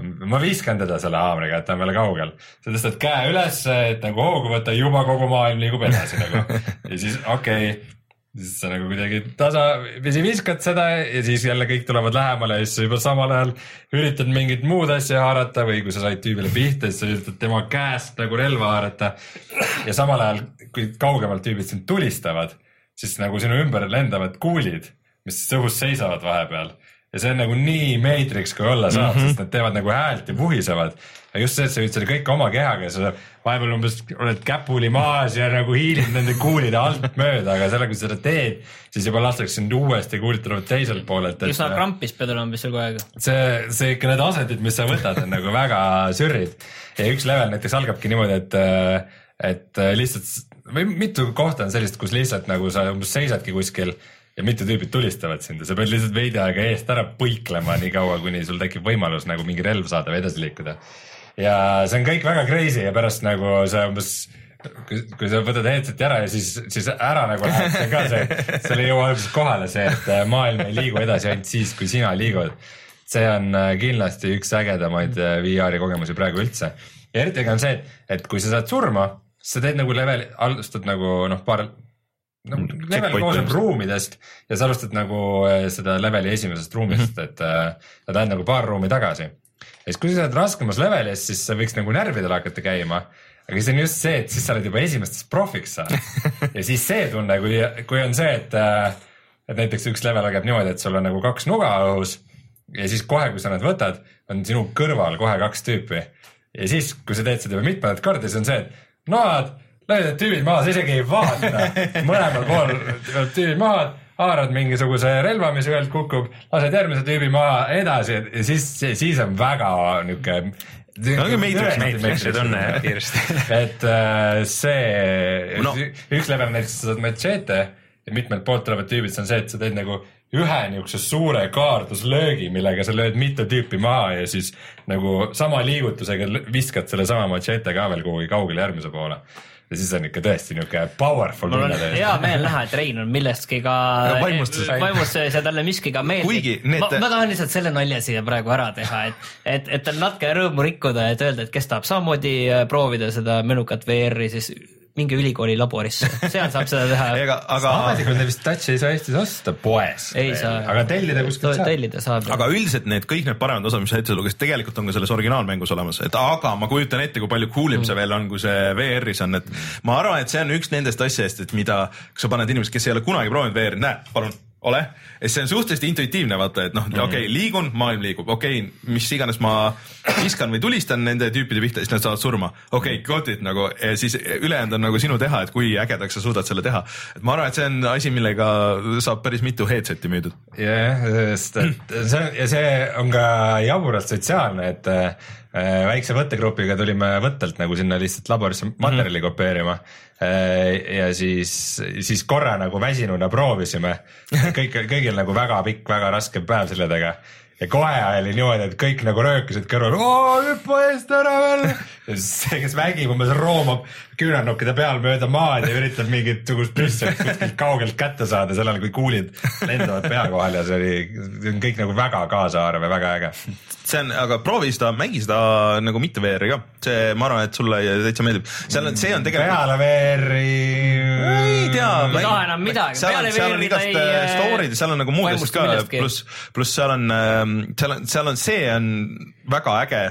ma viskan teda selle haamriga, et ta on veel kaugel. sa tõstad käe üles, et nagu hoogu võtta, juba kogu maailm liigub edasi nagu. ja siis okei okay, siis sa nagu kuidagi tasapisi viskad seda ja siis jälle kõik tulevad lähemale ja siis sa juba samal ajal üritad mingit muud asja haarata või kui sa said tüübile pihta, siis sa üritad tema käest nagu relva haarata. ja samal ajal, kui kaugemalt tüübid sind tulistavad, siis nagu sinu ümber lendavad kuulid, mis õhus seisavad vahepeal ja see on nagu nii Matrix, kui olla saab mm, -hmm. sest nad teevad nagu häält ja puhisevad. ja just see, et sa võid selle kõike oma kehaga ja sa vahepeal umbes oled käpuli maas ja nagu hiilid nende kuulide alt mööda, aga selle, kui sa seda teed, siis juba lastakse sind uuesti kuulid tulevad teiselt poolelt. üsna krampis pead olema vist seal kogu aeg. see, see ikka need asendid, mis sa võtad, on nagu väga sürrid ja üks level näiteks algabki niimoodi, et, et lihtsalt või mitu kohta on sellist, kus lihtsalt nagu sa umbes seisadki kuskil ja mitu tüübit tulistavad sind ja sa pead lihtsalt veidi aega eest ära põiklema, nii kaua, kuni sul tekib võimalus nagu mingi relv saada või edasi liikuda. ja see on kõik väga crazy ja pärast nagu sa umbes kui, kui sa võtad headset'i ära ja siis, siis ära nagu lähed, see on ka see, seal ei jõua alguses kohale see, et maailm ei liigu edasi ainult siis, kui sina liigud. see on kindlasti üks ägedamaid VR-i kogemusi praegu üldse. ja eriti äge on see, et kui sa saad surma, sa teed nagu level, alustad nagu noh, paar no level koosneb ruumidest ja sa alustad nagu seda leveli esimesest ruumist mm, -hmm. et sa lähed nagu paar ruumi tagasi. ja siis, kui sa oled raskemas levelis, siis sa võiks nagu närvidele hakata käima. aga siis on just see, et siis sa oled juba esimestes profiks saanud ja siis see tunne, kui, kui on see, et äh, et näiteks üks level algab niimoodi, et sul on nagu kaks nuga õhus ja siis kohe, kui sa need võtad, on sinu kõrval kohe kaks tüüpi. ja siis, kui sa teed seda juba mitmendat korda, siis on see, et noad lööd need tüübid maha, sa isegi ei vaata, mõlemal pool lööd tüübid maha, haarad mingisuguse relva, mis ühelt kukub, lased järgmise tüübi maha edasi ja siis, siis on väga niuke. Ongi Matrix, Matrixi tunne jah kiiresti. et äh, see No. üks level näiteks sa saad machete ja mitmelt poolt tulevad tüübid, see on see, et sa teed nagu ühe niisuguse suure kaarduslöögi, millega sa lööd mitu tüüpi maha ja siis nagu sama liigutusega viskad sellesama machete ka veel kuhugi kaugele järgmise poole. ja siis on ikka tõesti niisugune powerful mul on hea meel näha, et Rein on millestki ka vaimustuses. vaimustuses ja talle miski ka meeldib. Need- ma, ma tahan lihtsalt selle nalja siia praegu ära teha, et, et, et tal natuke rõõmu rikkuda, et öelda, et kes tahab samamoodi proovida seda menukat VR-i, siis minge ülikooli laborisse, seal saab seda teha. ega, aga, ametlikult neid vist touch'i ei saa Eestis osta poes. ei saa. aga tellida kuskilt saab. tellida saab. aga üldiselt need kõik need paremad osad, mis sa ette lugesid, tegelikult on ka selles originaalmängus olemas, et aga ma kujutan ette, kui palju cool im see veel on, kui see VR-is on, et ma arvan, et see on üks nendest asjadest, et mida, kui sa paned inimesed, kes ei ole kunagi proovinud VR-i, näe, palun ole, et see on suhteliselt intuitiivne, vaata, et noh mm -hmm. okei okay,, liigun, maailm liigub, okei okay,, mis iganes ma viskan või tulistan nende tüüpide pihta, siis nad saavad surma. okei okay,, got it nagu, siis ülejäänud on nagu sinu teha, et kui ägedaks sa suudad selle teha. et ma arvan, et see on asi, millega saab päris mitu headset'i müüdud. jah, sest et see on ja see on ka jaburalt sotsiaalne, et äh, väikse võttegrupiga tulime võttelt nagu sinna lihtsalt laborisse materjali mm -hmm. kopeerima. Ja siis, siis korra nagu väsinuna proovisime, kõik, kõigil nagu väga pikk, väga raske päev selja taga ja kohe oli niimoodi, et kõik nagu röökisid kõrval, hüppa eest ära veel. see, kes mängib, umbes roomab küünarnukkide peal mööda maad ja üritab mingisugust püssi kuskilt kaugelt kätte saada, sel ajal kui kuulid lendavad pea kohal ja see oli, see on kõik nagu väga kaasaarv ja väga äge. see on, aga proovi seda, mängi seda nagu mitte VR-i ka, see, ma arvan, et sulle täitsa meeldib, seal on, see on tegelikult. peale VR-i ei tea. ei taha enam midagi. seal on, seal on igast äh, äh, story'd ja seal on nagu muud asjad vaimustu ka pluss, pluss seal on, seal on, seal on, see on väga äge.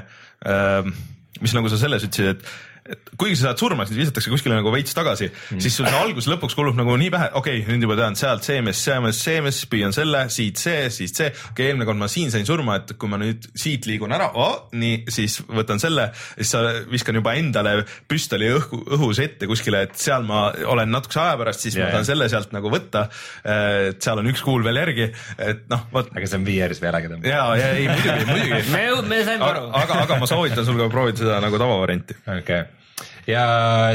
mis nagu sa selles ütlesid, et et kuigi sa saad surma, siis visatakse kuskile nagu veits tagasi mm., siis sul see algus lõpuks kulub nagu nii pähe, okei okay,, nüüd juba tean sealt see mees, see mees, see mees, püüan selle, siit see, siit see, okei okay,, eelmine kord ma siin sain surma, et kui ma nüüd siit liigun ära oh,, nii, siis võtan selle, siis sa viskan juba endale püstoli õhku, õhus ette kuskile, et seal ma olen natukese aja pärast, siis yeah, ma saan selle sealt nagu võtta. et seal on üks kuul veel järgi, et noh, vot aga see on VR-is veel ägedam. ja, ja ei muidugi, muidugi. me, me saime aga aru,. aga, aga ma soovitan sul ka proovida seda nagu tavavarianti. okei okay. Ja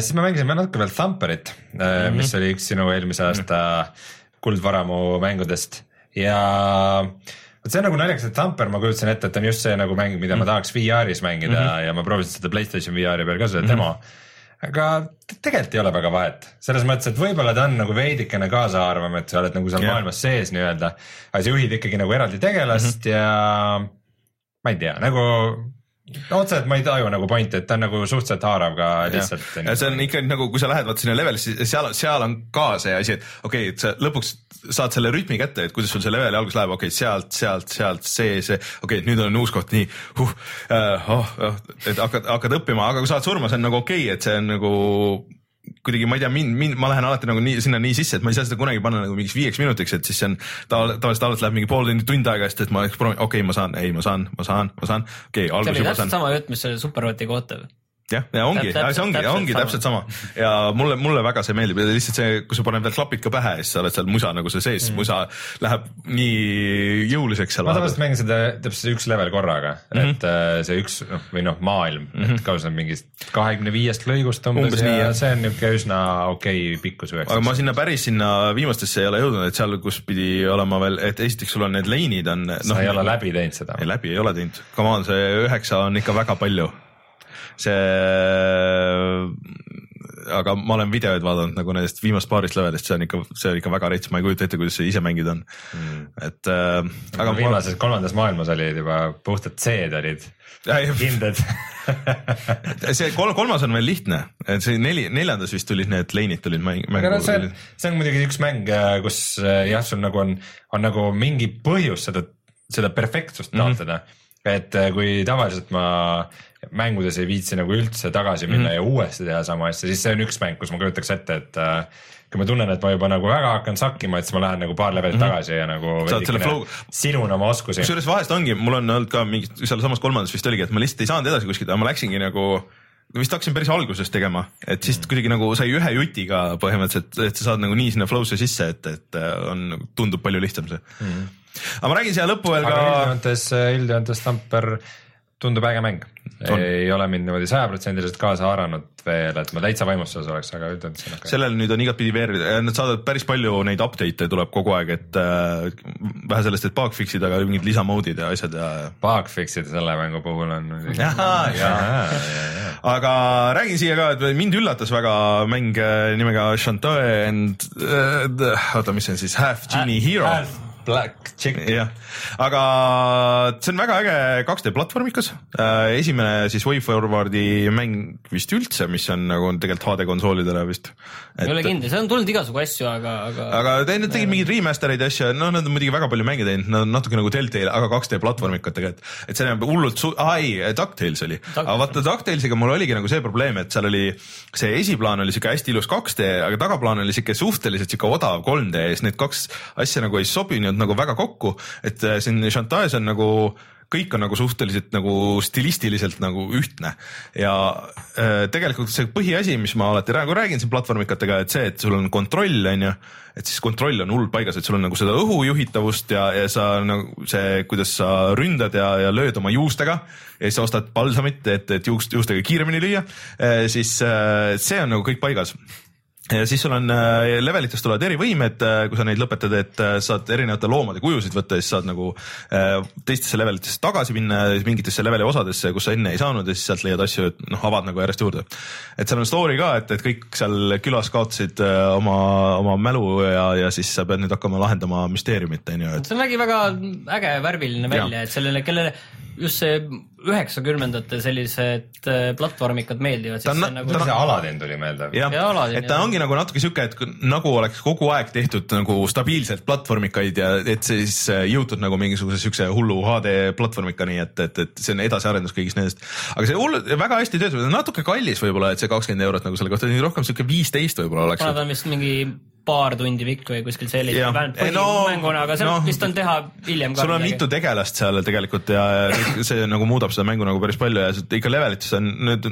siis ma mängisin veel natuke veel Thumperit mm, -hmm. mis oli üks sinu eelmise aasta kuldvaramu mängudest ja vot see on nagu naljakas, et Thumper, ma kujutasin ette, et on just see nagu mäng, mida ma tahaks VR-is mängida mm -hmm. ja ma proovisin seda Playstation VR-i peal ka seda demo mm. -hmm. aga te- tegelikult ei ole väga vahet, selles mõttes, et võib-olla ta on nagu veidikene kaasaarvam, et sa oled nagu seal yeah. maailmas sees nii-öelda, aga sa juhid ikkagi nagu eraldi tegelast mm -hmm. ja ma ei tea, nagu otseselt ma ei taju nagu pointi, et ta on nagu suhteliselt haarav ka lihtsalt. ja see on ikka nagu, kui sa lähed vaata sinna levelisse, seal, seal on ka see asi, et okei okay,, et sa lõpuks saad selle rütmi kätte, et kuidas sul see leveli algus läheb, okei okay,, sealt, sealt, sealt, see, see, okei okay,, nüüd on uus koht, nii huh, uh,, oh, oh, et hakkad, hakkad õppima, aga kui saad surma, see on nagu okei okay,, et see on nagu kuidagi ma ei tea, mind, mind, ma lähen alati nagu nii sinna nii sisse, et ma ei saa seda kunagi panna nagu mingiks viieks minutiks, et siis see on tav- tavaliselt alati läheb mingi pool tundi, tund aega, sest et ma proovin, okei okay,, ma saan, ei, ma saan, ma saan, ma saan, okei okay,, see algus oli juba täpselt saan sama jutt, mis oli Superroti kohta. jah, ja ongi, see ongi, täpselt- ongi täpselt sama ja mulle, mulle väga see meeldib ja lihtsalt see, kui sa paned veel klapid ka pähe ja siis sa oled seal musa nagu see sees mm., musa läheb nii jõuliseks seal ma tavaliselt mängin seda täpselt üks level korraga mm, Mhm. -hmm. et äh, see üks noh, või noh, maailm mm -hmm. koosneb mingist kahekümne viiest lõigust umbes, Umbes ja nii, jah. see on niisugune üsna okei okay pikkus üheks. aga ma sinna päris sinna viimastesse ei ole jõudnud, et seal, kus pidi olema veel, et esiteks sul on need leinid on. sa ei ole läbi teinud seda ei, läbi ei ole teinud, come on, see üheksa on ikka väga palju. see, aga ma olen videoid vaadanud nagu nendest viimast paarist levelist, see on ikka, see on ikka väga rets, ma ei kujuta ette, kuidas see ise mängida on mm.. et äh, aga ma, viimases kolmandas maailmas olid juba puhtad C-d olid kindlad see kolm, kolmas on veel lihtne, et see neli, neljandas vist tulid need leinid tulid mäng-. aga noh, see on, see on muidugi üks mäng, kus äh, jah, sul nagu on, on nagu mingi põhjus seda, seda perfektsust Mhm. taotleda mm. -hmm. Et äh, kui tavaliselt ma mängudes ei viitsi nagu üldse tagasi minna mm -hmm. ja uuesti teha sama asja, siis see on üks mäng, kus ma kujutaks ette, et äh, kui ma tunnen, et ma juba nagu väga hakkan sakkima, et siis ma lähen nagu paar levelit mm -hmm. tagasi ja nagu selle flow- silun oma oskusi. kusjuures vahest ongi, mul on olnud ka mingi sealsamas kolmandas vist oligi, et ma lihtsalt ei saanud edasi kuskilt, aga ma läksingi nagu vist hakkasin päris alguses tegema, et siis Mm. kuidagi nagu sai ühe jutiga põhimõtteliselt, et sa saad nagu nii sinna flow'sse sisse, et, et äh, on, tundub palju lihtsam see mm.. Aga ma räägin siia lõppu veel ka, üldjoontes, üldjoontes Stamper tundub äge mäng. Ei ole mind niimoodi sajaprotsendiliselt kaasa haaranud veel, et ma täitsa vaimustuses oleks, aga üldjoontes on okei. sellel nüüd on igatpidi VR, nad saadavad päris palju neid update'e tuleb kogu aeg, et äh, vähe sellest, et bug fix'id, aga mingid lisamode'id ja asjad ja Bugfixid selle mängu puhul on aga räägin siia ka, et mind üllatas väga mäng äh, nimega Shantae and äh, oota, mis see on siis, Half Genie Hero. Black Chick. jah, aga see on väga äge 2D platvormikas, esimene siis WayForwardi mäng vist üldse, mis on nagu on tegelikult HD konsoolidele vist. ei ole kindel, seal on tulnud igasugu asju, aga, aga, aga te- nad tegid mingeid remaster'eid ja asju, no nad on muidugi väga palju mänge teinud, nad on natuke nagu Telltale, aga 2D platvormikad tegelikult. et see näeb hullult su-, aa ei, DuckTales oli, aga vaata DuckTalesiga mul oligi nagu see probleem, et seal oli see esiplaan oli siuke hästi ilus 2D, aga tagaplaan oli siuke suhteliselt siuke odav 3D ja siis need kaks asja nagu ei sobinud nagu väga kokku, et äh, siin Shantae's on nagu kõik on nagu suhteliselt nagu stilistiliselt nagu ühtne. Ja äh, tegelikult see põhiasi, mis ma alati nagu räägin siin platvormikatega, et see, et sul on kontroll, on ju, et siis kontroll on hullult paigas, et sul on nagu seda õhujuhitavust ja, ja sa nagu see, kuidas sa ründad ja, ja lööd oma juustega ja siis ostad palsamit, et, et juust, juustega kiiremini lüüa, siis äh, see on nagu kõik paigas ja siis sul on äh, levelitest tulevad erivõimed, kui sa neid lõpetad, et äh, saad erinevate loomade kujusid võtta ja siis saad nagu äh, teistesse levelitesse tagasi minna, mingitesse leveli osadesse, kus sa enne ei saanud ja siis sealt leiad asju, et noh, avad nagu järjest juurde. et seal on story ka, et, et kõik seal külas kaotasid äh, oma, oma mälu ja, ja siis sa pead nüüd hakkama lahendama müsteeriumit, on ju, see nägi väga äge, värviline välja, et sellele, kellele just see üheksakümnendate sellised äh, platvormikad meeldivad, Ta on nagu ta on- see Aladin tuli meelde. jah Ja Aladdin, et ta ongi nagu natuke sihuke, et nagu oleks kogu aeg tehtud nagu stabiilselt platvormikaid ja et siis äh, jõutud nagu mingisuguse siukse hullu HD platvormikani, et, et, et see on edasiarendus kõigist nendest. aga see hull, väga hästi töötab, natuke kallis võib-olla, et see kakskümmend eurot nagu selle kohta, rohkem siuke viisteist võib-olla oleks. kuna ta on vist mingi paar tundi pikk või kuskil selline vähemalt Ei, no, põhimänguna, aga seal noh, vist on teha hiljem ka sul on mitu tegelast seal tegelikult ja see nagu muudab seda mängu nagu päris palju ja see- ikka levelites on nüüd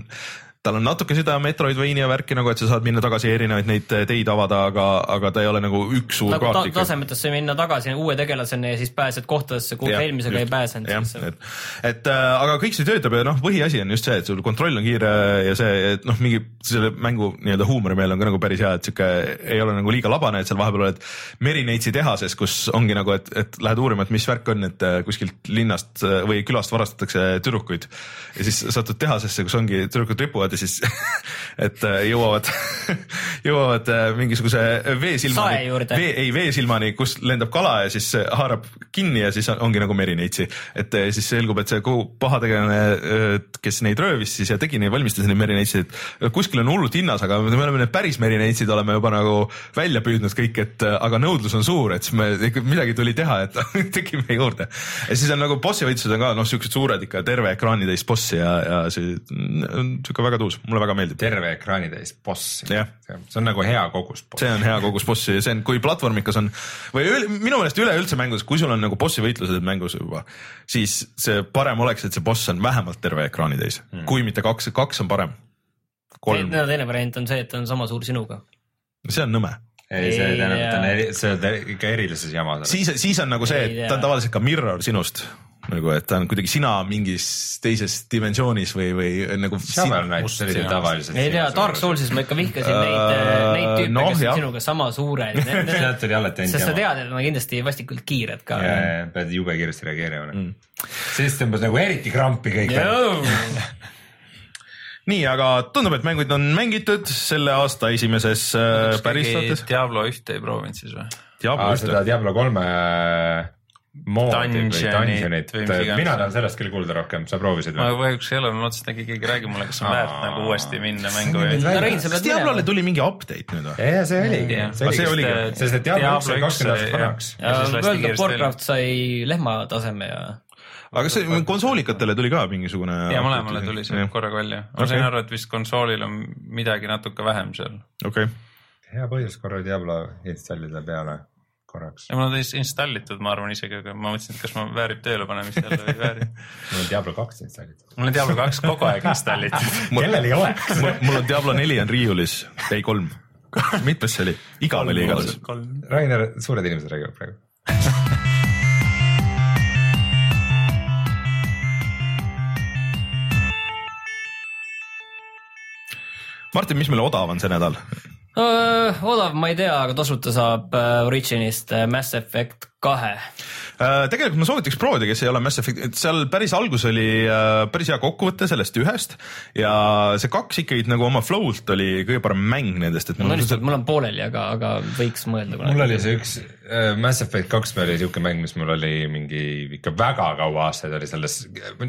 tal on natuke seda Metroidvania värki nagu, et sa saad minna tagasi erinevaid neid teid avada, aga, aga ta ei ole nagu üks suur nagu ta, kaart ikka. tasemetesse minna tagasi uue tegelaseni ja siis pääsed kohtadesse, kuhu Jah, eelmisega ei pääsenud. jah, et, et äh, aga kõik see töötab ja noh, põhiasi on just see, et sul kontroll on kiire ja see, et noh, mingi selle mängu nii-öelda huumorimeel on ka nagu päris hea, et sihuke ei ole nagu liiga labane, et seal vahepeal oled Merineitsi tehases, kus ongi nagu, et, et lähed uurima, et mis värk on, et äh, kuskilt linnast äh, või külast varastatakse tüdrukuid ja siis satud tehasesse, kus ongi tüdrukud ripuvad ja siis et äh, jõuavad, jõuavad äh, mingisuguse veesilmani, vee, ei veesilmani, kus lendab kala ja siis haarab kinni ja siis on- ongi nagu Merineitsi. et eh, siis selgub, et see kogu pahategelane, kes neid röövis siis ja tegi neid, valmistas neid Merineitsi, et kuskil on hullult hinnas, aga me oleme need päris Merineitsid oleme juba nagu välja püüdnud kõik, et aga nõudlus on suur, et siis me midagi tuli teha, et tegime juurde. ja siis on nagu bossi võitlused on ka noh, siuksed suured ikka terve ekraanitäis bossi ja, ja see on siuke väga tuus, mulle väga meeldib. terve ekraanitäis boss. Jah. see on nagu hea kogus boss. see on hea kogus bossi ja see on, kui platvormikas on või üle, minu meelest üleüldse mängus, kui sul on nagu bossi võitlused mängus juba, siis see parem oleks, et see boss on vähemalt terve ekraanitäis mm., kui mitte kaks, kaks on parem. kolm, teine variant on see, et on sama suur sinuga. see on nõme. ei, see tähendab, et ta on see on ikka erilises jamas. siis, siis on nagu see, et ta on tavaliselt ka mirror sinust nagu, et ta on kuidagi sina mingis teises dimensioonis või, või nagu. ei tea, Dark Soulsis ma ikka vihkasin neid uh,, neid tüüpe no,, kes jah. on sinuga sama suured sealt oli alati ainult jama. sest sa tead, et nad on kindlasti vastikult kiired ka. pead jube kiiresti reageerima noh. mm.. siis tõmbas nagu eriti krampi kõik nii, aga tundub, et mängud on mängitud selle aasta esimeses äh, päris saates. Diablo ühte ei proovinud siis või? seda Diablo kolme 3 dungeonid, mina tahan sellest küll kuulda rohkem, sa proovisid või? ma kahjuks ei ole, ma mõtlesin, et äkki keegi räägib mulle, kas on väärt nagu uuesti minna mängu ja. kas Diablole tuli mingi update nüüd või? ja, ja see oligi, see oligi, sest et Diablo üks sai kakskümmend aastat vanaks. World of Warcraft sai lehma taseme ja aga kas see konsoolikatele tuli ka mingisugune? ja mõlemale tuli see korraga välja, ma okay. sain aru, et vist konsoolil on midagi natuke vähem seal. okei okay.. hea põhjus korra Diablo installida peale korraks. ja mul on täis installitud, ma arvan isegi, aga ma mõtlesin, et kas ma väärib tööle panemist jälle või ei vääri. mul on Diablo kaks installitud. mul on Diablo kaks kogu aeg installitud. kellel ei oleks? mul on Diablo neli on riiulis, ei kolm. mitmes see oli? igav oli igatahes. Rainer, suured inimesed räägivad praegu. Martin, mis meil odav on see nädal? Odav ma ei tea, aga tasuta saab äh, Originist äh, Mass Effect kahe. Äh, tegelikult ma soovitaks proovida, kes ei ole Mass Effect, et seal päris algus oli äh, päris hea kokkuvõte sellest ühest ja see kaks ikkagi nagu oma flow'lt oli kõige parem mäng nendest, et mul on et mul on pooleli, aga, aga võiks mõelda mul oli see üks äh, Mass Effect kaks oli siuke mäng, mis mul oli mingi ikka väga kaua aastaid oli selles,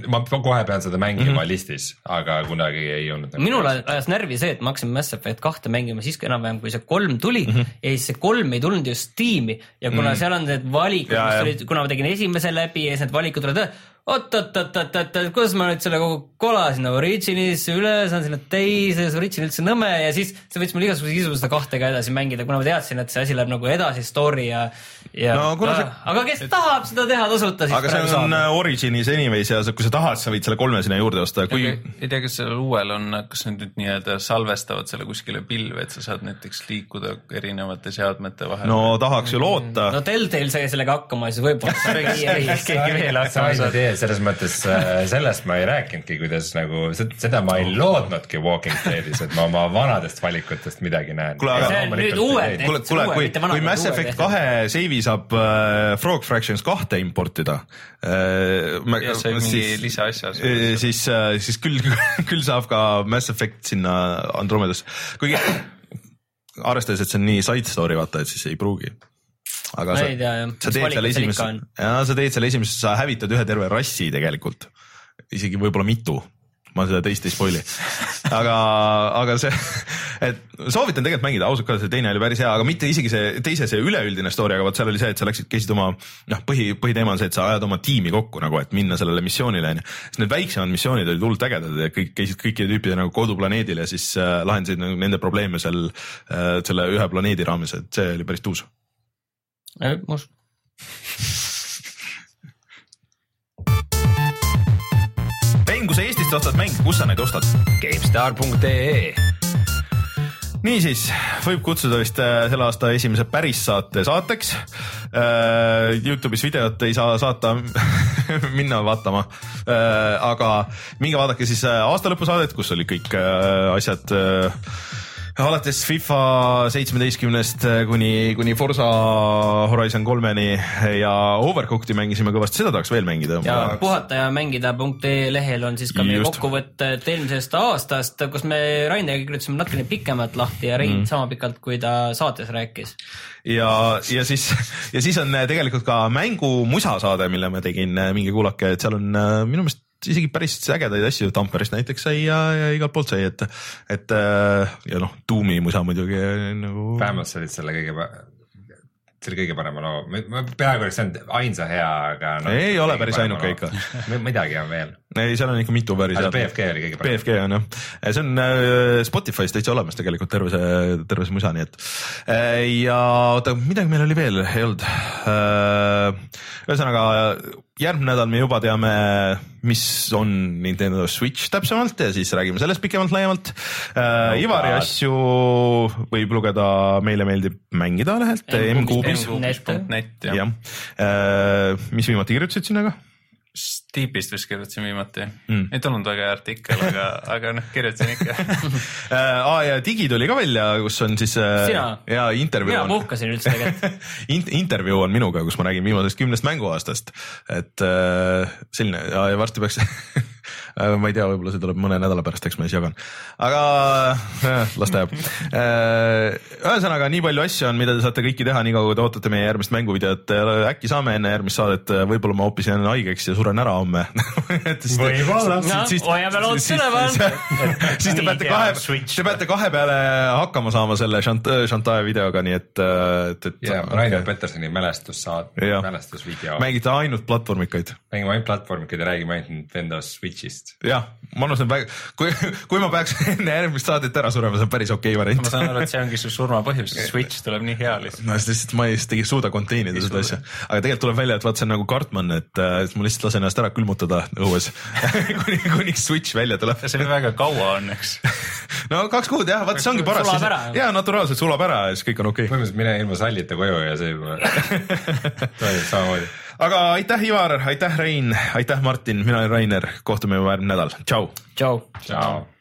ma kohe pean seda mängima mm -hmm. listis, aga kunagi ei jõudnud. minul ajas närvi see, et ma hakkasin Mass Effect kahte mängima siis enam-vähem, kui see kolm tuli mm -hmm. ja siis see kolm ei tulnud just tiimi ja kuna mm -hmm. seal on need valikud, mis ja. olid, kuna ma tegin esimese läbi ja siis need valikud tulevad, oot-oot-oot-oot-oot, kuidas ma nüüd selle kogu kola sinna Originisse üle saan, sinna teise, see Origin üldse nõme ja siis see võttis mul igasuguse isu seda kahte ka edasi mängida, kuna ma teadsin, et see asi läheb nagu edasi story ja No kuna see- aga kes tahab seda teha tasuta, siis aga see on äh, Originis anyways ja kui sa tahad, sa võid selle kolme sinna juurde osta, kui ei tea, kas sellel uuel on, kas nad nüüd nii-öelda salvestavad selle kuskile pilve, et sa saad näiteks liikuda erinevate seadmete vahel? No tahaks ju loota. No Telltale sai sellega hakkama, siis võib-olla keegi veel hakkama ei, selles mõttes äh, sellest ma ei rääkinudki, kuidas nagu se- seda ma ei lootnudki Walking Deadis, et ma oma vanadest valikutest midagi näen. Kuule, aga- See on nüüd uued. kuule, See kuule, uue, kui, mitte vanad, kui Mass uued, Effect kahe seivi saab äh, Frog Fractions kahte importida äh,. Ja see on mingi lisaasja. siis, siis küll, küll saab ka Mass Effect sinna Andromedasse, kuigi arvestades, et see on nii side story vaata, et siis ei pruugi. aga sa, tea, jah. sa teed seal esimese ja sa teed selle esimese, sa hävitad ühe terve rassi tegelikult, isegi võib-olla mitu ma seda teist ei spoil'i, aga, aga see, et soovitan tegelikult mängida, ausalt ka see teine oli päris hea, aga mitte isegi see teise see üleüldine story, aga vot seal oli see, et sa läksid, käisid oma noh, põhi, põhiteema on see, et sa ajad oma tiimi kokku nagu, et minna sellele missioonile onju. siis need väiksemad missioonid olid hullult ägedad ja kõik käisid kõikide tüüpide nagu koduplaneedil ja siis äh, lahendasid nagu nende probleeme seal äh, selle ühe planeedi raames, et see oli päris tuus. mus- kui sa Eestist ostad mänge, kus sa neid ostad? GameStar.ee niisiis võib kutsuda vist äh, selle aasta esimese päris saate saateks. Youtube'is videot ei saa saata minna vaatama. aga minge vaadake siis äh, aastalõpusaadet, kus olid kõik äh, asjad äh, alates FIFA seitsmeteistkümnest kuni, kuni Forsa Horizon kolmeni ja Overcooked'i mängisime kõvasti, seda tahaks veel mängida. ja puhata ja mängida.ee lehel on siis ka meie kokkuvõtted eelmisest aastast, kus me Raineriga kirjutasime natukene pikemalt lahti ja Rein mm. sama pikalt, kui ta saates rääkis. ja, ja siis, ja siis on tegelikult ka mängumusa saade, mille ma tegin, minge kuulake, et seal on äh, minu meelest isegi päris ägedaid asju, Tamperest näiteks sai ja, ja igalt poolt sai, et, et äh, ja noh, Doom'i musa muidugi äh, nagu. vähemalt sa olid selle kõige, selle kõige parema loo, ma peaaegu oleks saanud ainsa hea, aga no,. Ei ole päris ainuke ikka.. midagi on veel, ei, seal on ikka mitu päris aga BFG oli kõige parem. BFG on jah, see on äh, Spotify's täitsa olemas tegelikult terve see, terve see musa, nii et. ja oota, midagi meil oli veel, ei olnud. ühesõnaga järgmine nädal me juba teame, mis on Nintendo Switch täpsemalt ja siis räägime sellest pikemalt-laiemalt uh,. Ivari asju võib lugeda Meile meeldib mängida lehelt, M-Kuubis. jah, mis viimati kirjutasid sinna ka? Steepist vist kirjutasin viimati Mm. ei tulnud väga hea artikkel, aga, aga noh, kirjutasin ikka. aa ja digi tuli ka välja, kus on siis äh, Sina? ja intervjuu mina on puhkasin üldse tegelikult. In, intervjuu on minuga, kus ma räägin viimasest kümnest mänguaastast, et äh, selline ja, ja varsti peaks ma ei tea, võib-olla see tuleb mõne nädala pärast, eks ma siis jagan, aga äh, las ta jääb. ühesõnaga, nii palju asju on, mida te saate kõiki teha, niikaua kui te ootate meie järgmist mänguvideot. äkki saame enne järgmist saadet, võib-olla ma hoopis jään haigeks ja suren ära homme. Võib-olla. Hoiame lootust üleval. siis te peate kahe, te peate kahe peale hakkama saama selle Chantal videoga, nii et, et, et. ja Rainer Petersoni mälestussaat-, Jah. mälestusvideo. mängite ainult platvormikaid mängime ainult platvormikid ja räägime ainult Nintendo Switch'ist. jah, ma arvan, see on väga, kui, kui ma peaks enne järgmist saadet ära surema, see on päris okei okay variant ma. saan aru, et see ongi su surma põhjus, Switch tuleb nii hea lihtsalt. no lihtsalt ma ei, ei suuda contain ida seda asja, aga tegelikult tuleb välja, et vaat see on nagu Cartman, et äh, et ma lihtsalt lasen ennast ära külmutada õues kuni, kuniks Switch välja tuleb. see oli väga kaua õnneks. no kaks kuud jah, vaat see ongi paras Sulab ära., ja naturaalselt sulab ära ja siis kõik on okei okay.. põhimõtteliselt mine ilma sallita koju ja see juba toimub samamoodi. Aga aitäh, Ivar, aitäh, Rein, aitäh, Martin, mina olen Rainer, kohtume juba järgmine nädal, tšau. tšau. tšau.